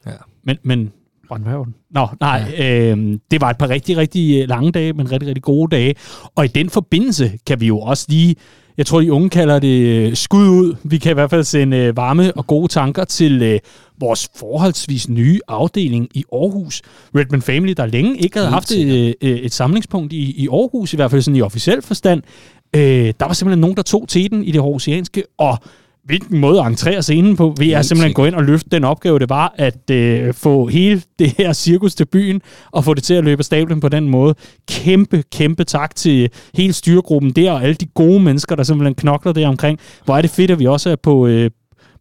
Ja. Men, men Brøndhøven. Nå, nej, ja. øh, det var et par rigtig, rigtig øh, lange dage, men rigtig, rigtig gode dage. Og i den forbindelse kan vi jo også lige jeg tror, de unge kalder det øh, skud ud. Vi kan i hvert fald sende øh, varme og gode tanker til øh, vores forholdsvis nye afdeling i Aarhus. Redman Family, der længe ikke havde haft et, et samlingspunkt i, i Aarhus, i hvert fald sådan i officiel forstand. der var simpelthen nogen, der tog teten i det aarhusianske, og hvilken måde at entrere scenen på, ved at simpelthen gå ind og løfte den opgave, det var at øh, få hele [laughs] det her cirkus til byen, og få det til at løbe stablen på den måde. Kæmpe, kæmpe tak til hele styregruppen der, og alle de gode mennesker, der simpelthen knokler der omkring. Hvor er det fedt, at vi også er på, øh,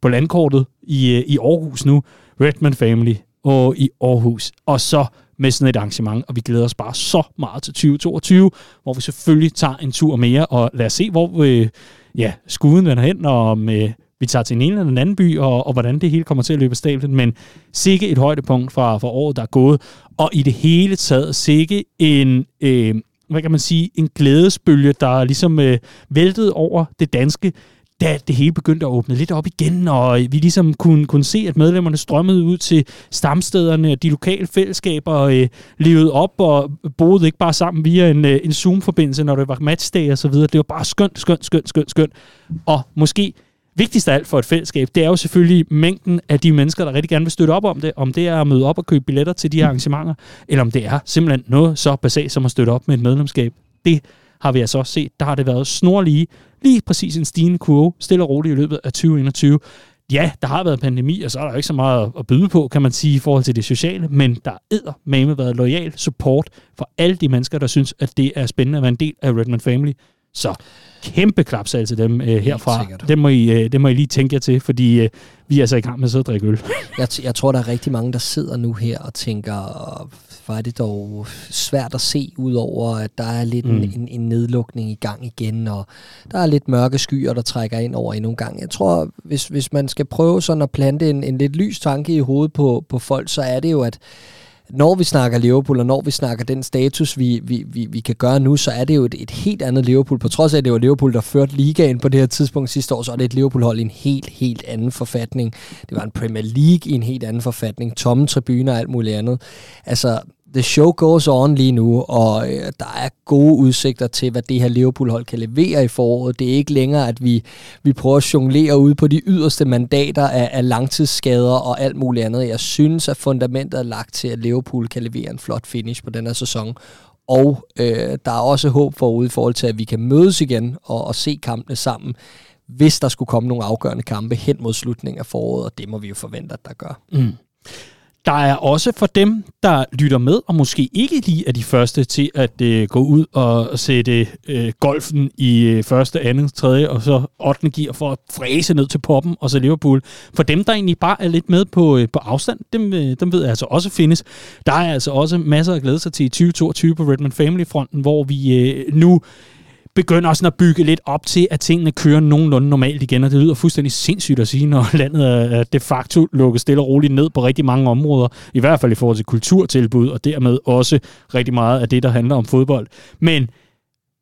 på landkortet i, øh, i Aarhus nu. Redman Family og i Aarhus. Og så med sådan et arrangement, og vi glæder os bare så meget til 2022, hvor vi selvfølgelig tager en tur mere, og lad os se, hvor øh, ja, skuden vender hen, og om øh, vi tager til en eller en anden by, og, og hvordan det hele kommer til at løbe stablen. Men sikke et højdepunkt fra, fra året, der er gået. Og i det hele taget sikke en... Øh, hvad kan man sige, en glædesbølge, der ligesom øh, væltede over det danske da det hele begyndte at åbne lidt op igen, og vi ligesom kunne, kunne se, at medlemmerne strømmede ud til stamstederne, de lokale fællesskaber øh, levede op og boede ikke bare sammen via en, øh, en Zoom-forbindelse, når det var matchday og så videre. Det var bare skønt, skønt, skønt, skønt, skønt. Og måske vigtigst af alt for et fællesskab, det er jo selvfølgelig mængden af de mennesker, der rigtig gerne vil støtte op om det. Om det er at møde op og købe billetter til de her arrangementer, eller om det er simpelthen noget så basalt som at støtte op med et medlemskab. Det har vi altså også set, der har det været snorlige, lige præcis en stigende kurve, stille og roligt i løbet af 2021. Ja, der har været pandemi, og så er der jo ikke så meget at byde på, kan man sige, i forhold til det sociale, men der er med været lojal support for alle de mennesker, der synes, at det er spændende at være en del af Redman Family. Så kæmpe klapsal til dem øh, herfra. Det må, I, øh, det må I lige tænke jer til, fordi øh, vi er altså i gang med at sidde og drikke øl. jeg, jeg tror, der er rigtig mange, der sidder nu her og tænker, er det dog svært at se, udover at der er lidt mm. en, en, en nedlukning i gang igen, og der er lidt mørke skyer, der trækker ind over endnu en gang. Jeg tror, hvis, hvis man skal prøve sådan at plante en, en lidt lys tanke i hovedet på, på folk, så er det jo, at når vi snakker Liverpool, og når vi snakker den status, vi, vi, vi, vi kan gøre nu, så er det jo et, et helt andet Liverpool. På trods af, at det var Liverpool, der førte ligaen på det her tidspunkt sidste år, så er det et Liverpool-hold i en helt, helt anden forfatning. Det var en Premier League i en helt anden forfatning. Tomme tribuner og alt muligt andet. Altså, the show goes on lige nu, og øh, der er gode udsigter til, hvad det her Liverpool-hold kan levere i foråret. Det er ikke længere, at vi, vi prøver at jonglere ud på de yderste mandater af, af langtidsskader og alt muligt andet. Jeg synes, at fundamentet er lagt til, at Liverpool kan levere en flot finish på den her sæson. Og øh, der er også håb forud i forhold til, at vi kan mødes igen og, og se kampene sammen, hvis der skulle komme nogle afgørende kampe hen mod slutningen af foråret, og det må vi jo forvente, at der gør. Mm. Der er også for dem, der lytter med, og måske ikke lige er de første til at øh, gå ud og sætte øh, golfen i øh, første, anden, tredje og så 8. gear for at fræse ned til poppen og så Liverpool. For dem, der egentlig bare er lidt med på, øh, på afstand, dem, øh, dem ved jeg altså også findes. Der er altså også masser at glæde sig til i 2022 på Redmond Family-fronten, hvor vi øh, nu begynder sådan at bygge lidt op til, at tingene kører nogenlunde normalt igen, og det lyder fuldstændig sindssygt at sige, når [laughs] landet er de facto lukket stille og roligt ned på rigtig mange områder, i hvert fald i forhold til kulturtilbud, og dermed også rigtig meget af det, der handler om fodbold. Men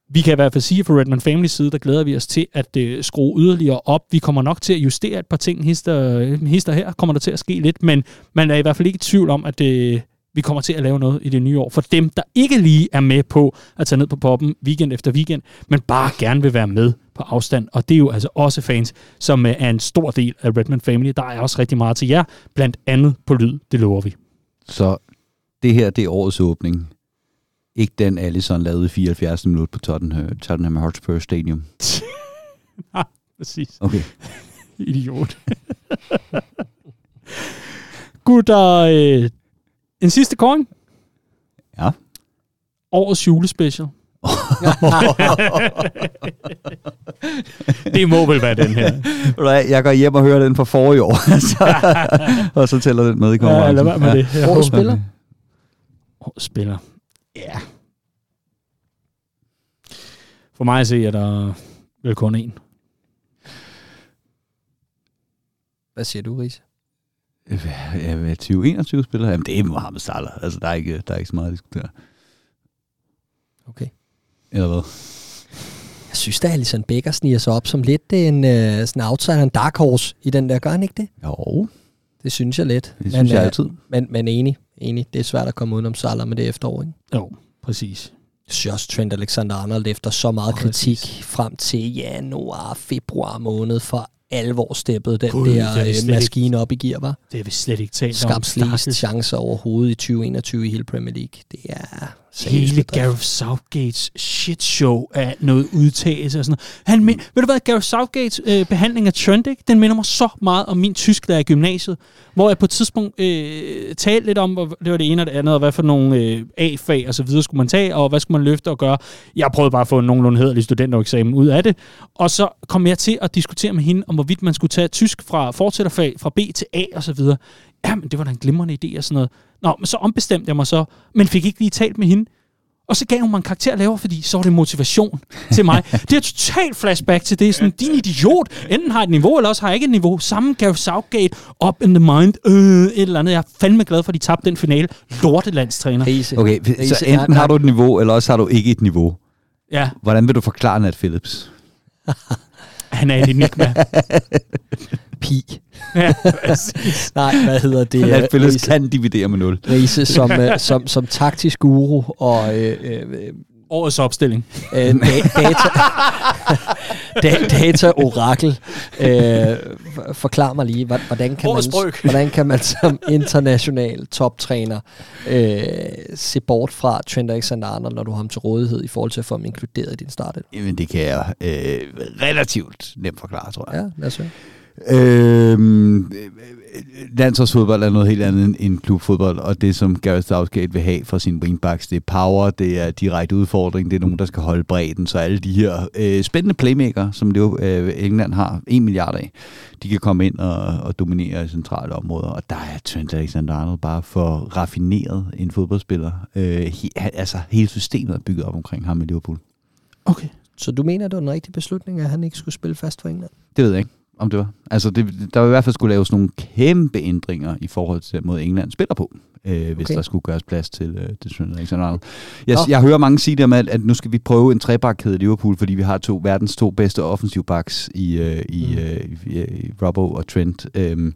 vi kan i hvert fald sige, at fra Redman Family side, der glæder vi os til at øh, skrue yderligere op. Vi kommer nok til at justere et par ting. Hister, hister her kommer der til at ske lidt, men man er i hvert fald ikke i tvivl om, at øh, vi kommer til at lave noget i det nye år. For dem, der ikke lige er med på at tage ned på poppen weekend efter weekend, men bare gerne vil være med på afstand. Og det er jo altså også fans, som er en stor del af Redman Family. Der er også rigtig meget til jer, blandt andet på lyd, det lover vi. Så det her, det er årets åbning. Ikke den Allison lavede i 74 minutter på Tottenham, Tottenham Hotspur Stadium. [laughs] Nej, præcis. Okay. [laughs] Idiot. [laughs] Gutter, øh, en sidste kåring. Ja. Årets julespecial. det må vel være den her. Jeg går hjem og hører den fra forrige år, [laughs] så, og så tæller den med i Ja, konkurrencen. lad være med det. Jeg Årets spiller? Årets spiller. Ja. For mig at se, er der vel kun én. Hvad siger du, Riese? Ja, hvad, 2021 spiller? Jamen, det er Mohamed Salah. Altså, der er ikke, der er ikke så meget at diskutere. Okay. Eller hvad? Jeg synes, at Alison Becker sniger sig op som lidt en øh, sådan outsider, en dark horse i den der. Gør han ikke det? Jo, Det synes jeg lidt. det synes jeg øh, altid. Men, men enig, enig. Det er svært at komme udenom Salah med det efterår, ikke? Jo, præcis. Jeg synes også, Trent Alexander-Arnold efter så meget Præcis. kritik frem til januar, februar måned for alvor steppet den Gud, der øh, maskine op i gear, var. Det har vi slet ikke talt om. Stakkels. chancer overhovedet i 2021 i hele Premier League. Det er seriøst Hele. Gareth Southgates shit show af noget udtalelse og sådan noget. Han men, ved du hvad, Gareth Southgates øh, behandling af ikke? den minder mig så meget om min tysklærer i gymnasiet, hvor jeg på et tidspunkt øh, talte lidt om, hvor- det var det ene og det andet, og hvad for nogle øh, A-fag og så videre skulle man tage, og hvad skulle man løfte og gøre. Jeg prøvede bare at få en nogenlunde hederlig studentereksamen ud af det, og så kom jeg til at diskutere med hende, om hvorvidt man skulle tage tysk fra fortsætterfag, fra B til A og så videre. Jamen, det var da en glimrende idé og sådan noget. Nå, men så ombestemte jeg mig så, men fik ikke lige talt med hende. Og så gav hun mig en karakter lavere, fordi så var det motivation til mig. det er totalt flashback til det. Sådan, din idiot. Enten har et niveau, eller også har jeg ikke et niveau. Sammen Gareth Southgate, up in the mind, øh, et eller andet. Jeg er fandme glad for, at de tabte den finale. Lortelandstræner. Riese. Okay, så enten har du et niveau, eller også har du ikke et niveau. Ja, Hvordan vil du forklare Nat Phillips? han er et enigma. [laughs] Pi. ja. [laughs] Nej, hvad hedder det? Nat Phillips kan dividere med 0. Riese [laughs] som, øh, som, som taktisk guru og øh, øh, Årets opstilling. øh, da- data, [laughs] da- data orakel. Øh, forklar mig lige, hvordan kan, man, hvordan kan man som international toptræner øh, se bort fra Trent Alexander-Arnold, når du har ham til rådighed i forhold til at få ham inkluderet i din start? Jamen, det kan jeg øh, relativt nemt forklare, tror jeg. Ja, lad os høre. Øh, landsholdsfodbold er noget helt andet end- klubfodbold, og det som Gareth Southgate vil have fra sine wingbacks, det er power, det er direkte udfordring, det er nogen, der skal holde bredden, så alle de her øh, spændende playmaker, som det jo, øh, England har en milliard af, de kan komme ind og, og dominere i centrale områder, og der er Trent Alexander-Arnold bare for raffineret en fodboldspiller. Øh, he, altså hele systemet er bygget op omkring ham i Liverpool. Okay. Så du mener, det var en rigtig beslutning, at han ikke skulle spille fast for England? Det ved jeg ikke, om det var. Altså, det, der var i hvert fald skulle laves nogle kæmpe ændringer i forhold til den måde, England spiller på, øh, hvis Okay. der skulle gøres plads til, øh, til Trent Alexander-Arnold. Jeg, jeg hører mange sige det med, at, at nu skal vi prøve en trebakkæde i Liverpool, fordi vi har to verdens to bedste offensive backs i, øh, i, Mm. øh, i, i Robbo og Trent. Øhm,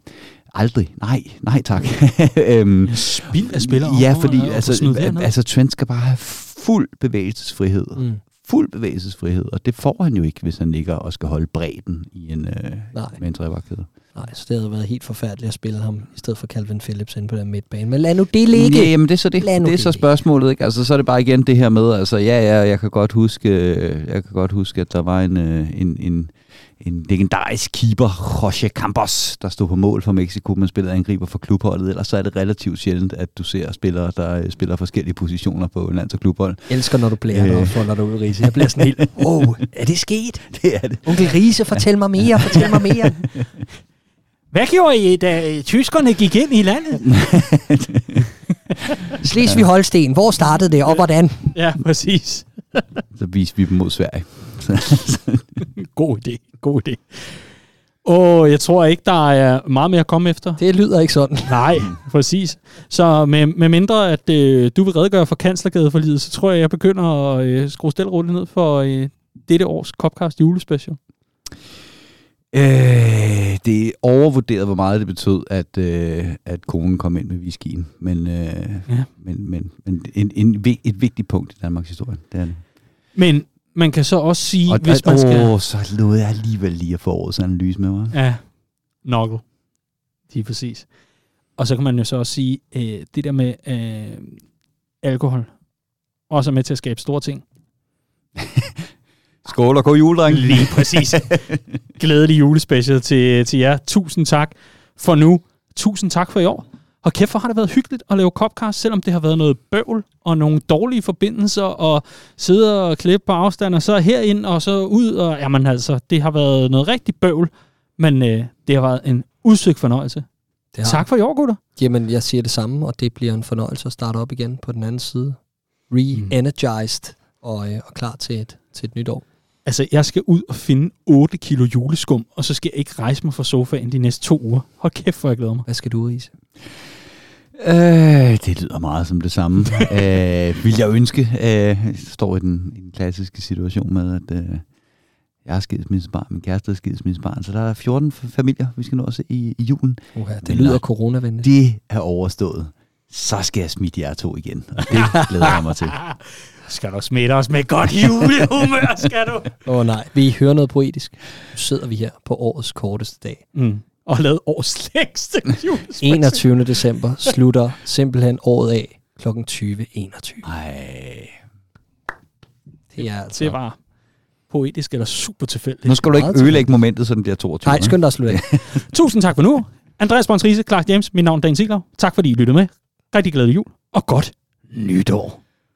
aldrig. Nej, nej tak. [laughs] øhm, Spild af spillere. ja, fordi altså, derned. altså, Trent skal bare have fuld bevægelsesfrihed Mm. Fuld bevægelsesfrihed, og det får han jo ikke, hvis han ligger og skal holde bredden i en, øh, Nej. med en trebakkæde. Nej, så det havde været helt forfærdeligt at spille ham, i stedet for Calvin Phillips inde på den midtbane. Men lad nu det ligge. Ja, jamen det er så det. Det er så spørgsmålet, ikke? Altså så er det bare igen det her med, altså ja, ja, jeg kan godt huske, jeg kan godt huske, at der var en, øh, en, en, en legendarisk keeper, Jorge Campos, der stod på mål for Mexico, men spillede angriber for klubholdet. Ellers så er det relativt sjældent, at du ser spillere, der øh, spiller forskellige positioner på lands- og klubhold. elsker, når du blærer dig Øh. og folder dig ud, Riese. Jeg bliver sådan helt, [laughs] wow, er det sket? [laughs] Det er det. Onkel Riese, fortæl mig mere, fortæl mig mere. [laughs] Hvad gjorde I, da øh, tyskerne gik ind i landet? Slesvig Holsten, hvor startede det, og hvordan? ja, præcis. [laughs] Så viste vi dem mod Sverige. [laughs] God idé. God idé. Og jeg tror ikke, der er meget mere at komme efter. Det lyder ikke sådan. [laughs] Nej, præcis. Så med, med mindre, at øh, du vil redegøre for kanslergade for livet, så tror jeg, jeg begynder at øh, skrue stille ned for øh, dette års Copcast julespecial. Øh, det er overvurderet, hvor meget det betød, at, øh, at konen kom ind med whiskyen. Men, øh, ja. men, men, men en, en, et vigtigt punkt i Danmarks historie, det er det. Men man kan så også sige, Og, hvis man skal... Åh, så lovede jeg alligevel lige at få årets analyse med mig. Ja, nokkel. Lige præcis. Og så kan man jo så også sige, øh, det der med øh, alkohol, også er med til at skabe store ting. [laughs] Skål og god jul, dreng. Lige præcis. [laughs] Glædelig julespecial til, til jer. Tusind tak for nu. Tusind tak for i år. Og kæft, hvor har det været hyggeligt at lave Copcast, selvom det har været noget bøvl og nogle dårlige forbindelser, og sidde og klippe på afstand, og så herind og så ud. Og, jamen altså, det har været noget rigtig bøvl, men øh, det har været en udsøgt fornøjelse. Det har. Tak for i år, gutter. Jamen, jeg siger det samme, og det bliver en fornøjelse at starte op igen på den anden side. Re-energized og, øh, og klar til et, til et nyt år. Altså, jeg skal ud og finde 8 kilo juleskum, og så skal jeg ikke rejse mig fra sofaen de næste to uger. Hold kæft, hvor jeg glæder mig. Hvad skal du, Ise? Øh, det lyder meget som det samme. [laughs] øh, vil jeg ønske. Øh, jeg står i den, i den klassiske situation med, at øh, jeg er skilsmissebarn, min kæreste er skilsmissebarn, så der er 14 familier, vi skal nå at se i, i julen. Uha, det Men lyder coronavenligt. Det er overstået. Så skal jeg smitte jer to igen, og det [laughs] glæder jeg mig til. Skal du smitte os med godt julehumør, [laughs] skal du? Åh oh, nej, vi hører noget poetisk. Nu sidder vi her på årets korteste dag. Mm. Og lavet årets længste julespecial. 21. december slutter simpelthen året af kl. 20.21. Ej. Det er altså... Det var poetisk eller super tilfældigt. Nu skal du ikke ødelægge momentet, så den bliver 22. Nej, skynd dig at slutte af. [laughs] Tusind tak for nu. Andreas Brøns Riese, Clark James, mit navn er Dan Sigler. Tak fordi I lyttede med. Rigtig glædelig jul, og godt nytår.